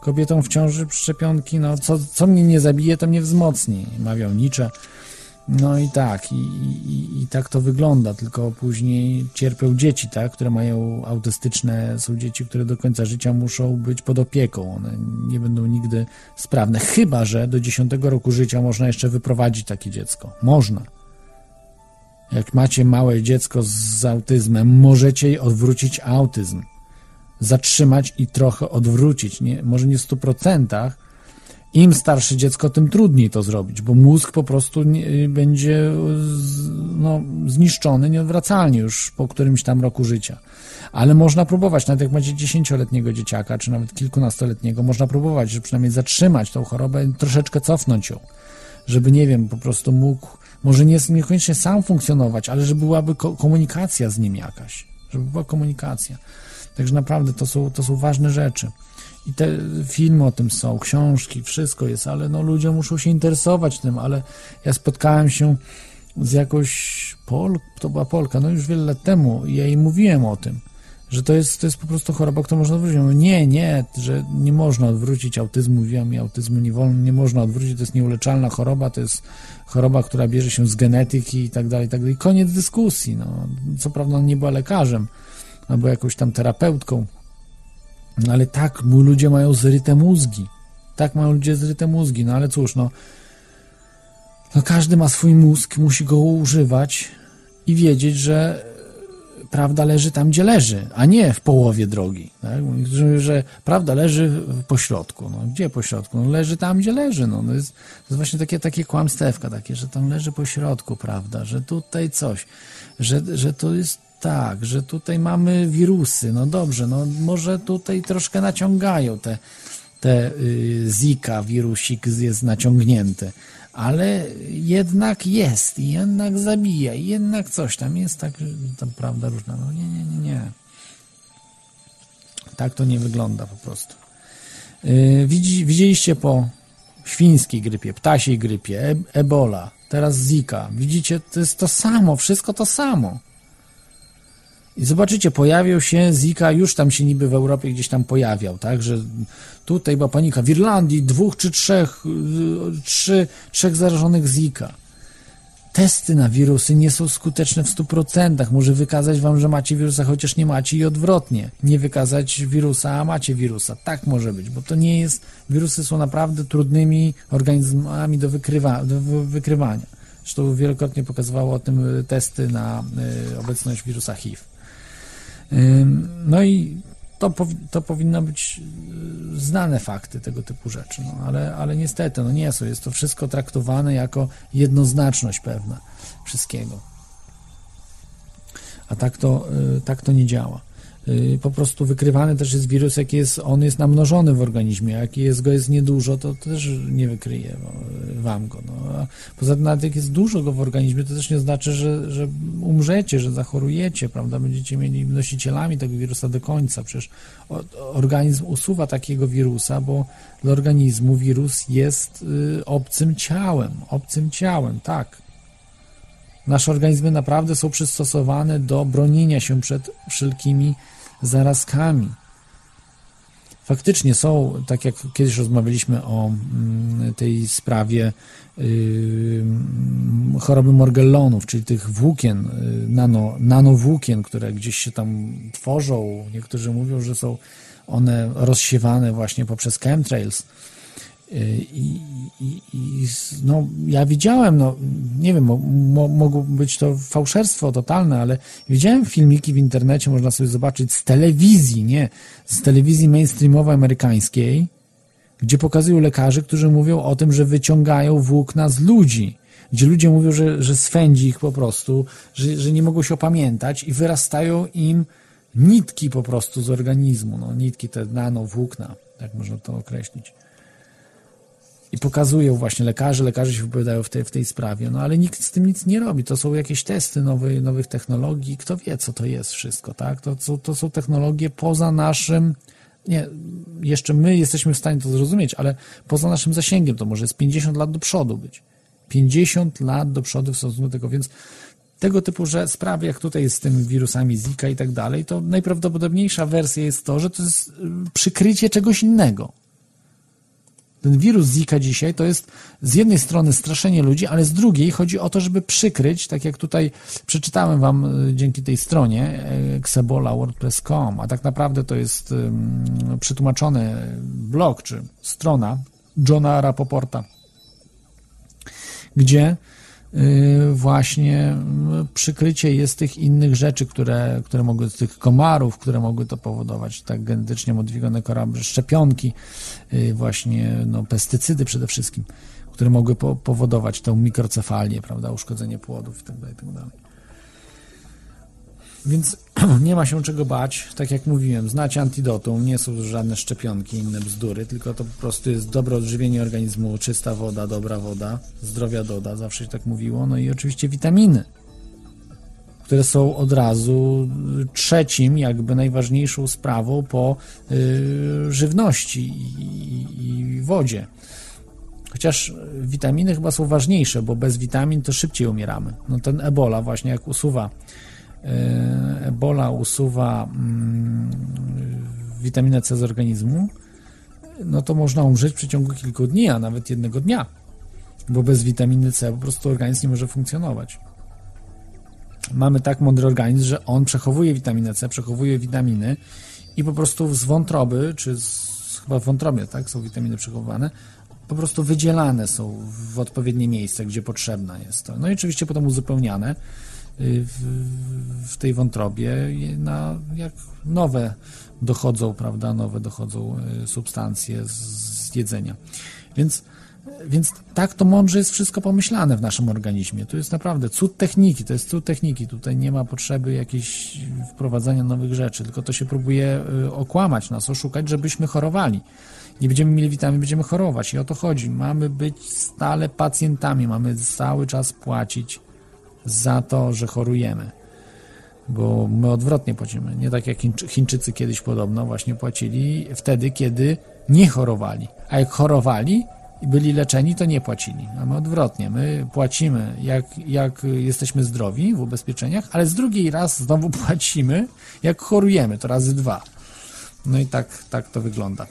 kobietom w ciąży szczepionki, no co, co mnie nie zabije, to mnie wzmocni, mawiał Nietzsche. No i tak, i, i, i tak to wygląda, tylko później cierpią dzieci, tak, które mają autystyczne, są dzieci, które do końca życia muszą być pod opieką, one nie będą nigdy sprawne, chyba, że do 10 roku życia można jeszcze wyprowadzić takie dziecko. Można. Jak macie małe dziecko z autyzmem, możecie jej odwrócić autyzm. Zatrzymać i trochę odwrócić. Nie, może nie w 100%. Im starsze dziecko, tym trudniej to zrobić, bo mózg po prostu nie, będzie z, no, zniszczony nieodwracalnie już po którymś tam roku życia. Ale można próbować, nawet jak macie dziesięcioletniego dzieciaka, czy nawet kilkunastoletniego, można próbować, żeby przynajmniej zatrzymać tą chorobę troszeczkę cofnąć ją. Żeby, nie wiem, po prostu mógł może nie, niekoniecznie sam funkcjonować, ale żeby byłaby ko komunikacja z nim jakaś, żeby była komunikacja. Także naprawdę to są, to są ważne rzeczy. I te filmy o tym są, książki, wszystko jest, ale no ludzie muszą się interesować tym, ale ja spotkałem się z jakąś Pol, to była Polka, no już wiele lat temu i ja jej mówiłem o tym, że to jest, to jest po prostu choroba, którą można odwrócić. Mówię, nie, nie, że nie można odwrócić autyzmu, mówiłem mi, autyzmu nie wolno, nie można odwrócić, to jest nieuleczalna choroba, to jest choroba, która bierze się z genetyki i tak dalej, i tak dalej. Koniec dyskusji, no. Co prawda nie była lekarzem, albo jakąś tam terapeutką, no ale tak, mój ludzie mają zryte mózgi. Tak mają ludzie zryte mózgi, no ale cóż, no, no każdy ma swój mózg, musi go używać i wiedzieć, że prawda leży tam, gdzie leży, a nie w połowie drogi. Tak? Mówią, że prawda leży po środku. No, gdzie po środku? No, leży tam, gdzie leży. No, no jest, to jest właśnie takie, takie kłamstewka, takie, że tam leży po środku, prawda, że tutaj coś, że, że to jest tak, że tutaj mamy wirusy. No dobrze, no może tutaj troszkę naciągają te, te y, Zika, wirusik jest naciągnięty ale jednak jest, jednak zabija, jednak coś tam jest, tak, tam prawda różna. No nie, nie, nie, nie. Tak to nie wygląda po prostu. Widzi, widzieliście po świńskiej grypie, ptasiej grypie, e ebola, teraz zika. Widzicie, to jest to samo, wszystko to samo. I zobaczycie, pojawił się Zika, już tam się niby w Europie gdzieś tam pojawiał, tak, że tutaj była panika. W Irlandii dwóch czy trzech, y, trzy, trzech zarażonych Zika. Testy na wirusy nie są skuteczne w 100%. Może wykazać wam, że macie wirusa, chociaż nie macie i odwrotnie. Nie wykazać wirusa, a macie wirusa. Tak może być, bo to nie jest, wirusy są naprawdę trudnymi organizmami do, wykrywa, do wykrywania. Zresztą wielokrotnie pokazywało o tym y, testy na y, obecność wirusa HIV. No i to, to powinno być y, znane fakty tego typu rzeczy, no, ale, ale niestety no nie są. Jest to wszystko traktowane jako jednoznaczność pewna wszystkiego. A tak to, y, tak to nie działa. Y, po prostu wykrywany też jest wirus, jaki jest, on jest namnożony w organizmie, jak jest go jest niedużo, to też nie wykryje wam go. No. Poza tym nawet jak jest dużo go w organizmie, to też nie znaczy, że, że umrzecie, że zachorujecie, prawda, będziecie mieli nosicielami tego wirusa do końca. Przecież organizm usuwa takiego wirusa, bo dla organizmu wirus jest y, obcym ciałem, obcym ciałem, tak. Nasze organizmy naprawdę są przystosowane do bronienia się przed wszelkimi zarazkami. Faktycznie są, tak jak kiedyś rozmawialiśmy o mm, tej sprawie yy, choroby Morgellonów, czyli tych włókien, yy, nano, nanowłókien, które gdzieś się tam tworzą. Niektórzy mówią, że są one rozsiewane właśnie poprzez chemtrails. I, i, i, no, ja widziałem, no, nie wiem, mo, mo, mogło być to fałszerstwo totalne, ale widziałem filmiki w internecie, można sobie zobaczyć z telewizji, nie, z telewizji mainstreamowej amerykańskiej, gdzie pokazują lekarzy, którzy mówią o tym, że wyciągają włókna z ludzi, gdzie ludzie mówią, że, że swędzi ich po prostu, że, że nie mogą się opamiętać i wyrastają im nitki po prostu z organizmu, no, nitki te nano, włókna, tak można to określić. I pokazują właśnie lekarze, lekarze się wypowiadają w tej, w tej sprawie, no ale nikt z tym nic nie robi. To są jakieś testy nowych, nowych technologii, kto wie, co to jest wszystko, tak? To, to, to są technologie poza naszym, nie, jeszcze my jesteśmy w stanie to zrozumieć, ale poza naszym zasięgiem to może jest 50 lat do przodu być. 50 lat do przodu w stosunku do tego, więc tego typu, że sprawy jak tutaj z tymi wirusami Zika i tak dalej, to najprawdopodobniejsza wersja jest to, że to jest y, przykrycie czegoś innego. Ten wirus Zika dzisiaj to jest z jednej strony straszenie ludzi, ale z drugiej chodzi o to, żeby przykryć, tak jak tutaj przeczytałem wam y, dzięki tej stronie y, xebola wordpress.com, a tak naprawdę to jest um, przetłumaczony blog czy strona Johna Rapoporta, gdzie właśnie y, przykrycie jest tych innych rzeczy, które, które mogły, tych komarów, które mogły to powodować, tak genetycznie modyfikowane koramy, szczepionki, y, właśnie no, pestycydy przede wszystkim, które mogły po, powodować tą mikrocefalię, prawda, uszkodzenie płodów itd. itd. Więc nie ma się czego bać. Tak jak mówiłem, znać antidotum, nie są żadne szczepionki, inne bzdury, tylko to po prostu jest dobre odżywienie organizmu, czysta woda, dobra woda, zdrowia doda, zawsze się tak mówiło. No i oczywiście witaminy, które są od razu trzecim, jakby najważniejszą sprawą po y, żywności i, i wodzie. Chociaż witaminy chyba są ważniejsze, bo bez witamin to szybciej umieramy. No ten ebola właśnie jak usuwa Ebola usuwa mm, witaminę C z organizmu, no to można umrzeć w przeciągu kilku dni, a nawet jednego dnia, bo bez witaminy C po prostu organizm nie może funkcjonować. Mamy tak mądry organizm, że on przechowuje witaminę C, przechowuje witaminy i po prostu z wątroby, czy z, chyba w wątrobie, tak, są witaminy przechowywane, po prostu wydzielane są w odpowiednie miejsce, gdzie potrzebna jest to. No i oczywiście potem uzupełniane w, w tej wątrobie na, jak nowe dochodzą, prawda, nowe dochodzą e, substancje z, z jedzenia. Więc, więc tak to mądrze jest wszystko pomyślane w naszym organizmie. To jest naprawdę cud techniki, to jest cud techniki. Tutaj nie ma potrzeby jakiejś wprowadzania nowych rzeczy, tylko to się próbuje e, okłamać nas, oszukać, żebyśmy chorowali. Nie będziemy mieli będziemy chorować i o to chodzi. Mamy być stale pacjentami, mamy cały czas płacić za to, że chorujemy. Bo my odwrotnie płacimy. Nie tak jak Chińczycy kiedyś podobno właśnie płacili wtedy, kiedy nie chorowali. A jak chorowali i byli leczeni, to nie płacili. A my odwrotnie. My płacimy, jak, jak jesteśmy zdrowi w ubezpieczeniach, ale z drugiej raz znowu płacimy, jak chorujemy. To razy dwa. No i tak, tak to wygląda.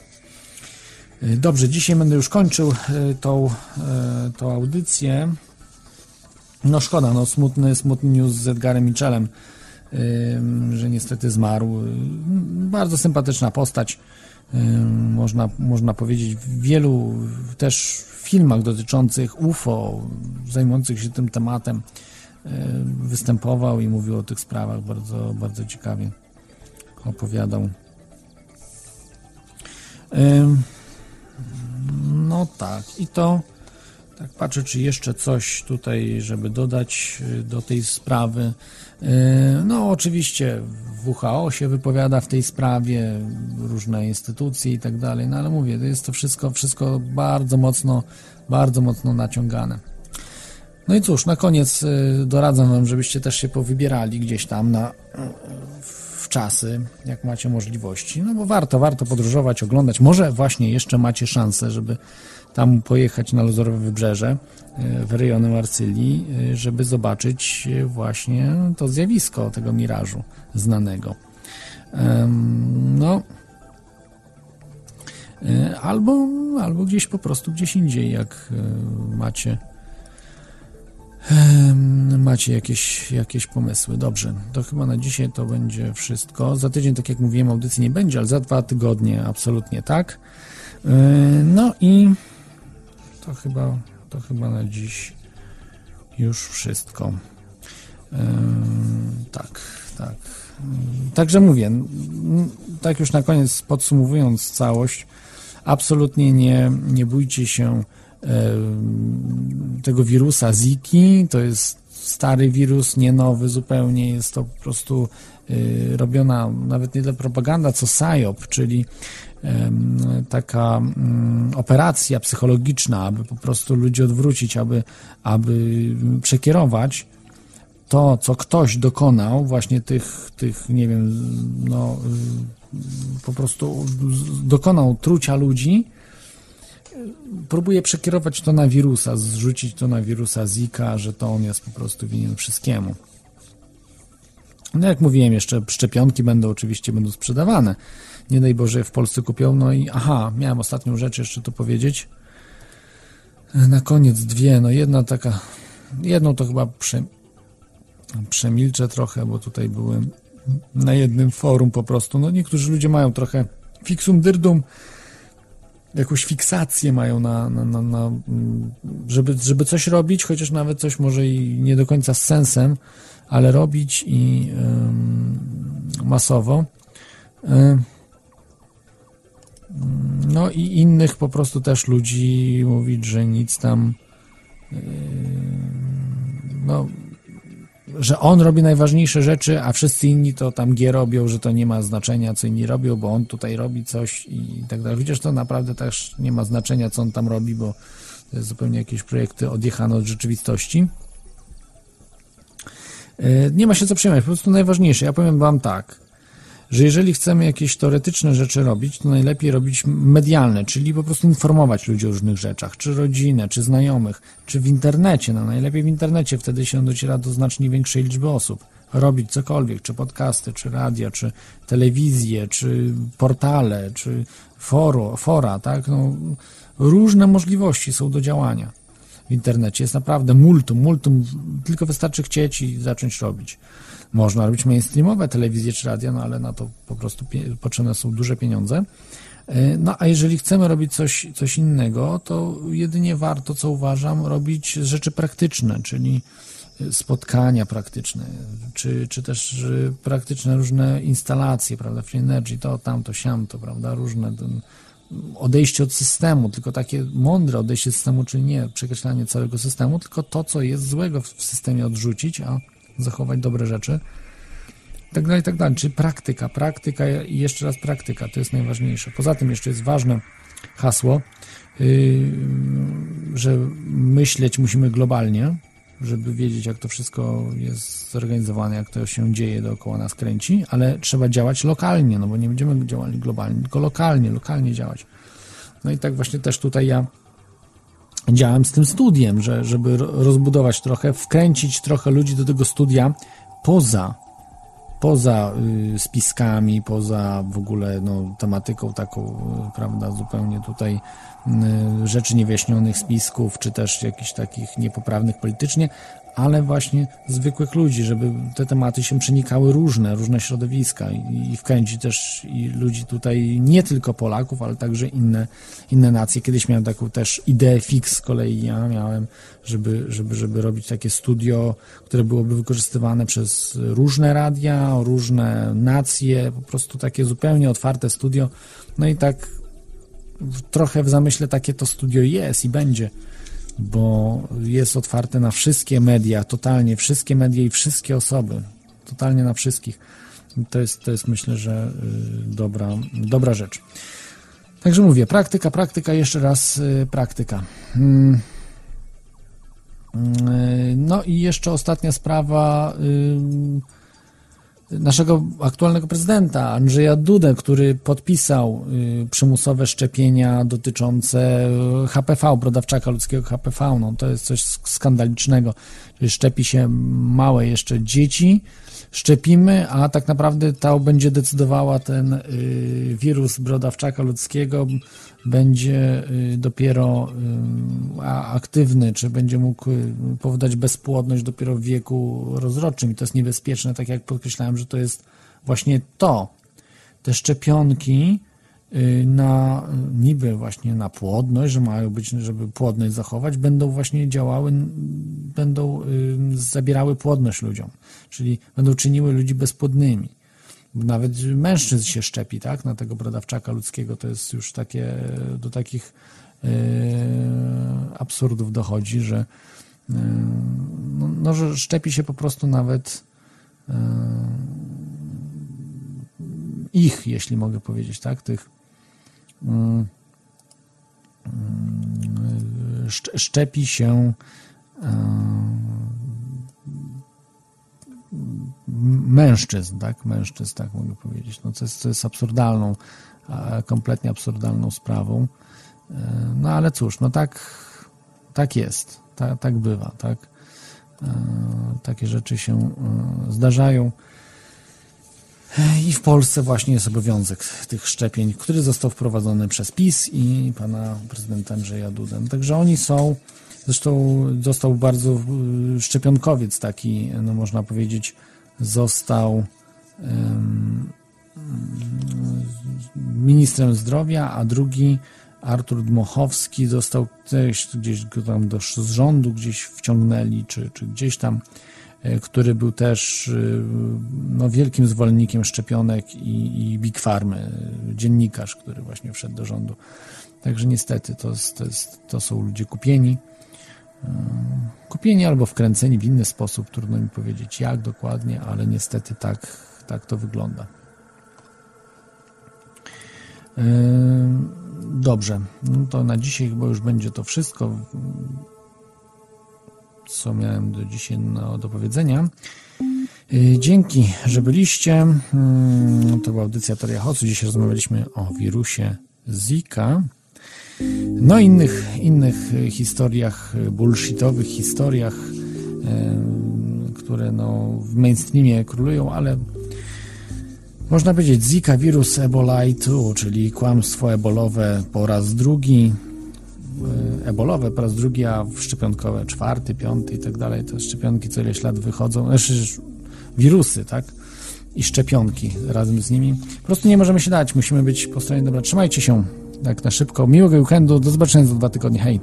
Dobrze, dzisiaj będę już kończył e, tą, e, tą audycję. No szkoda, no smutny, smutny news z Edgarem Michelem, że niestety zmarł. Bardzo sympatyczna postać, można, można powiedzieć, w wielu też filmach dotyczących UFO, zajmujących się tym tematem, występował i mówił o tych sprawach bardzo, bardzo ciekawie opowiadał. No tak, i to tak patrzę, czy jeszcze coś tutaj, żeby dodać y, do tej sprawy. Y, no, oczywiście WHO się wypowiada w tej sprawie, różne instytucje i tak dalej, no ale mówię, to jest to wszystko, wszystko bardzo mocno, bardzo mocno naciągane. No i cóż, na koniec y, doradzam Wam, żebyście też się powybierali gdzieś tam na, w czasy, jak macie możliwości, no bo warto, warto podróżować, oglądać. Może właśnie jeszcze macie szansę, żeby tam pojechać na Lozorowe Wybrzeże e, w rejony Marcylii, e, żeby zobaczyć e, właśnie to zjawisko tego mirażu znanego. No, albo, albo gdzieś po prostu gdzieś indziej, jak macie macie jakieś, jakieś pomysły. Dobrze, to chyba na dzisiaj to będzie wszystko. Za tydzień, tak jak mówiłem, audycji nie będzie, ale za dwa tygodnie absolutnie tak. No i to chyba, to chyba na dziś już wszystko. Yy, tak, tak. Także mówię, tak już na koniec podsumowując całość, absolutnie nie, nie bójcie się yy, tego wirusa Ziki. To jest stary wirus, nie nowy zupełnie. Jest to po prostu robiona nawet nie dla propaganda, co SIOP, czyli taka mm, operacja psychologiczna, aby po prostu ludzi odwrócić, aby, aby przekierować to, co ktoś dokonał, właśnie tych, tych nie wiem, no, po prostu dokonał trucia ludzi, próbuje przekierować to na wirusa, zrzucić to na wirusa Zika, że to on jest po prostu winien wszystkiemu. No jak mówiłem, jeszcze szczepionki będą oczywiście będą sprzedawane. Nie daj Boże w Polsce kupią. No i aha, miałem ostatnią rzecz jeszcze tu powiedzieć. Na koniec dwie, no jedna taka, jedną to chyba prze, przemilczę trochę, bo tutaj byłem na jednym forum po prostu. No niektórzy ludzie mają trochę fixum dyrdum, jakąś fiksację mają na, na, na, na żeby, żeby coś robić, chociaż nawet coś może i nie do końca z sensem, ale robić i ym, masowo. Ym, no i innych po prostu też ludzi mówić, że nic tam ym, no że on robi najważniejsze rzeczy, a wszyscy inni to tam G robią, że to nie ma znaczenia, co inni robią, bo on tutaj robi coś i tak dalej. Chociaż to naprawdę też nie ma znaczenia, co on tam robi, bo to jest zupełnie jakieś projekty odjechane od rzeczywistości. E, Nie ma się co przejmować, po prostu najważniejsze. Ja powiem wam tak, że jeżeli chcemy jakieś teoretyczne rzeczy robić, to najlepiej robić medialne, czyli po prostu informować ludzi o różnych rzeczach, czy rodzinę, czy znajomych, czy w internecie, no najlepiej w internecie, wtedy się dociera do znacznie większej liczby osób. Robić cokolwiek, czy podcasty, czy radia, czy telewizję, czy portale, czy fora, tak, no różne możliwości są do działania w internecie. Jest naprawdę multum, multum, tylko wystarczy chcieć i zacząć robić. Można robić mainstreamowe telewizje czy radia, no ale na to po prostu potrzebne są duże pieniądze. E, No a jeżeli chcemy robić coś, coś innego, to jedynie warto, co uważam, robić rzeczy praktyczne, czyli e, spotkania praktyczne, czy, czy też e, praktyczne różne instalacje, prawda, free energy, to, tamto, siamto, prawda, różne ten, odejście od systemu, tylko takie mądre odejście od systemu, czyli nie przekreślanie całego systemu, tylko to, co jest złego w systemie odrzucić, a zachować dobre rzeczy. I tak dalej, i tak dalej. Czyli praktyka, praktyka i jeszcze raz praktyka, to jest najważniejsze. Poza tym jeszcze jest ważne hasło, yy, że myśleć musimy globalnie, żeby wiedzieć, jak to wszystko jest zorganizowane, jak to się dzieje dookoła nas kręci, ale trzeba działać lokalnie, no bo nie będziemy działali globalnie, tylko lokalnie, lokalnie działać. No i tak właśnie też tutaj ja działałem z tym studiem, że, żeby ro- rozbudować trochę, wkręcić trochę ludzi do tego studia poza, poza y, spiskami, poza w ogóle no, tematyką taką, y, prawda, zupełnie tutaj y, rzeczy niewyjaśnionych spisków, czy też jakichś takich niepoprawnych politycznie, ale właśnie zwykłych ludzi, żeby te tematy się przenikały różne, różne środowiska i, i wkręcić też i ludzi tutaj, nie tylko Polaków, ale także inne, inne nacje. Kiedyś miałem taką też ideę fix z kolei, ja miałem, żeby, żeby, żeby robić takie studio, które byłoby wykorzystywane przez różne radia, różne nacje, po prostu takie zupełnie otwarte studio. No i tak trochę w zamyśle takie to studio jest i będzie bo jest otwarte na wszystkie media, totalnie wszystkie media i wszystkie osoby, totalnie na wszystkich. To jest, to jest myślę, że y, dobra, dobra rzecz. Także mówię, praktyka, praktyka, jeszcze raz y, praktyka. Mm. Y, No i jeszcze ostatnia sprawa naszego aktualnego prezydenta Andrzeja Dudę, który podpisał y, przymusowe szczepienia dotyczące HPV, brodawczaka ludzkiego HPV. No, to jest coś sk- skandalicznego. Czyli szczepi się małe jeszcze dzieci, szczepimy, a tak naprawdę to będzie decydowała ten y, wirus brodawczaka ludzkiego, będzie y, dopiero y, aktywny, czy będzie mógł powodować bezpłodność dopiero w wieku rozrodczym i to jest niebezpieczne, tak jak podkreślałem, że to jest właśnie to. Te szczepionki na niby właśnie na płodność, że mają być, żeby płodność zachować, będą właśnie działały, będą y, zabierały płodność ludziom, czyli będą czyniły ludzi bezpłodnymi. Nawet mężczyzn się szczepi, tak, na tego brodawczaka ludzkiego, to jest już takie, do takich y, absurdów dochodzi, że y, no, no, że szczepi się po prostu nawet y, ich, jeśli mogę powiedzieć, tak, tych szczepi się e, mężczyzn, tak? Mężczyzn, tak mogę powiedzieć. No, co, jest, co jest absurdalną, kompletnie absurdalną sprawą. E, no ale cóż, no tak, tak jest, tak, tak bywa, tak. E, takie rzeczy się zdarzają. I w Polsce właśnie jest obowiązek tych szczepień, który został wprowadzony przez PiS i pana prezydenta Andrzeja Dudę. Także oni są, zresztą został bardzo y, szczepionkowiec taki, no można powiedzieć, został em, ministrem zdrowia, a drugi Artur Dmochowski został też gdzieś tam do z rządu gdzieś wciągnęli, czy, czy gdzieś tam który był też y, no, wielkim zwolennikiem szczepionek i, i Big Farmy, y, dziennikarz, który właśnie wszedł do rządu. Także niestety to, to, jest, to są ludzie kupieni. Kupieni albo wkręceni w inny sposób, trudno mi powiedzieć jak dokładnie, ale niestety tak, tak to wygląda. Dobrze, no to na dzisiaj chyba już będzie to wszystko, co miałem do dzisiaj no, do powiedzenia. Yy, Dzięki, że byliście. Yy, To była audycja Toria Hocu. Dzisiaj rozmawialiśmy o wirusie Zika. No i innych, innych y, historiach, y, bullshitowych historiach, y, które no w mainstreamie królują, ale można powiedzieć Zika, wirus ebolaitu, czyli kłamstwo ebolowe po raz drugi, y, ebolowe po raz drugi, a szczepionkowe czwarty, piąty i tak dalej. Te szczepionki co ileś lat wychodzą, znaczy wirusy, tak? I szczepionki razem z nimi. Po prostu nie możemy się dać, musimy być po stronie dobra. Trzymajcie się tak na szybko. Miłego weekendu, do zobaczenia za dwa tygodnie. Hej!